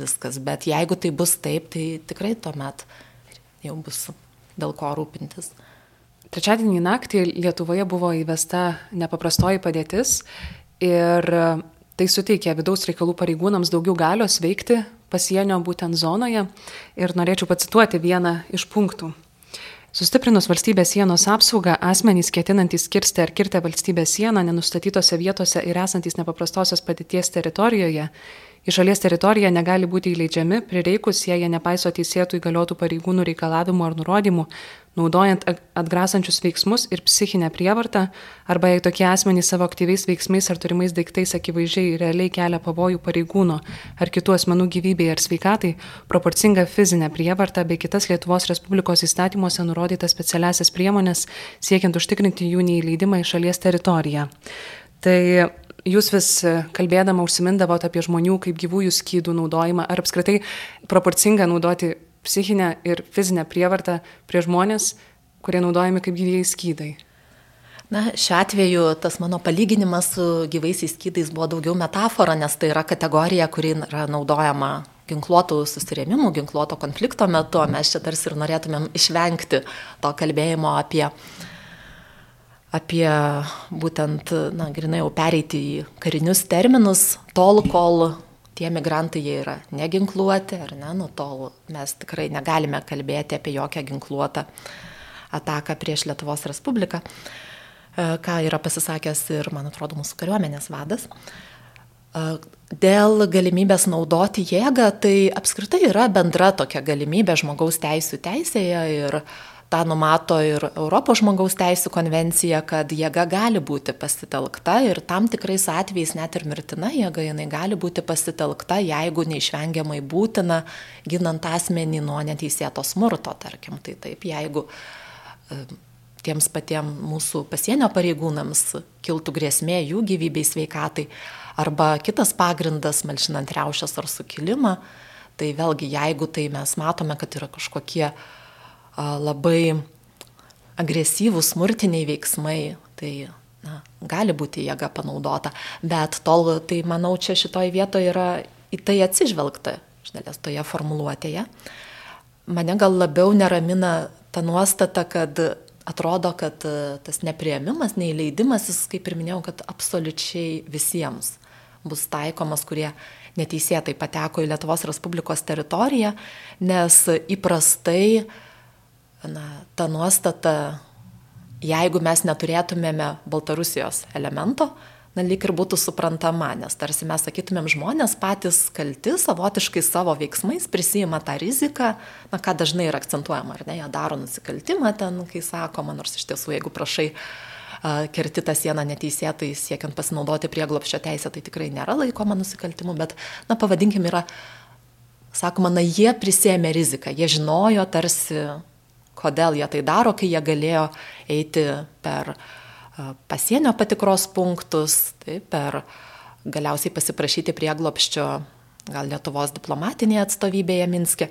viskas, bet jeigu tai bus taip, tai tikrai tuomet jau bus dėl ko rūpintis. Trečiadienį naktį Lietuvoje buvo įvesta nepaprastoji padėtis ir tai suteikė vidaus reikalų pareigūnams daugiau galios veikti pasienio būtent zonoje ir norėčiau pacituoti vieną iš punktų. Sustiprinus valstybės sienos apsaugą, asmenys ketinantys kirsti ar kirtę valstybės sieną nenustatytose vietose ir esantys nepaprastosios padėties teritorijoje Į šalies teritoriją negali būti įleidžiami, prireikus, jei jie nepaiso teisėtų įgaliotų pareigūnų reikalavimų ar nurodymų, naudojant atgrasančius veiksmus ir psichinę prievartą, arba jei tokie asmenys savo aktyviais veiksmais ar turimais daiktais akivaizdžiai realiai kelia pavojų pareigūno ar kitų asmenų gyvybei ar sveikatai, proporcinga fizinė prievarta bei kitas Lietuvos Respublikos įstatymuose nurodytas specialiasias priemonės siekiant užtikrinti jų neįleidimą į šalies teritoriją. Tai Jūs vis kalbėdama užsimindavot apie žmonių kaip gyvųjų skydų naudojimą, ar apskritai proporcinga naudoti psichinę ir fizinę prievartą prie žmonės, kurie naudojami kaip gyvieji skydai. Na, šiuo atveju tas mano palyginimas su gyvaisiais skydais buvo daugiau metafora, nes tai yra kategorija, kuri yra naudojama ginkluotų susirėmimų, ginkluoto konflikto metu, mes čia tarsi ir norėtumėm išvengti to kalbėjimo apie uh, apie būtent, na, grinai jau pereiti į karinius terminus, tol, kol tie migrantai jie yra neginkluoti, ar ne, nu tol mes tikrai negalime kalbėti apie jokią ginkluotą ataką prieš Lietuvos Respubliką, e, ką yra pasisakęs ir, man atrodo, mūsų kariuomenės vadas. E, dėl galimybės naudoti jėgą, tai apskritai yra bendra tokia galimybė žmogaus teisų teisėje ir uh, tą numato ir Europos žmogaus teisų konvencija, kad jėga gali būti pasitelkta ir tam tikrais atvejais net ir mirtina jėga jinai gali būti pasitelkta, jeigu neišvengiamai būtina, ginant asmenį nuo neteisėto smurto, tarkim. Tai taip, jeigu e, tiems patiems mūsų pasienio pareigūnams kiltų grėsmė jų gyvybei sveikatai arba kitas pagrindas, malšinant reušės ar sukilimą, tai vėlgi jeigu tai mes matome, kad yra kažkokie uh, labai agresyvūs smurtiniai veiksmai, tai na, gali būti jėga panaudota, bet tol, tai manau, čia šitoje vietoje yra į tai atsižvelgta, dalies toje formuluotėje. Mane gal labiau neramina ta nuostata, kad atrodo, kad tas neprieimimas, neįleidimas, jis, kaip ir minėjau, kad absoliučiai visiems bus taikomas, kurie neteisėtai pateko į Lietuvos Respublikos teritoriją, nes įprastai uh, na, ta nuostata, jeigu mes neturėtumėme Baltarusijos elemento, na, lyg ir būtų suprantama, nes tarsi mes sakytumėm, žmonės patys kalti savotiškai savo veiksmais prisijima tą riziką, na, ką dažnai yra akcentuojama, ar ne, jie daro nusikaltimą ten, kai sakoma, nors iš tiesų, jeigu prašai kerti tą sieną neteisėtai siekiant pasinaudoti prieglopščio teisę, tai tikrai nėra laikoma nusikaltimu, bet, na, pavadinkim, yra, sakoma, na, jie prisėmė riziką, jie žinojo tarsi, kodėl jie tai daro, kai jie galėjo eiti per uh, pasienio patikros punktus, tai per galiausiai pasiprašyti prieglopščio gal Lietuvos diplomatinėje atstovybėje Minske.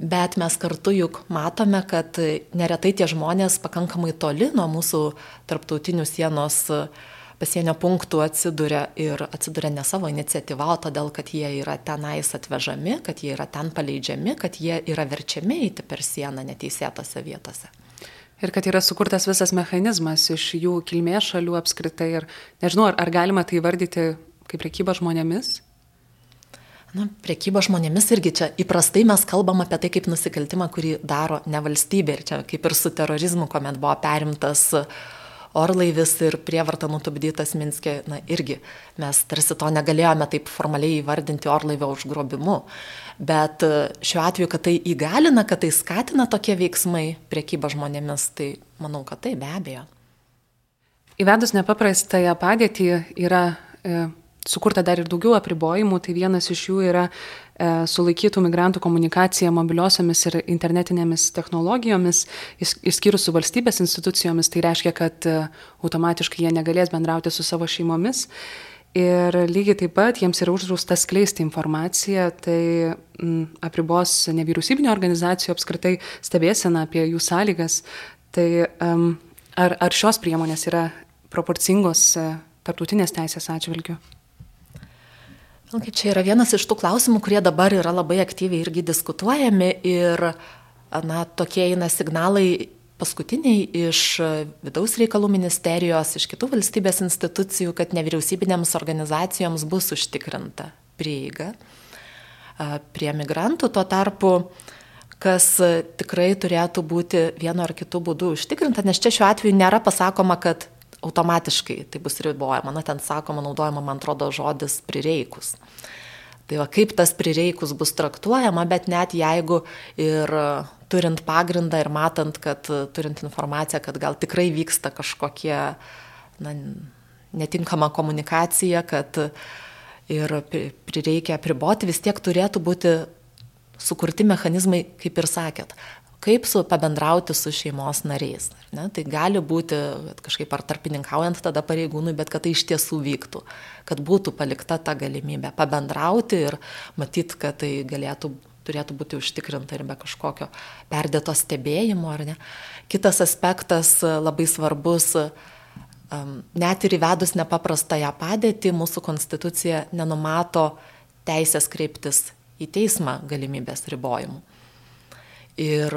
Bet mes kartu juk matome, kad neretai tie žmonės pakankamai toli nuo mūsų tarptautinių sienos pasienio punktų atsiduria ir atsiduria ne savo iniciatyva, o todėl, kad jie yra tenais atvežami, kad jie yra ten paleidžiami, kad jie yra verčiami eiti per sieną neteisėtose vietose ir kad yra sukurtas visas mechanizmas iš jų kilmės šalių apskritai ir nežinau, ar, ar galima tai vardyti kaip prekyba žmonėmis? Na, priekyba žmonėmis irgi čia įprastai mes kalbam apie tai kaip nusikaltimą, kurį daro ne valstybė. Ir čia kaip ir su terorizmu, kuomet buvo perimtas uh, orlaivis ir prievarta nutupdytas Minske, na irgi mes tarsi to negalėjome taip formaliai įvardinti orlaivio užgrobimu. Bet e, šiuo atveju, kad tai įgalina, kad tai skatina tokie veiksmai priekyba žmonėmis, tai manau, kad tai be abejo. Įvedus nepaprastąją padėtį yra e, sukurta dar ir daugiau apribojimų, tai vienas iš jų yra E, sulaikytų migrantų komunikacija mobiliosiomis ir internetinėmis technologijomis, išskyrus su valstybės institucijomis, tai reiškia, kad e, automatiškai jie negalės bendrauti su savo šeimomis. Ir lygiai taip pat jiems yra uždrausta skleisti informaciją, tai m, apribos nevyriausybinio organizacijų apskritai stebėsena apie jų sąlygas. Tai um, ar, ar šios priemonės yra proporcingos uh, tarptautinės teisės atžvilgiu? Okay, čia yra vienas iš tų klausimų, kurie dabar yra labai aktyviai irgi diskutuojami ir na, tokie eina signalai paskutiniai iš vidaus reikalų ministerijos, iš kitų valstybės institucijų, kad nevyriausybinėms organizacijoms bus užtikrinta prieiga prie migrantų. Tuo tarpu, kas tikrai turėtų būti vienu ar kitu būdu užtikrinta, nes čia šiuo atveju nėra pasakoma, kad automatiškai tai bus ribojama. Na, ten sakoma, naudojama, man atrodo, žodis prireikus. Tai va, kaip tas prireikus bus traktuojama, bet net jeigu ir turint pagrindą ir matant, kad turint informaciją, kad gal tikrai vyksta kažkokie na, netinkama komunikacija, kad ir prireikia apriboti, vis tiek turėtų būti sukurti mechanizmai, kaip ir sakėt, kaip su, pabendrauti su šeimos nariais. Ne? Tai gali būti kažkaip ar tarpininkaujant tada pareigūnui, bet kad tai iš tiesų vyktų, kad būtų palikta ta galimybė pabendrauti ir matyti, kad tai galėtų turėtų būti užtikrinta ir be kažkokio perdėto stebėjimo, ar ne. Kitas aspektas labai svarbus, net ir įvedus nepaprastąją padėtį, mūsų konstitucija nenumato teisės kreiptis į teismą galimybės ribojimų. Ir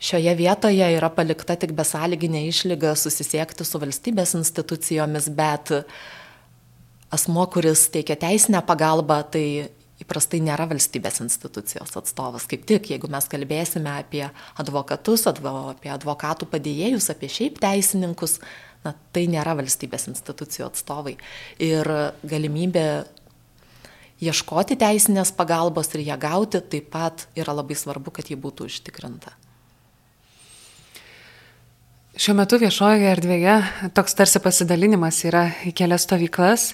šioje vietoje yra palikta tik besąlyginė išlyga susisiekti su valstybės institucijomis, bet asmo, kuris teikia teisinę pagalbą, tai įprastai nėra valstybės institucijos atstovas. Kaip tik, jeigu mes kalbėsime apie advokatus, advo, apie advokatų padėjėjus, apie šiaip teisininkus, na, tai nėra valstybės institucijų atstovai. Ir galimybė ieškoti teisinės pagalbos ir ją gauti taip pat yra labai svarbu, kad ji būtų užtikrinta. Šiuo metu viešojoje erdvėje toks tarsi pasidalinimas yra į kelias stovyklas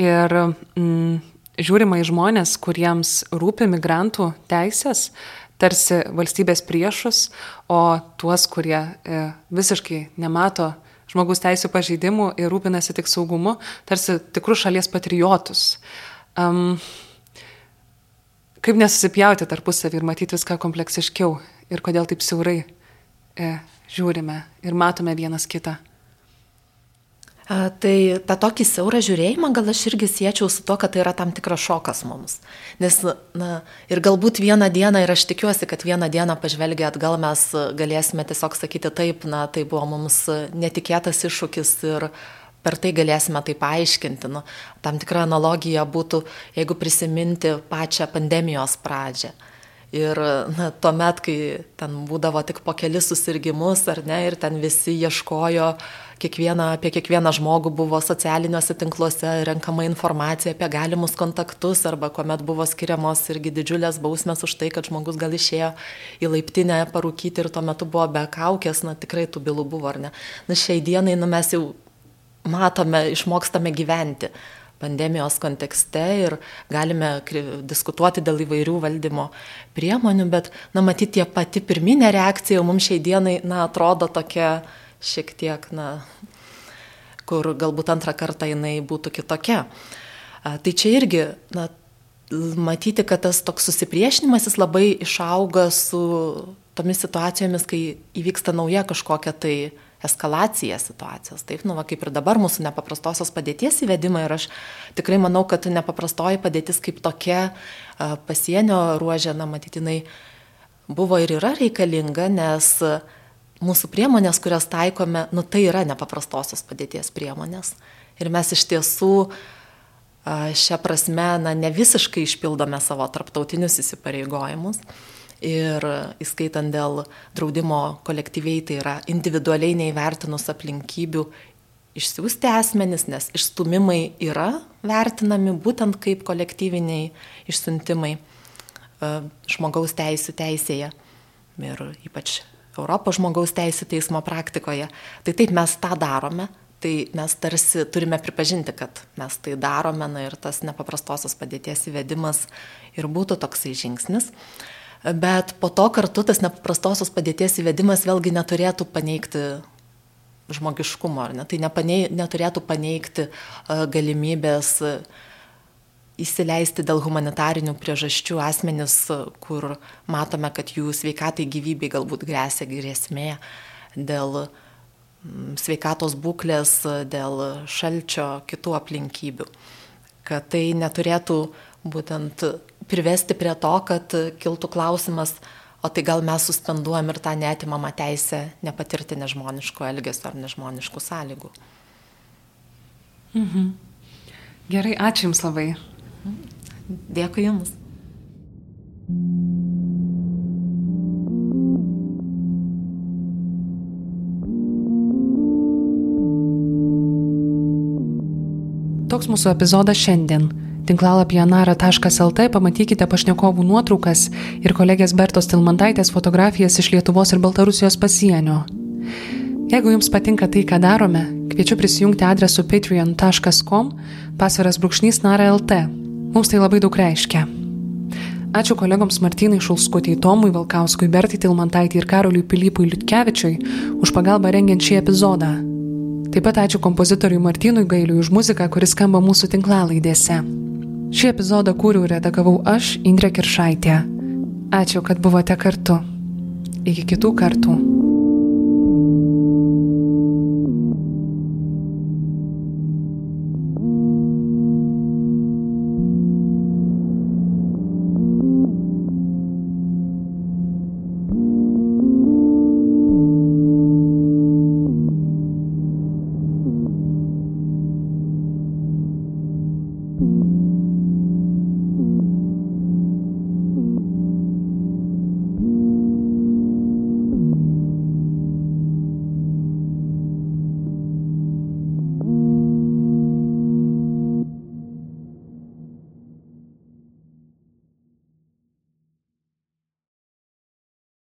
ir mm, žiūrima į žmonės, kuriems rūpi migrantų teisės, tarsi valstybės priešus, o tuos, kurie e, visiškai nemato žmogus teisų pažeidimų ir rūpinasi tik saugumu, tarsi tikrus šalies patriotus. Um, kaip nesusipjauti tarpusavį ir matyti viską kompleksiškiau ir kodėl taip siaurai e, žiūrime ir matome vienas kitą. A, tai tą tokį siaurą žiūrėjimą gal aš irgi siečiau su to, kad tai yra tam tikras šokas mums. Nes, na, ir galbūt vieną dieną, ir aš tikiuosi, kad vieną dieną pažvelgia atgal mes galėsime tiesiog sakyti taip, na, tai buvo mums netikėtas iššūkis ir per tai galėsime tai paaiškinti. Nu, tam tikra analogija būtų, jeigu prisiminti pačią pandemijos pradžią. Ir na, tuomet, kai ten būdavo tik po kelis susirgymus, ar ne, ir ten visi ieškojo kiekvieną, apie kiekvieną žmogų buvo socialiniuose tinkluose renkama informacija apie galimus kontaktus arba kuomet buvo skiriamos irgi didžiulės bausmės už tai, kad žmogus gal išėjo į laiptinę parūkyti ir tuo metu buvo be kaukės, na tikrai tų bylų buvo ar ne. Na šiai dienai nu, mes jau matome, išmokstame gyventi pandemijos kontekste ir galime diskutuoti dėl įvairių valdymo priemonių, bet, na, matyti, tie pati pirminė reakcija mums šiai dienai, na, atrodo tokia, šiek tiek, na, kur galbūt antrą kartą jinai būtų kitokia. Tai čia irgi, na, matyti, kad tas toks susipriešinimas jis labai išauga su tomis situacijomis, kai įvyksta nauja kažkokia tai eskalacija situacijos. Taip, nu, va, kaip ir dabar mūsų nepaprastosios padėties įvedimai ir aš tikrai manau, kad nepaprastoji padėtis kaip tokia pasienio ruožė, na, matytinai buvo ir yra reikalinga, nes mūsų priemonės, kurias taikome, nu tai yra nepaprastosios padėties priemonės. Ir mes iš tiesų šią prasme na, ne visiškai išpildome savo tarptautinius įsipareigojimus. Ir įskaitant dėl draudimo kolektyviai, tai yra individualiai neįvertinus aplinkybių išsiųsti asmenis, nes išstumimai yra vertinami būtent kaip kolektyviniai išsiuntimai žmogaus teisų teisėje. Ir ypač Europos žmogaus teisų teismo praktikoje. Tai taip mes tą darome, tai mes tarsi turime pripažinti, kad mes tai darome na, ir tas nepaprastosios padėties įvedimas ir būtų toksai žingsnis. Bet po to kartu tas nepaprastosios padėties įvedimas vėlgi neturėtų paneigti žmogiškumo, ar ne? Tai nepanei, neturėtų paneigti galimybės uh, įsileisti dėl humanitarinių priežasčių asmenis, kur matome, kad jų sveikatai gyvybei galbūt grėsia grėsmė dėl sveikatos būklės, dėl šalčio, kitų aplinkybių. Kad tai neturėtų būtent privesti prie to, kad kiltų klausimas, o tai gal mes suspenduojam ir tą netimamą teisę nepatirti nežmoniško elgesio ar nežmoniškų sąlygų. Mhm. Gerai, ačiū Jums labai. Dėkui Jums. Toks mūsų epizodas šiandien. Tinklalapyje nara.lt pamatykite pašnekovų nuotraukas ir kolegės Bertos Tilmantaitės fotografijas iš Lietuvos ir Baltarusijos pasienio. Jeigu jums patinka tai, ką darome, kviečiu prisijungti adresu patreon.com pasviras brūkšnys nara.lt Mums tai labai daug reiškia. Ačiū kolegoms Martynai Šulskutijai, Tomui Valkauskui, Bertai Tilmantaitį ir Karoliui Pilypui Liutkevičiui už pagalbą rengiant šį epizodą. Taip pat ačiū kompozitoriui Martynui Gailiui už muziką, kuris skamba mūsų tinklalaidėse. Šį epizodą kūriau ir redagavau aš, Indrė Kiršaitė. Ačiū, kad buvote kartu. Iki kitų kartų.